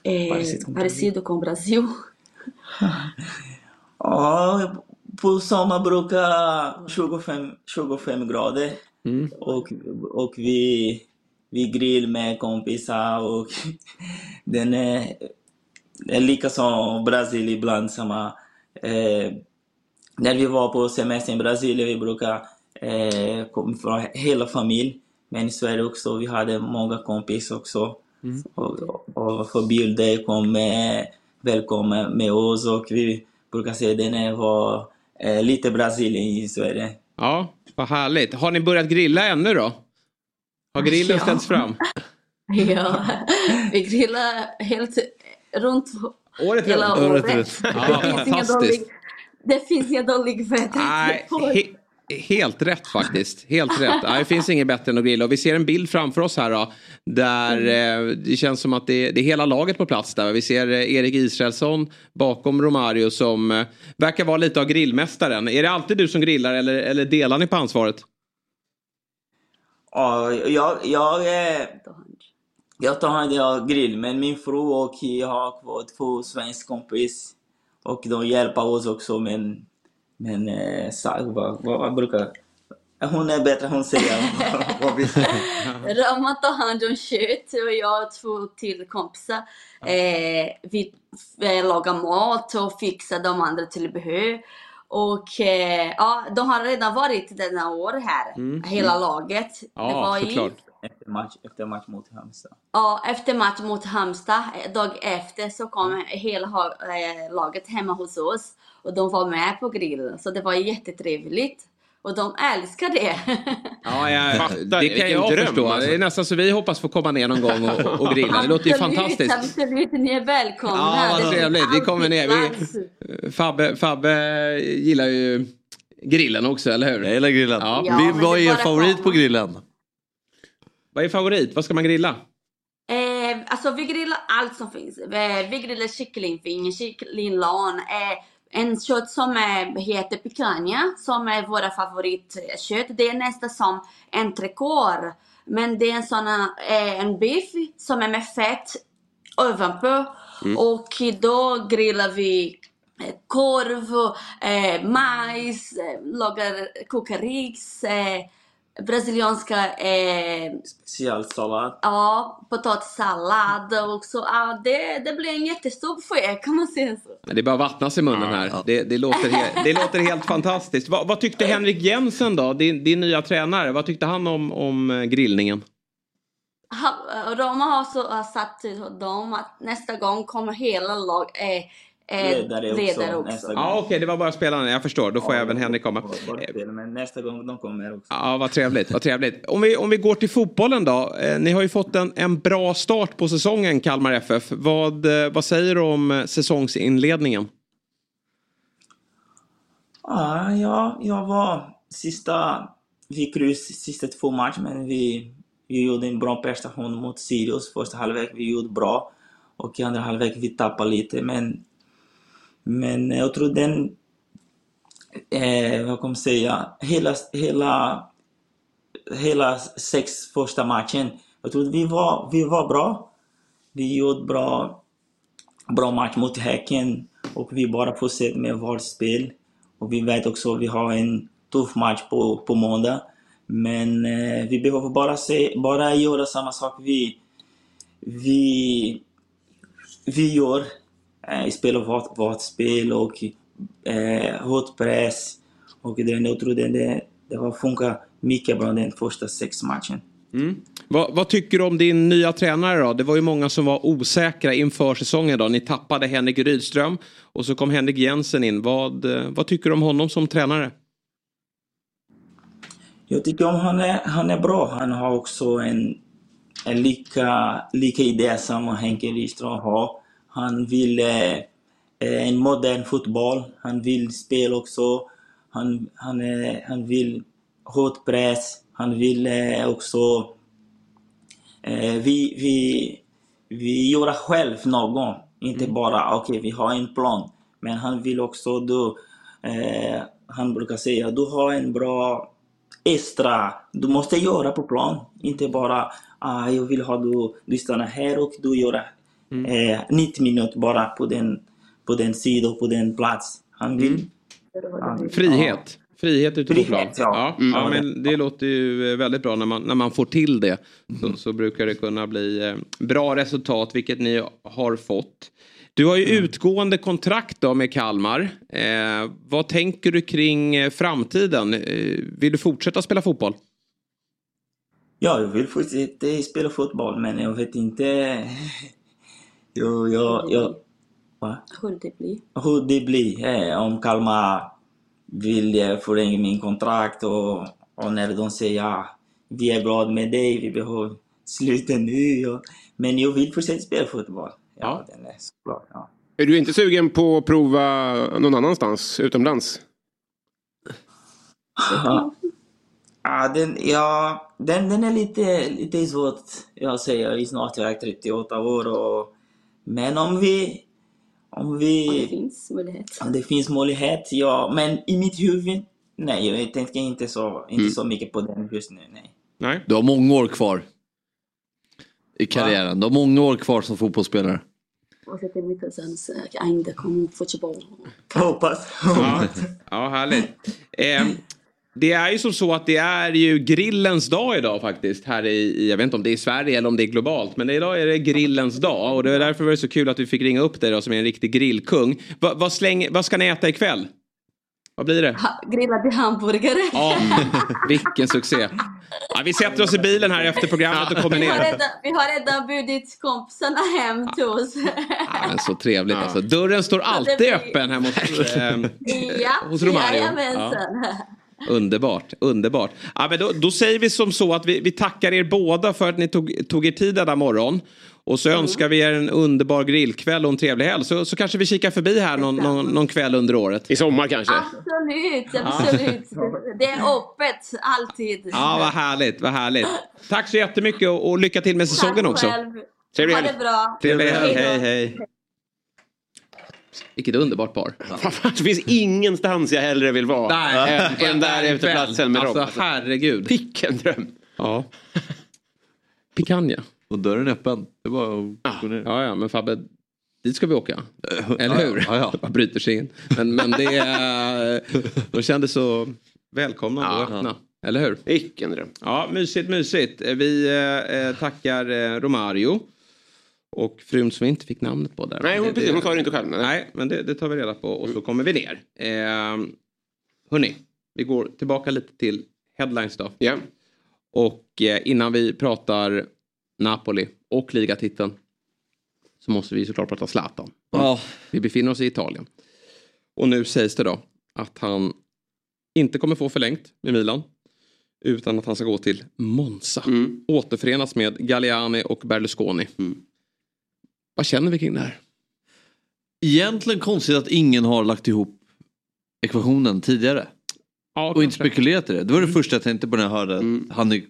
Speaker 11: É,
Speaker 10: Parecido com o
Speaker 11: parecido com o Brasil? [LAUGHS]
Speaker 10: Ja, på sommar brukar 25, 25 grader och, och vi, vi grill med kompisar och [LAUGHS] den är, är lika som Brasil ibland samma. Eh, när vi var på semester i Brasilien vi brukar eh, komma från hela familj. Men i Sverige också, vi hade många kompisar också. Och, och för bilder kom med, välkommen med oss och vi brukar säga den är var eh, lite Brasilien i Sverige.
Speaker 1: Ja, vad härligt. Har ni börjat grilla ännu då? Har grillen
Speaker 11: Ja.
Speaker 1: ställts fram? [LAUGHS]
Speaker 11: Ja, vi grillar helt runt
Speaker 1: Året
Speaker 11: hela
Speaker 1: runt.
Speaker 11: året.
Speaker 1: Året runt.
Speaker 11: Det,
Speaker 1: Ja,
Speaker 11: finns dålig, det finns inga dålig väder.
Speaker 1: Nej, helt rätt faktiskt. Helt rätt. Det finns inget bättre än att grilla. Och vi ser en bild framför oss här då. Där eh, det känns som att det, det är hela laget på plats där. Vi ser eh, Erik Israelsson bakom Romario som eh, verkar vara lite av grillmästaren. Är det alltid du som grillar eller, eller delar ni på ansvaret?
Speaker 10: Ja, jag, jag, jag tar hand om grill, men min fru och jag har två svenska kompis och de hjälper oss också men men eh, sa- vad, vad, vad brukar Hon är bättre, hon säger [LAUGHS] vad vi
Speaker 11: Rama tar hand om kött och jag och två till kompisar. Eh, vi eh, lagar mat och fixar de andra tillbehör. Och eh, ja, de har redan varit denna år här,
Speaker 10: Mm.
Speaker 11: hela
Speaker 10: Mm.
Speaker 11: laget.
Speaker 10: Ja,
Speaker 11: det var
Speaker 10: såklart. Efter match, efter match mot Halmstad.
Speaker 11: ja, efter match mot Halmstad, eh, dag efter så kom hela ha- eh, laget hemma hos oss. Och de var med på grillen, så det var jättetrevligt. Och de älskar det. [LAUGHS]
Speaker 1: Ja, ja,
Speaker 3: Fattar,
Speaker 1: det kan jag
Speaker 3: dröm,
Speaker 1: förstå.
Speaker 3: alltså.
Speaker 1: Det är nästan så vi hoppas få komma ner någon gång och, och grilla. Det låter ju fantastiskt.
Speaker 11: Absolut, ni är välkomna.
Speaker 1: Ja, vad trevligt. Vi kommer ner. Vi. Fabbe, Fabbe gillar ju grillen också, eller hur?
Speaker 4: Jag gillar grillen.
Speaker 1: Ja.
Speaker 11: Ja, men
Speaker 4: Vad är er favorit
Speaker 11: komma.
Speaker 4: på grillen?
Speaker 1: Vad är favorit? Vad ska man grilla?
Speaker 11: Eh, alltså vi grillar allt som finns. Eh, vi grillar kycklingfinger, kycklinglan, eh, en kött som eh, heter picanha som är våra favoritkött. Det är nästan som entrecote. Men det är en sån eh, en biff som är med fett ovanpå.
Speaker 12: Mm.
Speaker 11: Och då grillar vi eh, korv, eh, majs, lagar, kokar ris, eh, brasilianska eh,
Speaker 10: Specialsallad.
Speaker 11: Ja, potatissallad och så. Ja, det, det blir en jättestor foyer kan man säga så.
Speaker 1: Det bara vattnas i munnen här. Det, det, låter he- det låter helt [LAUGHS] fantastiskt. Vad, vad tyckte Henrik Jensen då, din, din nya tränare? Vad tyckte han om, om eh, grillningen?
Speaker 11: Roma har så har sagt till dem att nästa gång kommer hela lag eh, eh,
Speaker 10: Ledare också,
Speaker 11: ledare också.
Speaker 1: Ja, okej, det var bara spelarna. Jag förstår. Då får även Henrik komma.
Speaker 10: Men nästa gång de kommer också.
Speaker 1: Ja, vad trevligt. Vad trevligt. Om, vi, om vi går till fotbollen då. Eh, ni har ju fått en, en bra start på säsongen, Kalmar FF. Vad, eh, vad säger du om eh, säsongsinledningen?
Speaker 10: Ja, ja, jag var sista, vi kryss sista två matcher men vi, vi gjorde en bra prestation mot Sirius första halvlek. Vi gjorde bra och i andra halvlek vi tappade lite men, men jag tror den, eh, vad kan man säga, hela, hela, hela sex första matchen, jag tror vi var, vi var bra. Vi gjorde bra, bra match mot Häcken och vi bara fortsätter med vårt spel. Och vi vet också att vi har en tuff match på, på måndag. Men eh, vi behöver bara, se, bara göra samma sak vi, vi, vi gör. Eh, spela vårt, vårt spel och eh, hård press. Och det, jag tror det, det, det har funkat mycket bra den första sex matchen.
Speaker 1: Mm. Vad, vad tycker du om din nya tränare då? Det var ju många som var osäkra inför säsongen då. Ni tappade Henrik Rydström och så kom Henrik Jensen in. Vad, eh, vad tycker du om honom som tränare?
Speaker 10: Jag tycker om han är, han är bra. Han har också en, en lika, lika idé som Henke Rydström har. Han vill eh, eh, en modern fotboll. Han vill spela också. Han, han, är, han vill hård press. Han vill eh, också... Eh, vi, vi, vi gör själv någon. Inte bara okej, vi har en plan. Men han vill också då... Eh, han brukar säga du har en bra extra du måste göra på plan. Inte bara ah, jag vill ha du, du stannar här och du gör eh, 90 minuter bara på den, på den sidan, på den plats. Han vill... han-
Speaker 1: Frihet. Frihet ute på plan.
Speaker 10: ja.
Speaker 1: Ja,
Speaker 10: Mm.
Speaker 1: men det låter ju eh, väldigt bra när man, när man får till det. Så, så brukar det kunna bli eh, bra resultat, vilket ni har fått. Du har ju utgående kontrakt då med Kalmar. Eh, vad tänker du kring eh, framtiden? Eh, vill du fortsätta spela fotboll?
Speaker 10: Ja, jag vill fortsätta spela fotboll men jag vet inte... jag, jag, jag, va?
Speaker 11: Hur det blir.
Speaker 10: hur det blir. Eh, om Kalmar vill eh, förlänga min kontrakt och, och när de säger ja, vi är glada med dig, vi behöver sluta nu. Och, men jag vill fortsätta spela fotboll. Ja, den är såklart. Ja.
Speaker 3: Är du inte sugen på att prova någon annanstans, utomlands?
Speaker 10: Ja, [LAUGHS] ja, den, ja den, den är lite, lite svårt. Jag säger snart jag är 38 år. Och, men om vi... Om vi...
Speaker 11: Om det finns möjlighet.
Speaker 10: Om det finns möjlighet, ja. Men i mitt huvud, nej. Jag tänker inte så, inte
Speaker 4: Mm.
Speaker 10: så mycket på den just nu. Nej.
Speaker 1: Nej.
Speaker 4: Du har många år kvar. I karriären. Du har många år kvar som fotbollsspelare.
Speaker 11: Eh.
Speaker 10: Hoppas.
Speaker 1: Ja, ja härligt. Eh, Det är ju som så att det är ju grillens dag idag faktiskt. Här i, jag vet inte om det är i Sverige eller om det är globalt. Men idag är det grillens dag. Och det är därför var det så kul att vi fick ringa upp dig då som är en riktig grillkung. Va, vad, släng, vad ska ni äta ikväll? Vad blir det?
Speaker 11: Ha, grillade hamburgare.
Speaker 1: Ja, vilken succé. Ja, vi sätter oss i bilen här efter programmet och kommer
Speaker 11: Vi har,
Speaker 1: ner.
Speaker 11: redan, vi har redan bjudit kompisarna hem till oss.
Speaker 1: Ja, men så trevligt alltså. Dörren står alltid
Speaker 11: blir-
Speaker 1: öppen hemma hos, ehm,
Speaker 11: ja,
Speaker 1: hos Romario.
Speaker 11: jajamensan.
Speaker 1: Underbart, underbart. Ja, men då, då säger vi som så att vi, vi tackar er båda för att ni tog, tog er tid denna morgon. Och så
Speaker 11: Mm.
Speaker 1: önskar vi er en underbar grillkväll och en trevlig helg. Så, så kanske vi kikar förbi här någon, någon, någon kväll under året.
Speaker 3: I sommar kanske?
Speaker 11: Absolut, absolut. [LAUGHS] Det är öppet, alltid.
Speaker 1: Ja, vad härligt, vad härligt. Tack så jättemycket och, och lycka till med säsongen
Speaker 11: Tack
Speaker 1: också. Trevlig
Speaker 11: ha
Speaker 1: helg.
Speaker 11: det bra.
Speaker 1: Trevlig helg,
Speaker 11: Hej
Speaker 1: hej hej. Vilket underbart par. [LAUGHS]
Speaker 3: Det finns ingenstans jag hellre vill vara
Speaker 1: Nej,
Speaker 3: än på den där uteplatsen med
Speaker 1: Alltså
Speaker 3: Rob.
Speaker 1: herregud.
Speaker 3: Vilken dröm.
Speaker 1: Ja. [LAUGHS] Picanha.
Speaker 4: Och dörren är öppen. Det är bara att gå ner.
Speaker 1: Ja, ja, men Fabbe, dit ska vi åka. Eller
Speaker 4: Ja,
Speaker 1: hur?
Speaker 4: ja, ja. [LAUGHS]
Speaker 1: Man bryter sig in. Men, men det är... De kändes så välkomna och
Speaker 3: Ja.
Speaker 1: öppna. Eller hur?
Speaker 3: Vilken dröm.
Speaker 1: Ja, mysigt, mysigt. Vi eh, tackar eh, Romario. Och frun som vi inte fick namnet på där.
Speaker 3: Nej, hon,
Speaker 1: Det-
Speaker 3: precis, hon sa det inte själv. Nej.
Speaker 1: Nej, men det, det tar vi reda på och så kommer vi ner. Eh, hörni, vi går tillbaka lite till headlines då.
Speaker 3: Ja.
Speaker 1: Och eh, innan vi pratar Napoli och ligatiteln så måste vi såklart prata Zlatan.
Speaker 4: Ja.
Speaker 1: Vi befinner oss i Italien. Och nu sägs det då att han inte kommer få förlängt med Milan. Utan att han ska gå till Monza. Återförenas med Galliani och Berlusconi. Vad känner vi kring det här?
Speaker 4: Egentligen konstigt att ingen har lagt ihop ekvationen tidigare.
Speaker 1: Ja,
Speaker 4: och inte
Speaker 1: kanske.
Speaker 4: spekulerat i det. Det var det första jag tänkte på när jag hörde att han är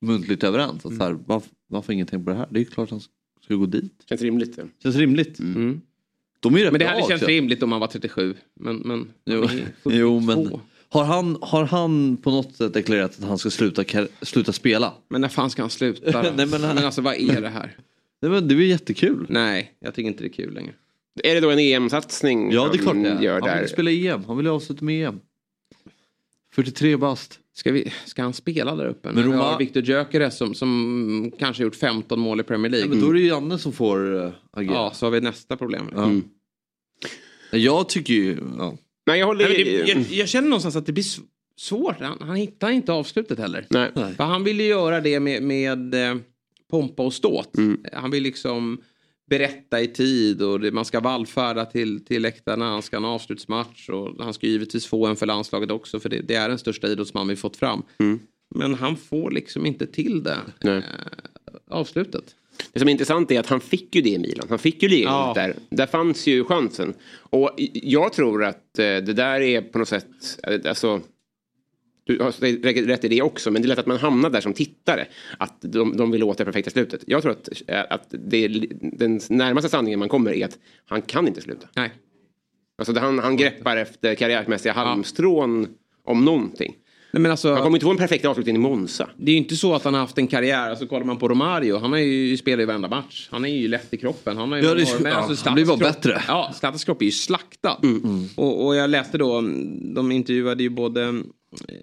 Speaker 4: muntligt överens. Att så här, varför, varför har ingen tänkt på det här? Det är ju klart han ska gå dit.
Speaker 3: Känns rimligt. det.
Speaker 4: Känns rimligt.
Speaker 1: Mm.
Speaker 4: De är ju rätt
Speaker 1: Men det
Speaker 4: bra
Speaker 1: hade känts rimligt om han var 37. Men, men
Speaker 4: Jo, [LAUGHS] jo
Speaker 1: 42.
Speaker 4: men har han, har han på något sätt deklarerat att han ska sluta, sluta spela?
Speaker 1: Men när fan ska han sluta? [LAUGHS]
Speaker 4: Nej, men,
Speaker 1: men alltså vad är det här?
Speaker 4: Nej, men det är ju jättekul.
Speaker 1: Nej, jag tycker inte det är kul längre.
Speaker 3: Är det då en EM-satsning
Speaker 4: Ja det är klart
Speaker 3: han
Speaker 4: det är.
Speaker 3: gör
Speaker 4: Han
Speaker 3: där?
Speaker 4: vill spela EM. Han vill ju avsluta med EM. 43 bast.
Speaker 1: Ska, vi, ska han spela där uppe?
Speaker 4: Men
Speaker 1: Men vi
Speaker 4: Roma-
Speaker 1: har Victor Gyökeres som, som kanske har gjort 15 mål i Premier League.
Speaker 4: Ja, men då är det ju Janne som får uh, agera.
Speaker 1: Ja, så har vi nästa problem.
Speaker 4: Ja. Mm. Jag tycker ju... Ja.
Speaker 3: Nej, jag håller
Speaker 1: Nej, det, jag, jag känner någonstans att det blir svårt. Han, han hittar inte avslutet heller.
Speaker 3: Nej.
Speaker 1: För han vill ju göra det med, med eh, pompa och ståt.
Speaker 3: Mm.
Speaker 1: Han vill liksom berätta i tid och det, man ska vallfärda till, till läktarna. Han ska ha en avslutsmatch och han ska givetvis få en för landslaget också för det, det är den största idrottsman vi fått fram.
Speaker 3: Mm.
Speaker 1: Men han får liksom inte till det. Eh, avslutet.
Speaker 3: Det som är intressant är att han fick ju det i Milan. Han fick ju ligan
Speaker 1: Ja.
Speaker 3: där. Där fanns ju chansen. Och jag tror att eh, det där är på något sätt, eh, alltså har rätt i det också, men det är lätt att man hamnar där som tittare. Att de, de vill åt det perfekta slutet. Jag tror att, eh, att det är, den närmaste sanningen man kommer är att han kan inte sluta.
Speaker 1: Nej.
Speaker 3: Alltså han, han greppar efter karriärmässiga halmstrån om någonting.
Speaker 1: Nej, men alltså,
Speaker 3: Han kommer inte få en perfekt avslutning i Monza.
Speaker 1: Det är ju inte så att han har haft en karriär. Alltså kollar man på Romario. Han har ju spelat i varenda match. Han är ju lätt i kroppen. Han har ju
Speaker 4: Ja, det
Speaker 1: med.
Speaker 4: ja,
Speaker 1: Alltså,
Speaker 4: han blir bara bättre.
Speaker 1: Ja, Zlatans kropp är ju slaktad.
Speaker 3: Mm.
Speaker 1: Och, och jag läste då. De intervjuade ju både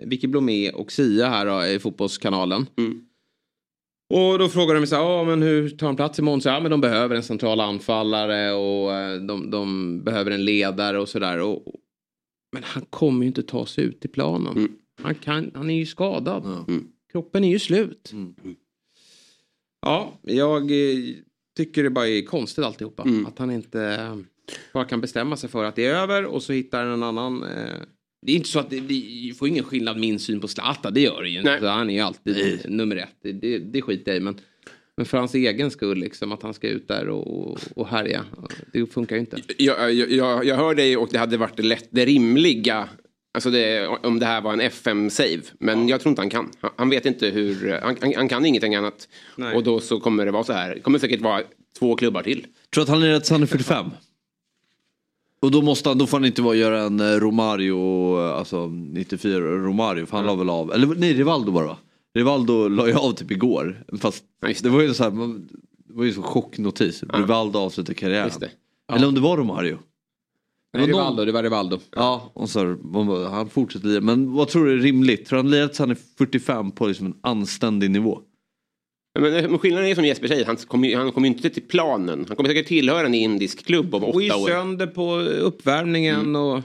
Speaker 1: Vicky Blomé och Sia här då, i Fotbollskanalen.
Speaker 3: Mm.
Speaker 1: Och då frågar de så här, ja men hur tar han plats i Monza? Ja men de behöver en central anfallare och eh, de, de behöver en ledare och sådär. Men han kommer ju inte ta sig ut i planen.
Speaker 3: Mm.
Speaker 1: Han, kan, han är ju skadad. Kroppen är ju slut. Ja, jag eh, tycker det bara är konstigt alltihopa. Att han inte eh, bara kan bestämma sig för att det är över och så hittar han en annan. Eh, det är inte så att det, det får ingen skillnad min syn på Zlatan, det gör det ju inte. Han är ju alltid nummer ett, det, det, det skiter jag i. Men, men för hans egen skull, liksom, att han ska ut där och, och härja. Det funkar ju inte.
Speaker 3: Jag, jag, jag, hör dig och det hade varit lätt, det rimliga. Alltså det, om det här var en FM-save. Men jag tror inte han kan. Han, han vet inte hur, han, han, han kan ingenting annat.
Speaker 1: Nej.
Speaker 3: Och då så kommer det vara så här. Det kommer säkert vara två klubbar till.
Speaker 4: Tror att han är rätt är 45? Och då, måste han, då får han inte vara göra en eh, Romario, eh, alltså 94 Romario, för han la väl av, eller nej Rivaldo bara va? Rivaldo la ju av typ igår. Fast det var ju så här, det var ju så chocknotis. Rivaldo avslutar karriären.
Speaker 3: Det.
Speaker 4: Eller om det var Romario. Det var
Speaker 1: Rivaldo, det var Rivaldo.
Speaker 4: Ja, och så, bara, han fortsätter lira. Men vad tror du är rimligt? Tror han lirat han är 45 på liksom en anständig nivå?
Speaker 3: Ja, Men, men skillnaden är som Jesper säger, han kommer ju han ju inte till planen. Han kommer säkert tillhöra en indisk klubb om
Speaker 1: Och i
Speaker 3: åtta år.
Speaker 1: sönder på uppvärmningen
Speaker 3: Mm.
Speaker 1: och...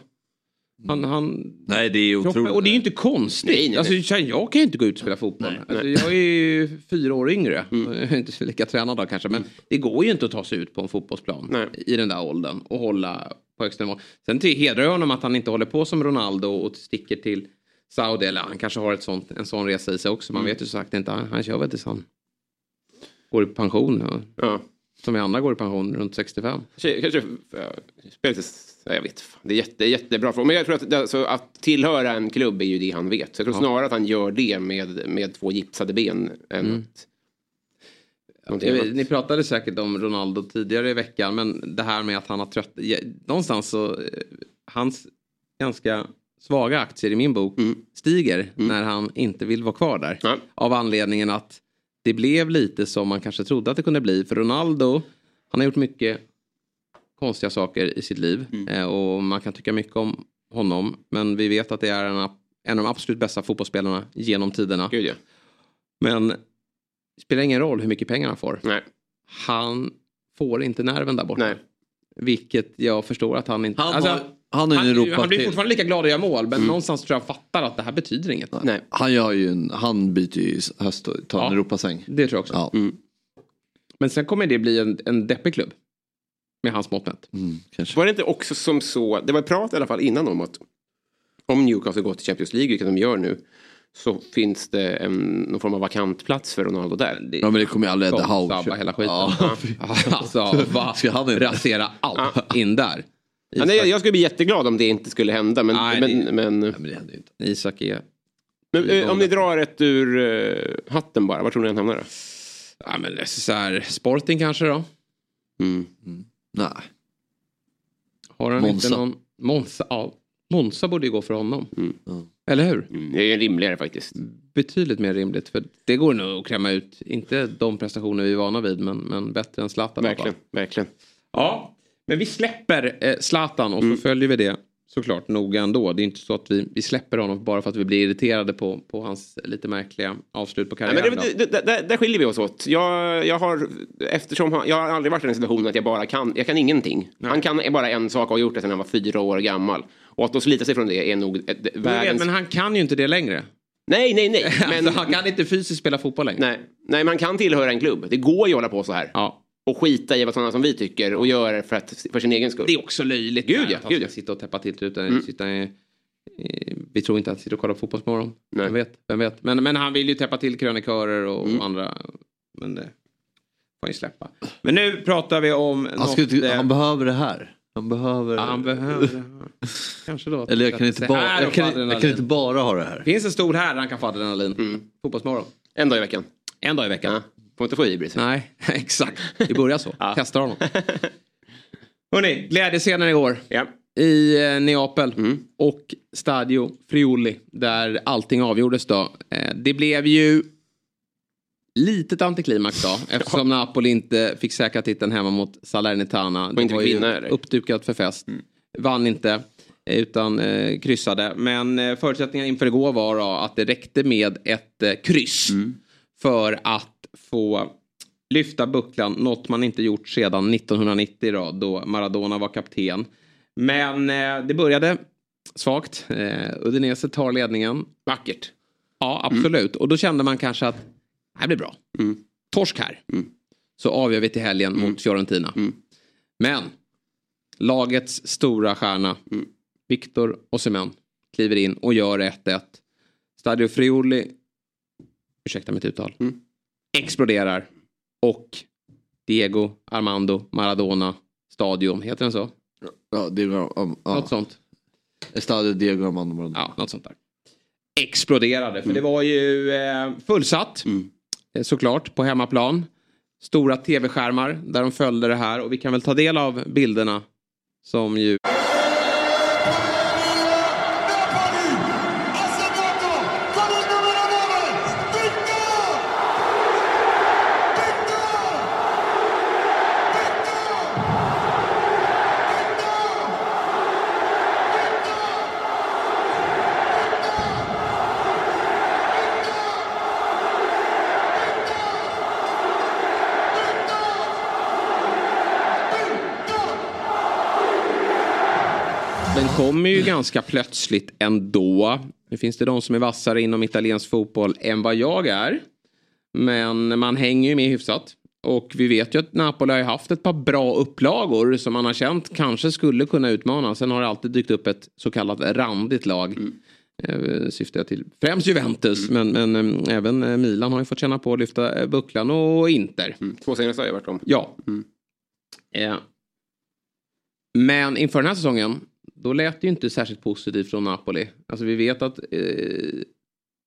Speaker 1: Han, han...
Speaker 4: Nej det är
Speaker 1: Kroppen, och det är ju inte konstigt.
Speaker 3: Nej, nej, nej.
Speaker 1: Alltså, jag kan ju inte gå ut och spela fotboll. Alltså, jag är ju fyra år yngre.
Speaker 3: Mm.
Speaker 1: Jag är inte så lika tränad då kanske. Men det går ju inte att ta sig ut på en fotbollsplan i den där åldern och hålla på högsta nivå. Sen hedrar jag honom att han inte håller på som Ronaldo och sticker till Saudi. Eller han kanske har ett sånt, en sån resa i sig också. Man
Speaker 3: Mm.
Speaker 1: vet ju så sagt inte. Han, han kör väl tills han går i pension. Ja. Som vi andra går i pension runt 65.
Speaker 3: Kanske, kanske ja, ja, jag vet. Det är jätte, jättebra fråga. Men jag tror att, alltså, att tillhöra en klubb är ju det han vet. Så jag tror
Speaker 1: Ja.
Speaker 3: snarare att han gör det med, med två gipsade ben. Än
Speaker 1: Mm.
Speaker 3: att, annat.
Speaker 1: Ni pratade säkert om Ronaldo tidigare i veckan men det här med att han har trött... ja, Någonstans så... eh, Hans ganska svaga aktier i min bok
Speaker 3: Mm.
Speaker 1: stiger när han inte vill vara kvar där. Av anledningen att det blev lite som man kanske trodde att det kunde bli. För Ronaldo, han har gjort mycket konstiga saker i sitt liv.
Speaker 3: Mm.
Speaker 1: Eh, och man kan tycka mycket om honom. Men vi vet att det är en, en av de absolut bästa fotbollsspelarna genom tiderna.
Speaker 3: Gud, ja.
Speaker 1: Men det spelar ingen roll hur mycket pengar han får.
Speaker 3: Nej.
Speaker 1: Han får inte nerven där borta.
Speaker 3: Nej.
Speaker 1: Vilket jag förstår att han inte...
Speaker 4: Han
Speaker 1: alltså,
Speaker 4: har- han är en
Speaker 1: han,
Speaker 4: Europa
Speaker 1: han blir
Speaker 4: till.
Speaker 1: fortfarande lika glad att göra mål.
Speaker 3: Mm.
Speaker 1: Men någonstans tror jag fattar att det här betyder inget.
Speaker 3: Nej.
Speaker 4: Han gör ju en, han byter ju i höst och tar en
Speaker 1: Ja.
Speaker 4: Europasäng.
Speaker 1: Det tror jag också.
Speaker 4: Ja.
Speaker 3: Mm.
Speaker 1: Men sen kommer det bli en, en deppig klubb. Med hans mått mätt.
Speaker 4: Mm, kanske.
Speaker 3: Var det inte också som så, det var prat i alla fall innan om att om Newcastle går till Champions League, vilket de gör nu, så finns det en, någon form av vakant plats för Ronaldo där.
Speaker 4: Ja men det kommer ju aldrig Eddie Howe
Speaker 1: hela skiten.
Speaker 4: Ja. [LAUGHS]
Speaker 1: alltså, va?
Speaker 4: Ska han inte?
Speaker 1: Rasera allt in där.
Speaker 3: Ja, nej, jag skulle bli jätteglad om det inte skulle hända. Men,
Speaker 1: Nej,
Speaker 3: men,
Speaker 1: det-
Speaker 3: men,
Speaker 4: Nej, men det händer ju inte.
Speaker 1: Isak är...
Speaker 3: men eh, om ni drar ett ur eh, hatten bara, var tror ni han hamnar då?
Speaker 1: Ja men det är så här, Sporting kanske då?
Speaker 3: Mm.
Speaker 4: Nej.
Speaker 1: Har han
Speaker 4: Monza.
Speaker 1: inte någon... Monza, ja. Monza borde ju gå för honom.
Speaker 3: Mm.
Speaker 1: Eller hur?
Speaker 3: Mm, det är ju rimligare faktiskt.
Speaker 1: Betydligt mer rimligt. För det går nog att klämma ut, inte de prestationer vi är vana vid, men, men bättre än Zlatan.
Speaker 3: Verkligen, verkligen.
Speaker 1: Ja, men vi släpper eh, Zlatan och
Speaker 3: Mm.
Speaker 1: så följer vi det såklart noga ändå. Det är inte så att vi, vi släpper honom bara för att vi blir irriterade på, på hans lite märkliga avslut på
Speaker 3: Nej,
Speaker 1: karriären.
Speaker 3: men det, det, det, där, skiljer vi oss åt. Jag, jag, har, eftersom han, jag har aldrig varit i den situationen att jag bara kan, jag kan ingenting. Han kan bara en sak och har gjort det sedan han var fyra år gammal. Och att då slita sig från det är nog ett,
Speaker 1: Jag vet,
Speaker 3: världens...
Speaker 1: men han kan ju inte det längre.
Speaker 3: Nej, nej, nej. [LAUGHS] Men,
Speaker 1: alltså, han kan inte fysiskt spela fotboll längre.
Speaker 3: nej, nej, man kan tillhöra en klubb. Det går ju att hålla på så här.
Speaker 1: Ja.
Speaker 3: Och skita i vad sådana som vi tycker och göra det för, att, för sin egen skull.
Speaker 1: Det är också löjligt.
Speaker 3: Gud, ja,
Speaker 1: att
Speaker 3: gud,
Speaker 1: ska
Speaker 3: ja.
Speaker 1: sitta och täppa till utan
Speaker 3: Mm.
Speaker 1: sitta i, i, Vi tror inte att han sitter och kollar på Fotbollsmorgon.
Speaker 3: Nej.
Speaker 1: Vem vet? Vem vet? Men, men han vill ju täppa till krönikörer och
Speaker 3: Mm.
Speaker 1: andra. Men det får ju släppa. Men nu pratar vi om
Speaker 4: Han,
Speaker 1: något, eh,
Speaker 4: han behöver det här. Han behöver...
Speaker 1: Ja, han behöver det. här. Kanske då.
Speaker 4: Eller jag kan, inte bara, jag, kan, jag kan inte bara ha det här.
Speaker 1: Det finns en stor här han kan få adrenalin.
Speaker 3: Mm.
Speaker 1: Fotbollsmorgon.
Speaker 3: En dag i veckan.
Speaker 1: En dag i veckan.
Speaker 3: Ja. Får inte få hybris.
Speaker 1: Nej, [LAUGHS] exakt. Vi börjar så. [LAUGHS]
Speaker 3: Ja.
Speaker 1: Testar honom. [LAUGHS] Hörrni, glädjescenen igår.
Speaker 3: Ja.
Speaker 1: I eh, Neapel.
Speaker 3: Mm.
Speaker 1: Och Stadio Friuli. Där allting avgjordes då. Eh, det blev ju litet antiklimax då. Eftersom Napoli inte fick säkra titeln hemma mot Salernitana. Det
Speaker 3: inte fick vinna,
Speaker 1: uppdukat för fest. Vann inte. eh, Utan eh, kryssade. Men eh, förutsättningarna inför igår var då att det räckte med ett eh, kryss. För att få lyfta bucklan. Något man inte gjort sedan 1990 då, då Maradona var kapten. Men eh, det började svagt. Eh, Udinese tar ledningen.
Speaker 3: Vackert.
Speaker 1: Ja, absolut. Och då kände man kanske att det här blir bra.
Speaker 3: Mm.
Speaker 1: Torsk här.
Speaker 3: Mm.
Speaker 1: Så avgör vi till helgen mot Fiorentina.
Speaker 3: Mm.
Speaker 1: Men lagets stora stjärna
Speaker 3: Mm.
Speaker 1: Victor Osimhen kliver in och gör 1-1. Stadio Friuli, ursäkta mitt uttal,
Speaker 3: Mm.
Speaker 1: Exploderar. Och Diego Armando Maradona Stadium, heter den så?
Speaker 4: Ja, det var, um, ja.
Speaker 1: Något sånt.
Speaker 4: Estadio Diego Armando Maradona.
Speaker 1: Ja, något sånt där. Exploderade, för det var ju eh, fullsatt.
Speaker 3: Mm.
Speaker 1: eh, Såklart, på hemmaplan. Stora tv-skärmar där de följde det här. Och vi kan väl ta del av bilderna som ju... kommer ju ganska plötsligt ändå. Nu finns det de som är vassare inom italiensk fotboll än vad jag är. Men man hänger ju med hyfsat. Och vi vet ju att Napoli har haft ett par bra upplagor som man har känt kanske skulle kunna utmana. Sen har det alltid dykt upp ett så kallat randigt lag. Mm. Syftar jag till främst Juventus men, men eh, även eh, Milan har ju fått känna på att lyfta eh, bucklan och Inter.
Speaker 3: Två senaste har jag varit om.
Speaker 1: Ja. Eh, men inför den här säsongen då lät det ju inte särskilt positivt från Napoli. Alltså vi vet att eh,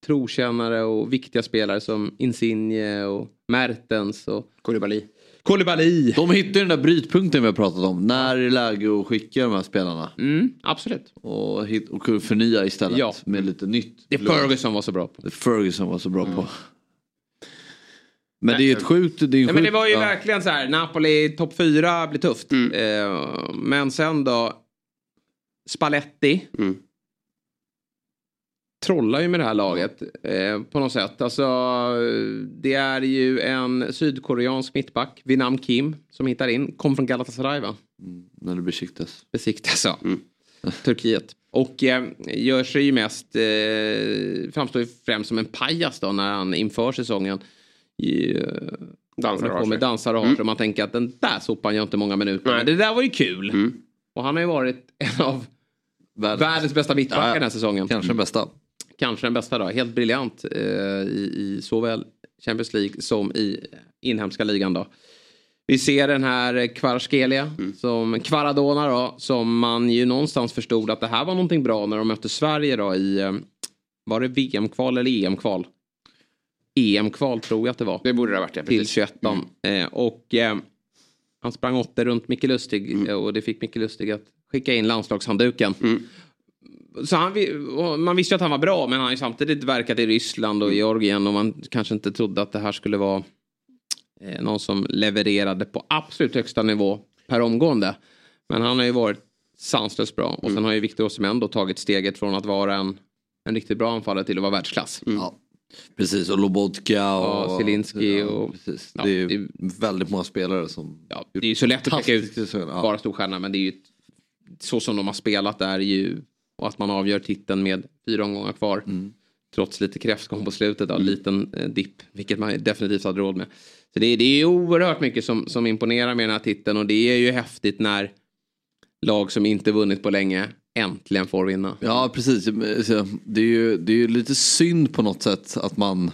Speaker 1: trotjänare och viktiga spelare som Insigne och Mertens och
Speaker 3: Koulibaly.
Speaker 1: Koulibaly.
Speaker 4: De hittar den där brytpunkten vi har pratat om. När är det läge att skicka de här spelarna?
Speaker 1: Mm, absolut.
Speaker 4: Och, hit, och förnya istället
Speaker 1: Ja.
Speaker 4: med lite nytt.
Speaker 1: Det Ferguson var så bra på.
Speaker 4: Det Ferguson var så bra på. Men det är ett sjukt... Det, är
Speaker 1: Nej, men det var ju
Speaker 4: ja.
Speaker 1: verkligen så här, Napoli topp fyra blir tufft.
Speaker 3: Mm.
Speaker 1: Eh, men sen då, Spalletti.
Speaker 3: Mm.
Speaker 1: Trollar ju med det här laget eh, på något sätt. Alltså, det är ju en sydkoreansk mittback, Vinam Kim, som hittar in. Kom från Galatasaray va?
Speaker 4: När det besiktas.
Speaker 1: Besiktas ja. [LAUGHS] Turkiet. Och eh, gör sig ju mest, eh, framstår ju främst som en pajas då när han inför säsongen. I, eh,
Speaker 3: Dansar och har sig.
Speaker 1: dansar och
Speaker 3: Mm.
Speaker 1: man tänker att den där sopan gör inte många minuter. Men det där var ju kul. Och han har ju varit en av världens, bästa mittbackar
Speaker 4: Ja,
Speaker 1: den här säsongen.
Speaker 4: Kanske den bästa.
Speaker 1: Kanske den bästa då. Helt briljant eh, i, i såväl Champions League som i inhemska ligan då. Vi ser den här Kvarskelia, som Kvaradona då, som man ju någonstans förstod att det här var någonting bra när de mötte Sverige då i, eh, var det VM-kval eller EM-kval? EM-kval tror jag att det var.
Speaker 3: Det borde det ha varit, ja,
Speaker 1: Till
Speaker 3: precis.
Speaker 1: 21 eh, Och eh, han sprang åtta runt Micke Lustig
Speaker 3: Mm.
Speaker 1: eh, och det fick Micke Lustig att skicka in landslagshandduken. Så han, man visste ju att han var bra men han har ju samtidigt verkat i Ryssland
Speaker 3: Mm.
Speaker 1: och Georgien och man kanske inte trodde att det här skulle vara eh, någon som levererade på absolut högsta nivå per omgående. Men han har ju varit sanslöst bra och
Speaker 3: Mm.
Speaker 1: sen har ju Victor Osimhen då tagit steget från att vara en, en riktigt bra anfallare till att vara världsklass.
Speaker 4: Ja. Precis, och Lobotka och...
Speaker 1: Ja, Zielinski och-
Speaker 4: Precis.
Speaker 1: Ja,
Speaker 4: det är ju väldigt många spelare som...
Speaker 1: Ja, det är ju så lätt att peka ut
Speaker 4: ja.
Speaker 1: bara storstjärna men det är ju så som de har spelat är ju och att man avgör titeln med fyra omgångar kvar.
Speaker 4: Mm.
Speaker 1: Trots lite kräftgång på slutet, då, liten eh, dipp, vilket man definitivt hade råd med. Så det, är- det är ju oerhört mycket som, som imponerar med den här titeln och det är ju häftigt när lag som inte vunnit på länge äntligen får vinna.
Speaker 4: Ja precis, det är, ju, det är ju lite synd på något sätt att man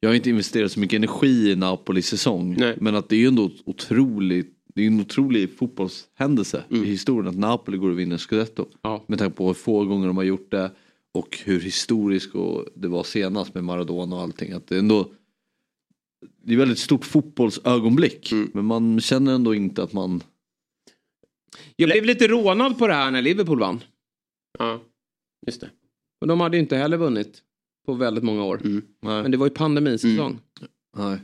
Speaker 4: Jag har inte investerat så mycket energi i Napolis säsong men att det är ju ändå otroligt det är en otrolig fotbollshändelse
Speaker 3: Mm.
Speaker 4: i historien att Napoli går och vinner Scudetto. Med tanke på hur få gånger de har gjort det och hur historiskt det var senast med Maradona och allting. Att det är ändå det är väldigt stort fotbollsögonblick
Speaker 3: Mm.
Speaker 4: men man känner ändå inte att man
Speaker 1: Jag blev lite rånad på det här när Liverpool vann.
Speaker 3: Ja, just det.
Speaker 1: Och de hade ju inte heller vunnit på väldigt många år. Men det var ju pandemisäsong.
Speaker 4: Nej.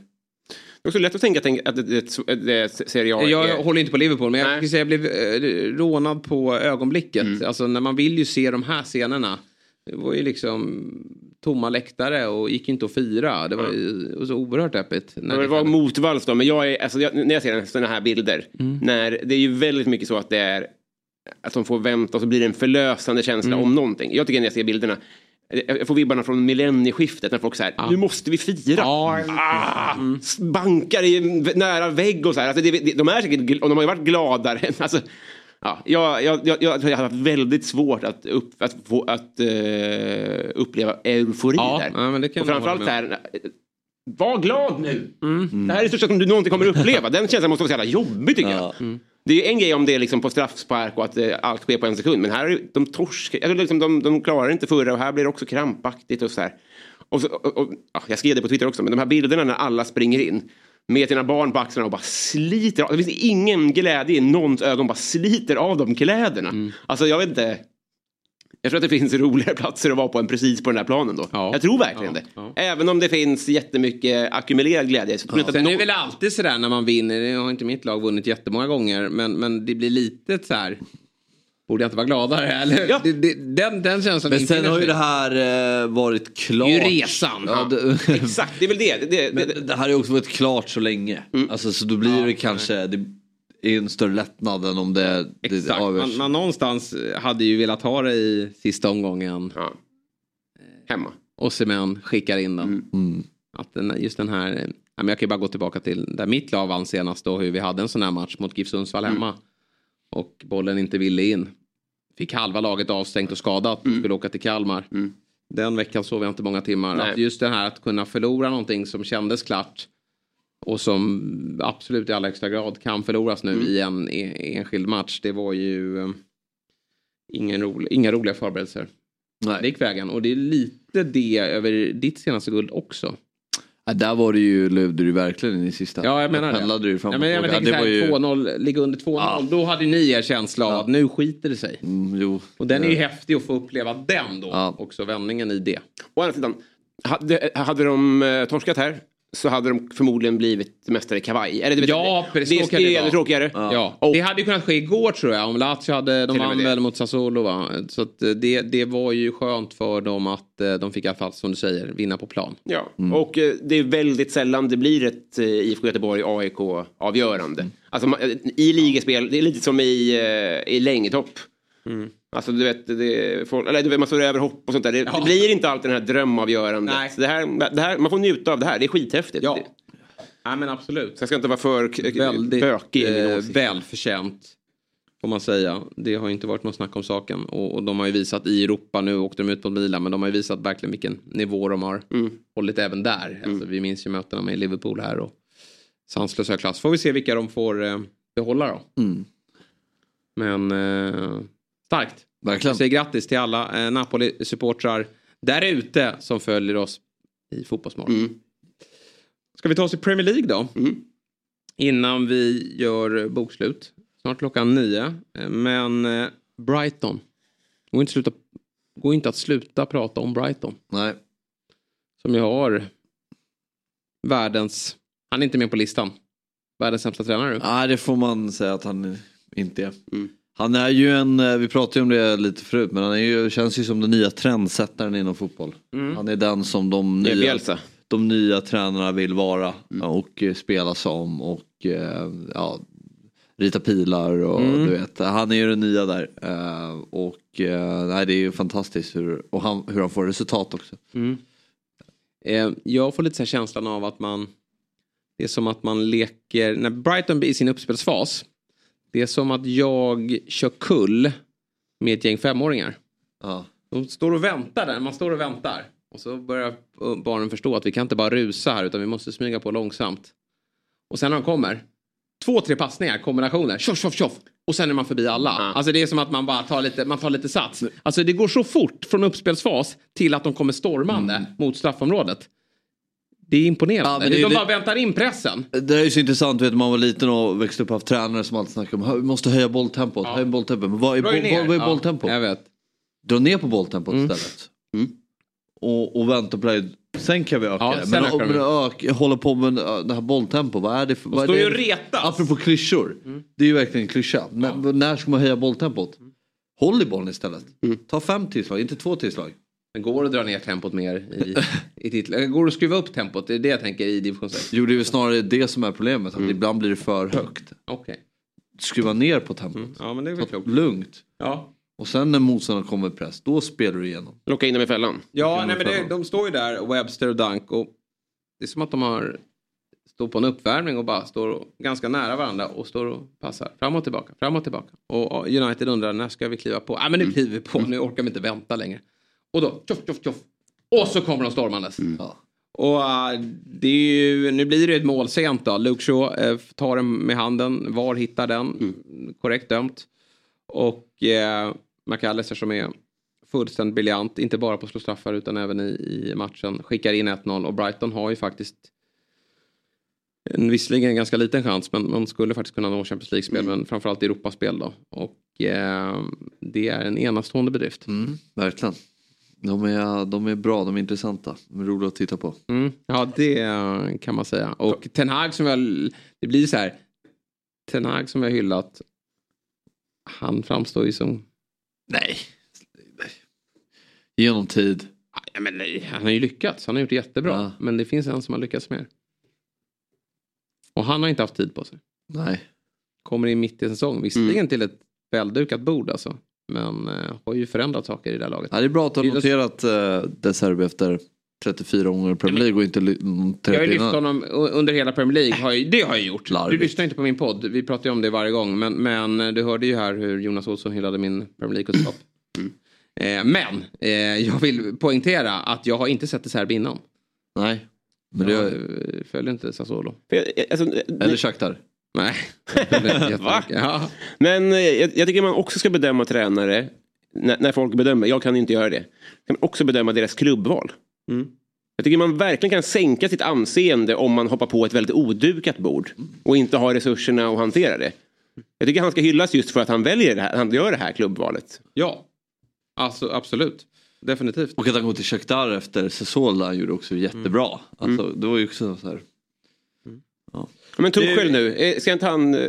Speaker 3: Det är också lätt att tänka att det att det, det, det Serie A
Speaker 1: Jag
Speaker 3: är...
Speaker 1: håller inte på Liverpool men jag, säga, jag blev eh, rånad på ögonblicket.
Speaker 3: Mm.
Speaker 1: Alltså när man vill ju se de här scenerna. Det var ju liksom tomma läktare och gick inte att fira. Det var ju så oerhört deppigt.
Speaker 3: Ja, det var motvalls då, men jag är, alltså, jag, när jag ser sådana här bilder,
Speaker 1: Mm.
Speaker 3: när, det är ju väldigt mycket så att det är att de får vänta och så blir det en förlösande känsla
Speaker 1: Mm.
Speaker 3: om någonting. Jag tycker när jag ser bilderna, jag jag får vibbarna från millennieskiftet när folk säger nu måste vi fira. Ah, s- Bankar i nära vägg och så här. Alltså, det, de är säkert, och de har ju varit gladare. Alltså, ja, jag, jag, jag, jag, har haft väldigt svårt att, upp, att, få, att eh, uppleva eufori
Speaker 1: Ja,
Speaker 3: där.
Speaker 1: ja, men det kan
Speaker 3: och framförallt
Speaker 1: hålla
Speaker 3: här,
Speaker 1: med
Speaker 3: var glad nu.
Speaker 1: Mm.
Speaker 3: Det här är det största som du någonsin kommer uppleva. Den känslan måste vara så jävla jobbig tycker jag. Det är ju en grej om det är liksom på straffspark och att eh, allt sker på en sekund. Men här är de torskar, eller liksom de, de klarar inte förra och här blir det också krampaktigt och så här. Och så, och, och, ja, jag skrev det på Twitter också, men de här bilderna när alla springer in med sina barn på axlarna och bara sliter av. Det finns ingen glädje i någons ögon, bara sliter av de kläderna.
Speaker 1: Mm.
Speaker 3: Alltså jag vet inte. Jag tror att det finns roligare platser att vara på än precis på den här planen då. Jag tror verkligen det. Även om det finns jättemycket ackumulerad glädje. Så att
Speaker 1: Sen är det
Speaker 3: någon-
Speaker 1: väl alltid sådär när man vinner, det har inte mitt lag vunnit jättemånga gånger, men, men det blir lite så här. Borde jag inte vara gladare? Eller? Det, det, den, den känslan
Speaker 4: Men sen har ju det här eh, varit klart.
Speaker 1: Det är ju resan.
Speaker 4: Ja, det,
Speaker 3: Exakt, det är väl det. det, det,
Speaker 4: Men det här har ju också varit klart så länge.
Speaker 1: Mm.
Speaker 4: Alltså, så då blir det kanske... Det, är en större lättnad än om det, det
Speaker 1: Exakt.
Speaker 4: avgörs.
Speaker 1: Man, man någonstans hade ju velat ha det i sista omgången.
Speaker 3: Ja. Hemma.
Speaker 1: Och Semen skickar in den.
Speaker 4: Mm.
Speaker 1: Att den, just den här, jag kan ju bara gå tillbaka till där mitt lag vann senast då hur vi hade en sån här match mot GIF Sundsvall hemma. Och bollen inte ville in. Fick halva laget avstängt och skadat och skulle åka till Kalmar. Den veckan sov jag inte många timmar.
Speaker 3: Nej.
Speaker 1: Att just det här att kunna förlora någonting som kändes klart. Och som absolut i allra högsta grad kan förloras nu i en e- enskild match. Det var ju eh, ingen rolig, inga roliga förberedelser. Det gick vägen. Och det är lite det över ditt senaste guld också.
Speaker 4: Ja, där var det ju, lövde du verkligen i sista.
Speaker 1: Ja, jag menar
Speaker 4: Där
Speaker 1: det.
Speaker 4: pendlade du fram
Speaker 1: ja, men jag tänker
Speaker 4: det var ju...
Speaker 1: 2-0, ligga under 2-0. Då hade ni er känsla av att nu skiter det sig.
Speaker 4: Mm, jo.
Speaker 1: Och den är ju
Speaker 4: Ja.
Speaker 1: häftig att få uppleva den då. Också vändningen i det.
Speaker 3: Å andra sidan, hade, hade de eh, torskat här så hade de förmodligen blivit mästare i kavaj. Eller, vet,
Speaker 1: Ja,
Speaker 3: det,
Speaker 1: precis.
Speaker 3: det, det
Speaker 1: det
Speaker 3: är ännu tråkigare.
Speaker 1: Ja. Det hade ju kunnat ske igår tror jag. Om Lazio hade, de vann väl mot Sassuolo va. Så att eh, det, det var ju skönt för dem att eh, de fick i alla fall som du säger vinna på plan.
Speaker 3: Ja, och eh, det är väldigt sällan det blir ett IFK Göteborg AIK avgörande. Alltså i ligespel, det är lite som i, i längdhopp. Alltså du vet, det, folk, eller, du vet man står över hopp och sånt där. Det, det blir inte alltid den här drömavgörandet.
Speaker 1: Nej.
Speaker 3: Det här, det här, man får njuta av det här, det är skithäftigt.
Speaker 1: Ja. Nej men absolut.
Speaker 3: Så jag ska inte vara för
Speaker 1: Väldigt
Speaker 3: bökig i min
Speaker 1: eh, välförtjänt. Får man säga. Det har ju inte varit något snack om saken. Och, och de har ju visat i Europa, nu åkte de ut mot Milan, men de har ju visat verkligen vilken nivå de har hållit även där. Alltså, vi minns ju mötena med Liverpool här och sanslös hög klass. Får vi se vilka de får eh, behålla då.
Speaker 4: Mm.
Speaker 1: Men eh, starkt.
Speaker 4: Verkligen.
Speaker 1: Säger grattis till alla eh, Napoli-supportrar där ute som följer oss i Fotbollsmorgon. Ska vi ta oss i Premier League då? Innan vi gör bokslut. Snart klockan nio. Eh, Men eh, Brighton. Går inte, sluta, går inte att sluta prata om Brighton.
Speaker 4: Nej.
Speaker 1: Som ju har världens... Han är inte med på listan. Världens sämsta tränare nu.
Speaker 4: Nej, det får man säga att han inte är. Han är ju en, eh, vi pratade ju om det lite förut, men han är ju, känns ju som den nya trendsättaren inom fotboll.
Speaker 1: Mm.
Speaker 4: Han är den som de nya, de nya tränarna vill vara och eh, spela som och eh, ja, rita pilar och
Speaker 1: Mm.
Speaker 4: du vet. Han är ju den nya där. Och nej, det är ju fantastiskt hur, och han, hur han får resultat också.
Speaker 1: Mm. Jag får lite så känslan av att man... Det är som att man leker... När Brighton i sin uppspelsfas. Det är som att jag kör kull med ett gäng femåringar.
Speaker 4: Ja.
Speaker 1: De står och väntar där. Man står och väntar. Och så börjar barnen förstå att vi kan inte bara rusa här utan vi måste smyga på långsamt. Och sen när de kommer. Två, tre passningar, kombinationer. Tjoff, tjoff, tjoff. Och sen är man förbi alla. Alltså det är som att man bara tar lite, man tar lite sats. Alltså det går så fort från uppspelsfas till att de kommer stormande mot straffområdet. Det är imponerande.
Speaker 4: Ja, det är
Speaker 1: de
Speaker 4: ju
Speaker 1: bara
Speaker 4: det-
Speaker 1: väntar in pressen.
Speaker 4: Det är ju så intressant, vet, man var liten och växte upp och haft tränare som alltid snackade om att vi måste höja bolltempot. Höja bolltempot. Men vad är,
Speaker 1: ner.
Speaker 4: vad, vad är
Speaker 1: Ja,
Speaker 4: bolltempot?
Speaker 1: jag vet.
Speaker 4: Dra ner på bolltempot
Speaker 1: Mm.
Speaker 4: istället. Och, och vänta på det. Sen kan vi öka
Speaker 1: Ja,
Speaker 4: det. Men,
Speaker 1: ökar
Speaker 4: men
Speaker 1: vi.
Speaker 4: hålla på med det här bolltempo, vad är det för... Vad
Speaker 1: står
Speaker 4: det?
Speaker 1: ju och retas.
Speaker 4: Apropå klyschor.
Speaker 1: Mm.
Speaker 4: Det är ju verkligen en klyscha. Men, När ska man höja bolltempot? Håll i bollen istället. Ta fem tillslag, inte två tillslag.
Speaker 1: Det går att dra ner tempot mer i, i titlar. Det går att skruva upp tempot. Det är det jag tänker i division 6.
Speaker 4: Jo, det är väl snarare det som är problemet. Att ibland blir det för högt.
Speaker 1: Okej.
Speaker 4: Skruva ner på tempot.
Speaker 1: Ja, men det är väl klokt.
Speaker 4: Lugnt.
Speaker 1: Ja.
Speaker 4: Och sen när motståndaren kommer press, då spelar du igenom.
Speaker 3: Locka in dem i fällan.
Speaker 1: Ja, nej, men det, de står ju där, Webster och Dunk. Och det är som att de har står på en uppvärmning och bara står och- ganska nära varandra och står och passar fram och tillbaka, fram och tillbaka. Och United undrar när ska vi kliva på? Ja, men nu kliver vi på, nu orkar vi inte vänta längre. Och då, tjoff, tjoff, tjoff. Och så kommer de stormandes.
Speaker 4: Ja.
Speaker 1: Och äh, det är ju, nu blir det ett mål sent då. Luke Shaw äh, tar den med handen. VAR hittar den. Korrekt dömt. Och äh, McAllister som är fullständigt briljant. Inte bara på att slå straffar utan även i, i matchen. Skickar in 1-0 och Brighton har ju faktiskt en, visserligen en ganska liten chans men man skulle faktiskt kunna nå Champions League-spel men framförallt Europaspel då. Och äh, det är en enastående bedrift.
Speaker 4: Mm, verkligen. De är, de är bra, de är intressanta. De är roliga att titta på.
Speaker 1: Mm, ja, det kan man säga. Och Ten Hag som jag... Det blir så här. Ten Hag som jag hyllat. Han framstår ju som...
Speaker 4: Nej. Genom tid.
Speaker 1: Ja, men nej, han har ju lyckats. Han har gjort det jättebra.
Speaker 4: Ja.
Speaker 1: Men det finns en som har lyckats mer. Och han har inte haft tid på sig.
Speaker 4: Nej.
Speaker 1: Kommer in mitt i en säsong. Visserligen till ett väldukat bord alltså. Men eh, har ju förändrat saker i det här laget.
Speaker 4: Ja, det är bra att du har noterat uh, De Serbi efter 34 omgångar i Premier League och inte ly- mm,
Speaker 1: Jag har ju
Speaker 4: 30
Speaker 1: lyft honom under hela Premier League. Har jag, det har jag gjort. Du
Speaker 4: Larvigt.
Speaker 1: lyssnar inte på min podd. Vi pratar ju om det varje gång. Men, men eh, du hörde ju här hur Jonas Olsson hyllade min Premier League-kunskap. [CLEARS THROAT] Eh, men eh, jag vill poängtera att jag har inte sett det så här innan.
Speaker 4: Nej. Men
Speaker 1: jag
Speaker 4: det-
Speaker 1: eh, följer inte Sassuolo.
Speaker 3: alltså,
Speaker 4: Eller Shakhtar.
Speaker 1: Nej. [LAUGHS]
Speaker 3: Va?
Speaker 1: Ja.
Speaker 3: Men eh, jag, jag tycker man också ska bedöma tränare när, när folk bedömer. Jag kan inte göra det. kan man också bedöma deras klubbval.
Speaker 1: Mm.
Speaker 3: Jag tycker man verkligen kan sänka sitt anseende om man hoppar på ett väldigt odukat bord och inte har resurserna att hantera det. Jag tycker han ska hyllas just för att han väljer det här, han gör det här klubbvalet.
Speaker 1: Ja, alltså, absolut. Definitivt.
Speaker 4: Och att han går till Shakhtar efter Sesol han gjorde också jättebra.
Speaker 1: Mm.
Speaker 4: Alltså, det var ju också så här. Ja.
Speaker 3: Men Tuchel nu, eh, ska inte han... eh,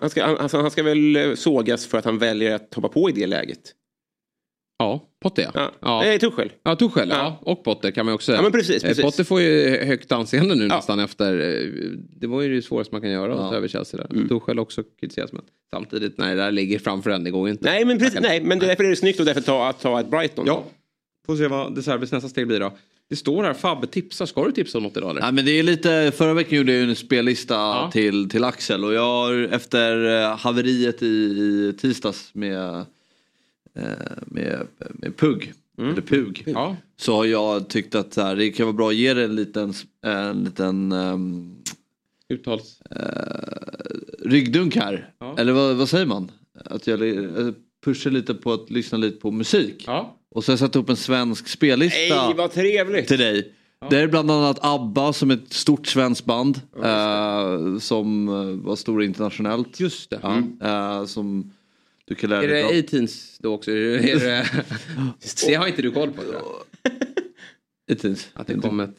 Speaker 3: Han ska, han, alltså, han ska väl eh, sågas för att han väljer att hoppa på i det läget?
Speaker 1: Ja, Potter ja.
Speaker 3: Ja.
Speaker 1: ja.
Speaker 3: Nej, Tuchel.
Speaker 1: Ja, Tuchel. Ja. Och Potter kan man också säga.
Speaker 3: Ja, men precis, precis.
Speaker 1: Potter får ju högt anseende nu nästan efter. Det var ju det svåraste man kan göra att
Speaker 3: Ja.
Speaker 1: ta över Chelsea där.
Speaker 3: Mm.
Speaker 1: Tuchel också kritiseras men samtidigt, nej, det där ligger framför en, det går ju inte.
Speaker 3: Nej, men, precis, nej, men därför är det snyggt och därför ta, att ta ett Brighton.
Speaker 1: Ja, får se vad De nästa steg blir då. Det står här, Fabbe tipsar. Ska du tipsa om något idag eller?
Speaker 4: Nej, men det är lite, förra veckan gjorde jag en spellista till, till Axel och jag har efter eh, haveriet i, i tisdags med, eh, med, med Pugg,
Speaker 1: Mm.
Speaker 4: eller Pug, så har jag tyckt att här, det kan vara bra att ge det en liten, en liten um,
Speaker 1: Uttals.
Speaker 4: ryggdunk här.
Speaker 1: Ja.
Speaker 4: Eller vad, vad säger man? Att jag pushar lite på att lyssna lite på musik. Och så har jag satt upp en svensk spellista
Speaker 3: Nej, vad trevligt.
Speaker 4: till dig. Det är bland annat ABBA som är ett stort svenskt band. eh, som eh, var stora internationellt.
Speaker 1: Just det.
Speaker 4: Ja, eh, som du kan lära
Speaker 1: Är
Speaker 4: dig.
Speaker 1: det
Speaker 4: bra.
Speaker 1: A-Teens då också? Är det, är det, [LAUGHS] det har inte du koll på tror jag.
Speaker 4: A-Teens.
Speaker 1: Att det kom ett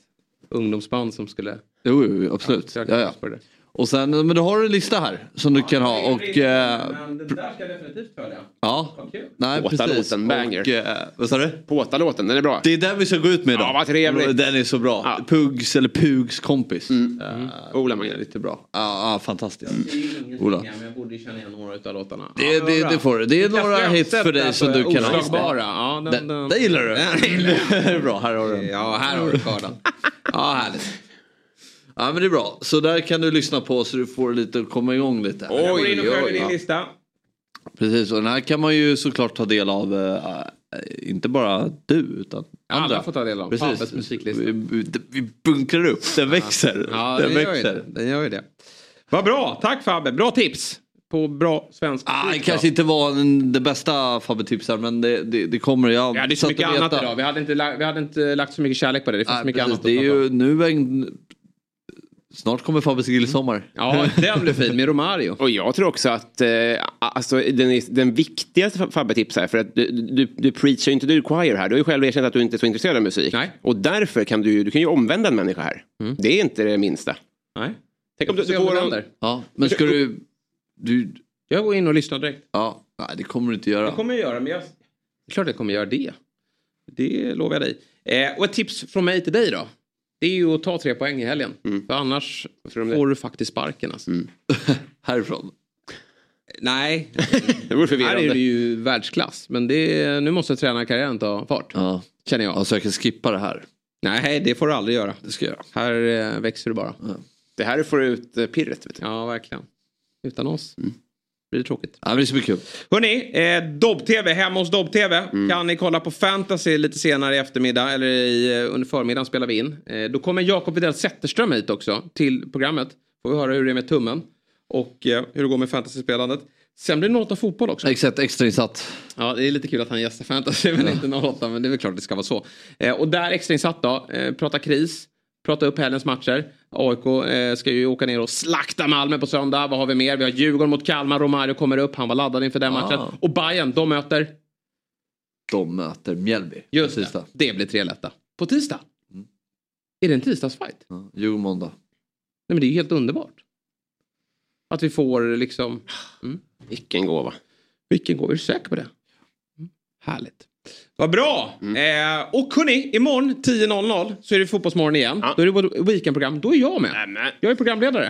Speaker 1: ungdomsband som skulle...
Speaker 4: Jo, jo, jo absolut.
Speaker 1: Ja,
Speaker 4: Ja,
Speaker 1: jag
Speaker 4: ja,
Speaker 1: det.
Speaker 4: Och sen, men du har en lista här som du kan ha. Och, eh,
Speaker 1: Men det där ska jag definitivt följa.
Speaker 4: ja,
Speaker 1: Vad kul.
Speaker 4: nej precis.
Speaker 3: Påta-låten, banger.
Speaker 4: Och, eh, vad sa du?
Speaker 3: Påta-låten, den är bra.
Speaker 4: Det är den vi ska gå ut med idag.
Speaker 3: Ja, vad trevligt.
Speaker 4: Den är så bra. Pugs eller Pugs kompis.
Speaker 3: Mm.
Speaker 4: Eh,
Speaker 3: Ola
Speaker 4: det är
Speaker 3: Magnus.
Speaker 4: lite bra. Ja, ja fantastiskt.
Speaker 1: Det är ju ingenting,
Speaker 4: Ola.
Speaker 1: men jag borde känna igen några av låtarna.
Speaker 4: Det,
Speaker 1: Ja,
Speaker 4: det,
Speaker 1: bra.
Speaker 4: det får du. Det är några hits för dig som du kan ha.
Speaker 1: Oslagbara. Ja, den,
Speaker 4: Den,
Speaker 1: den, [LAUGHS]
Speaker 4: den gillar du. [LAUGHS]
Speaker 1: Den
Speaker 4: det är bra, här har du den.
Speaker 1: Ja, här har du skörden. Ja, härligt.
Speaker 4: Ja men det är bra. Så där kan du lyssna på så du får lite komma igång lite.
Speaker 1: Jag går in och följer din lista.
Speaker 4: Precis och den här kan man ju såklart ta del av. eh, inte bara du utan
Speaker 1: Alla
Speaker 4: andra.
Speaker 1: får ta del av
Speaker 4: Precis.
Speaker 1: Musiklista.
Speaker 4: Vi, vi, bunkrar upp, den växer.
Speaker 1: Ja,
Speaker 4: den
Speaker 1: den gör,
Speaker 4: växer.
Speaker 1: det. den gör ju det. Vad bra, tack Fabbe. Bra tips. På bra svensk
Speaker 4: Ah, det kanske inte var en, det bästa Fabbe-tipsar men det, det, det kommer. Jag
Speaker 1: Vi hade så mycket annat idag. Vi hade, inte, vi hade inte lagt så mycket kärlek på det. Det finns så mycket
Speaker 4: precis.
Speaker 1: annat
Speaker 4: det är
Speaker 1: att prata om.
Speaker 4: ju nu en, Snart kommer Fabbes grillsommar.
Speaker 1: Ja, den blir fin med Romario.
Speaker 3: Och jag tror också att eh, alltså, den, är, den viktigaste Fabbe-tips här, för att du, du, du preachar ju inte the choir här. Du har ju själv erkänt att du inte är så intresserad av musik.
Speaker 1: Nej.
Speaker 3: Och därför kan du, du kan ju omvända en människa här. Det är inte det minsta.
Speaker 1: Nej.
Speaker 3: Tänk om du, du
Speaker 1: om det
Speaker 3: får en.
Speaker 4: Ja, men ska du... du
Speaker 1: Jag går in och lyssnar direkt.
Speaker 4: ja, nej, det kommer du inte göra.
Speaker 1: Det kommer jag göra, men jag... Det är klart jag kommer göra det. Det lovar jag dig. Eh, och ett tips från mig till dig då. Det är ju att ta tre poäng i helgen. För annars får du faktiskt sparken. Alltså. [LAUGHS]
Speaker 4: Härifrån.
Speaker 1: Nej, [LAUGHS]
Speaker 3: det vore
Speaker 1: här är det ju världsklass. Men det är, nu måste tränarkarriären ta fart.
Speaker 4: Ja.
Speaker 1: Känner jag.
Speaker 4: Alltså jag kan skippa det här.
Speaker 1: Nej, det får du aldrig göra.
Speaker 4: Det ska jag göra.
Speaker 1: Här eh, växer du bara.
Speaker 3: Det här får ut eh, pirret. Vet du.
Speaker 1: Ja, verkligen. Utan oss blir det tråkigt.
Speaker 4: Ja, men det ska bli kul.
Speaker 1: Hörni, eh, Dobb-TV, hemma hos Dobb-TV kan ni kolla på Fantasy lite senare i eftermiddag eller i, eh, under förmiddagen spelar vi in. Eh, då kommer Jakob Widell Zetterström hit också till programmet. Får vi höra hur det är med tummen och eh, hur det går med fantasy-spelandet. Sen blir det 08 fotboll också.
Speaker 4: Exakt, extrainsatt.
Speaker 1: Ja, det är lite kul att han gästar fantasy men inte 08 men det är väl klart det ska vara så. Eh, och där extrainsatt då, eh, prata kris, prata upp helgens matcher. AIK eh, ska ju åka ner och slakta Malmö på söndag. Vad har vi mer? Vi har Djurgården mot Kalmar, Romario kommer upp, han var laddad inför den
Speaker 4: Ah.
Speaker 1: matchen. Och Bayern, de möter,
Speaker 4: De möter Mjällby.
Speaker 1: just
Speaker 4: på tisdag.
Speaker 1: det, det blir tre lätta. På tisdag? Är det en tisdagsfight?
Speaker 4: Ja, Djurgården måndag.
Speaker 1: Nej men det är ju helt underbart. Att vi får liksom... Mm.
Speaker 3: Vilken gåva.
Speaker 1: Vilken gåva, är du säker på det? Mm. Härligt. Vad bra! Eh, och hörni, imorgon 10.00 så är det Fotbollsmorgon igen. Då är det vårt weekendprogram. Då är jag med.
Speaker 3: Nämen.
Speaker 1: Jag är programledare.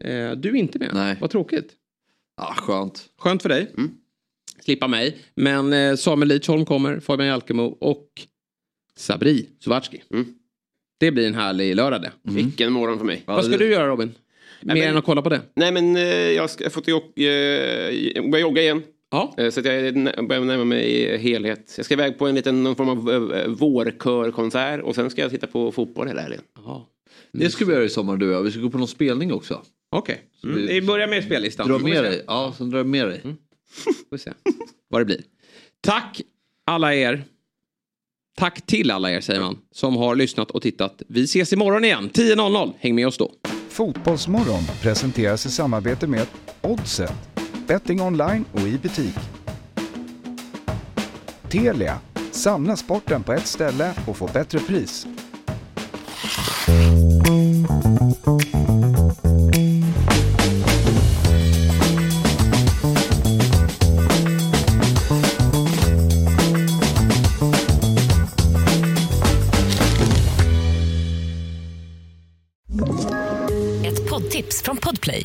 Speaker 1: Eh, du är inte med.
Speaker 4: Nej.
Speaker 1: Vad tråkigt.
Speaker 4: Ja, skönt.
Speaker 1: Skönt för dig. Slippa mig. Men eh, Samuel Lidsholm kommer, Fabian Jalkemo och Sabri Suvatski. Det blir en härlig lördag det.
Speaker 3: Vilken morgon för mig.
Speaker 1: Vad ska du göra Robin? Mer
Speaker 3: men-
Speaker 1: än att kolla på det?
Speaker 3: Nej men eh, jag ska- jag fått jog, eh, börja jogga igen.
Speaker 1: Ja.
Speaker 3: Eh, Så att jag börjar närma mig helhet. Jag ska iväg på en liten någon form av eh, vårkörkonsert och sen ska jag titta på fotboll hela helgen.
Speaker 4: Det ska vi göra i sommar du och jag. Vi ska gå på någon spelning också.
Speaker 1: Okej.
Speaker 4: Så
Speaker 1: Mm,
Speaker 4: vi-
Speaker 1: börjar med spellistan.
Speaker 4: Dra med dig. Ja, sen drar jag med dig.
Speaker 1: Får se vad det blir. Tack alla er. Tack till alla er säger man som har lyssnat och tittat. Vi ses imorgon igen 10.00. Häng med oss då.
Speaker 2: Fotbollsmorgon presenteras i samarbete med Oddset, betting online och i butik. Telia, samla sporten på ett ställe och få bättre pris.
Speaker 5: Ett poddtips från Podplay.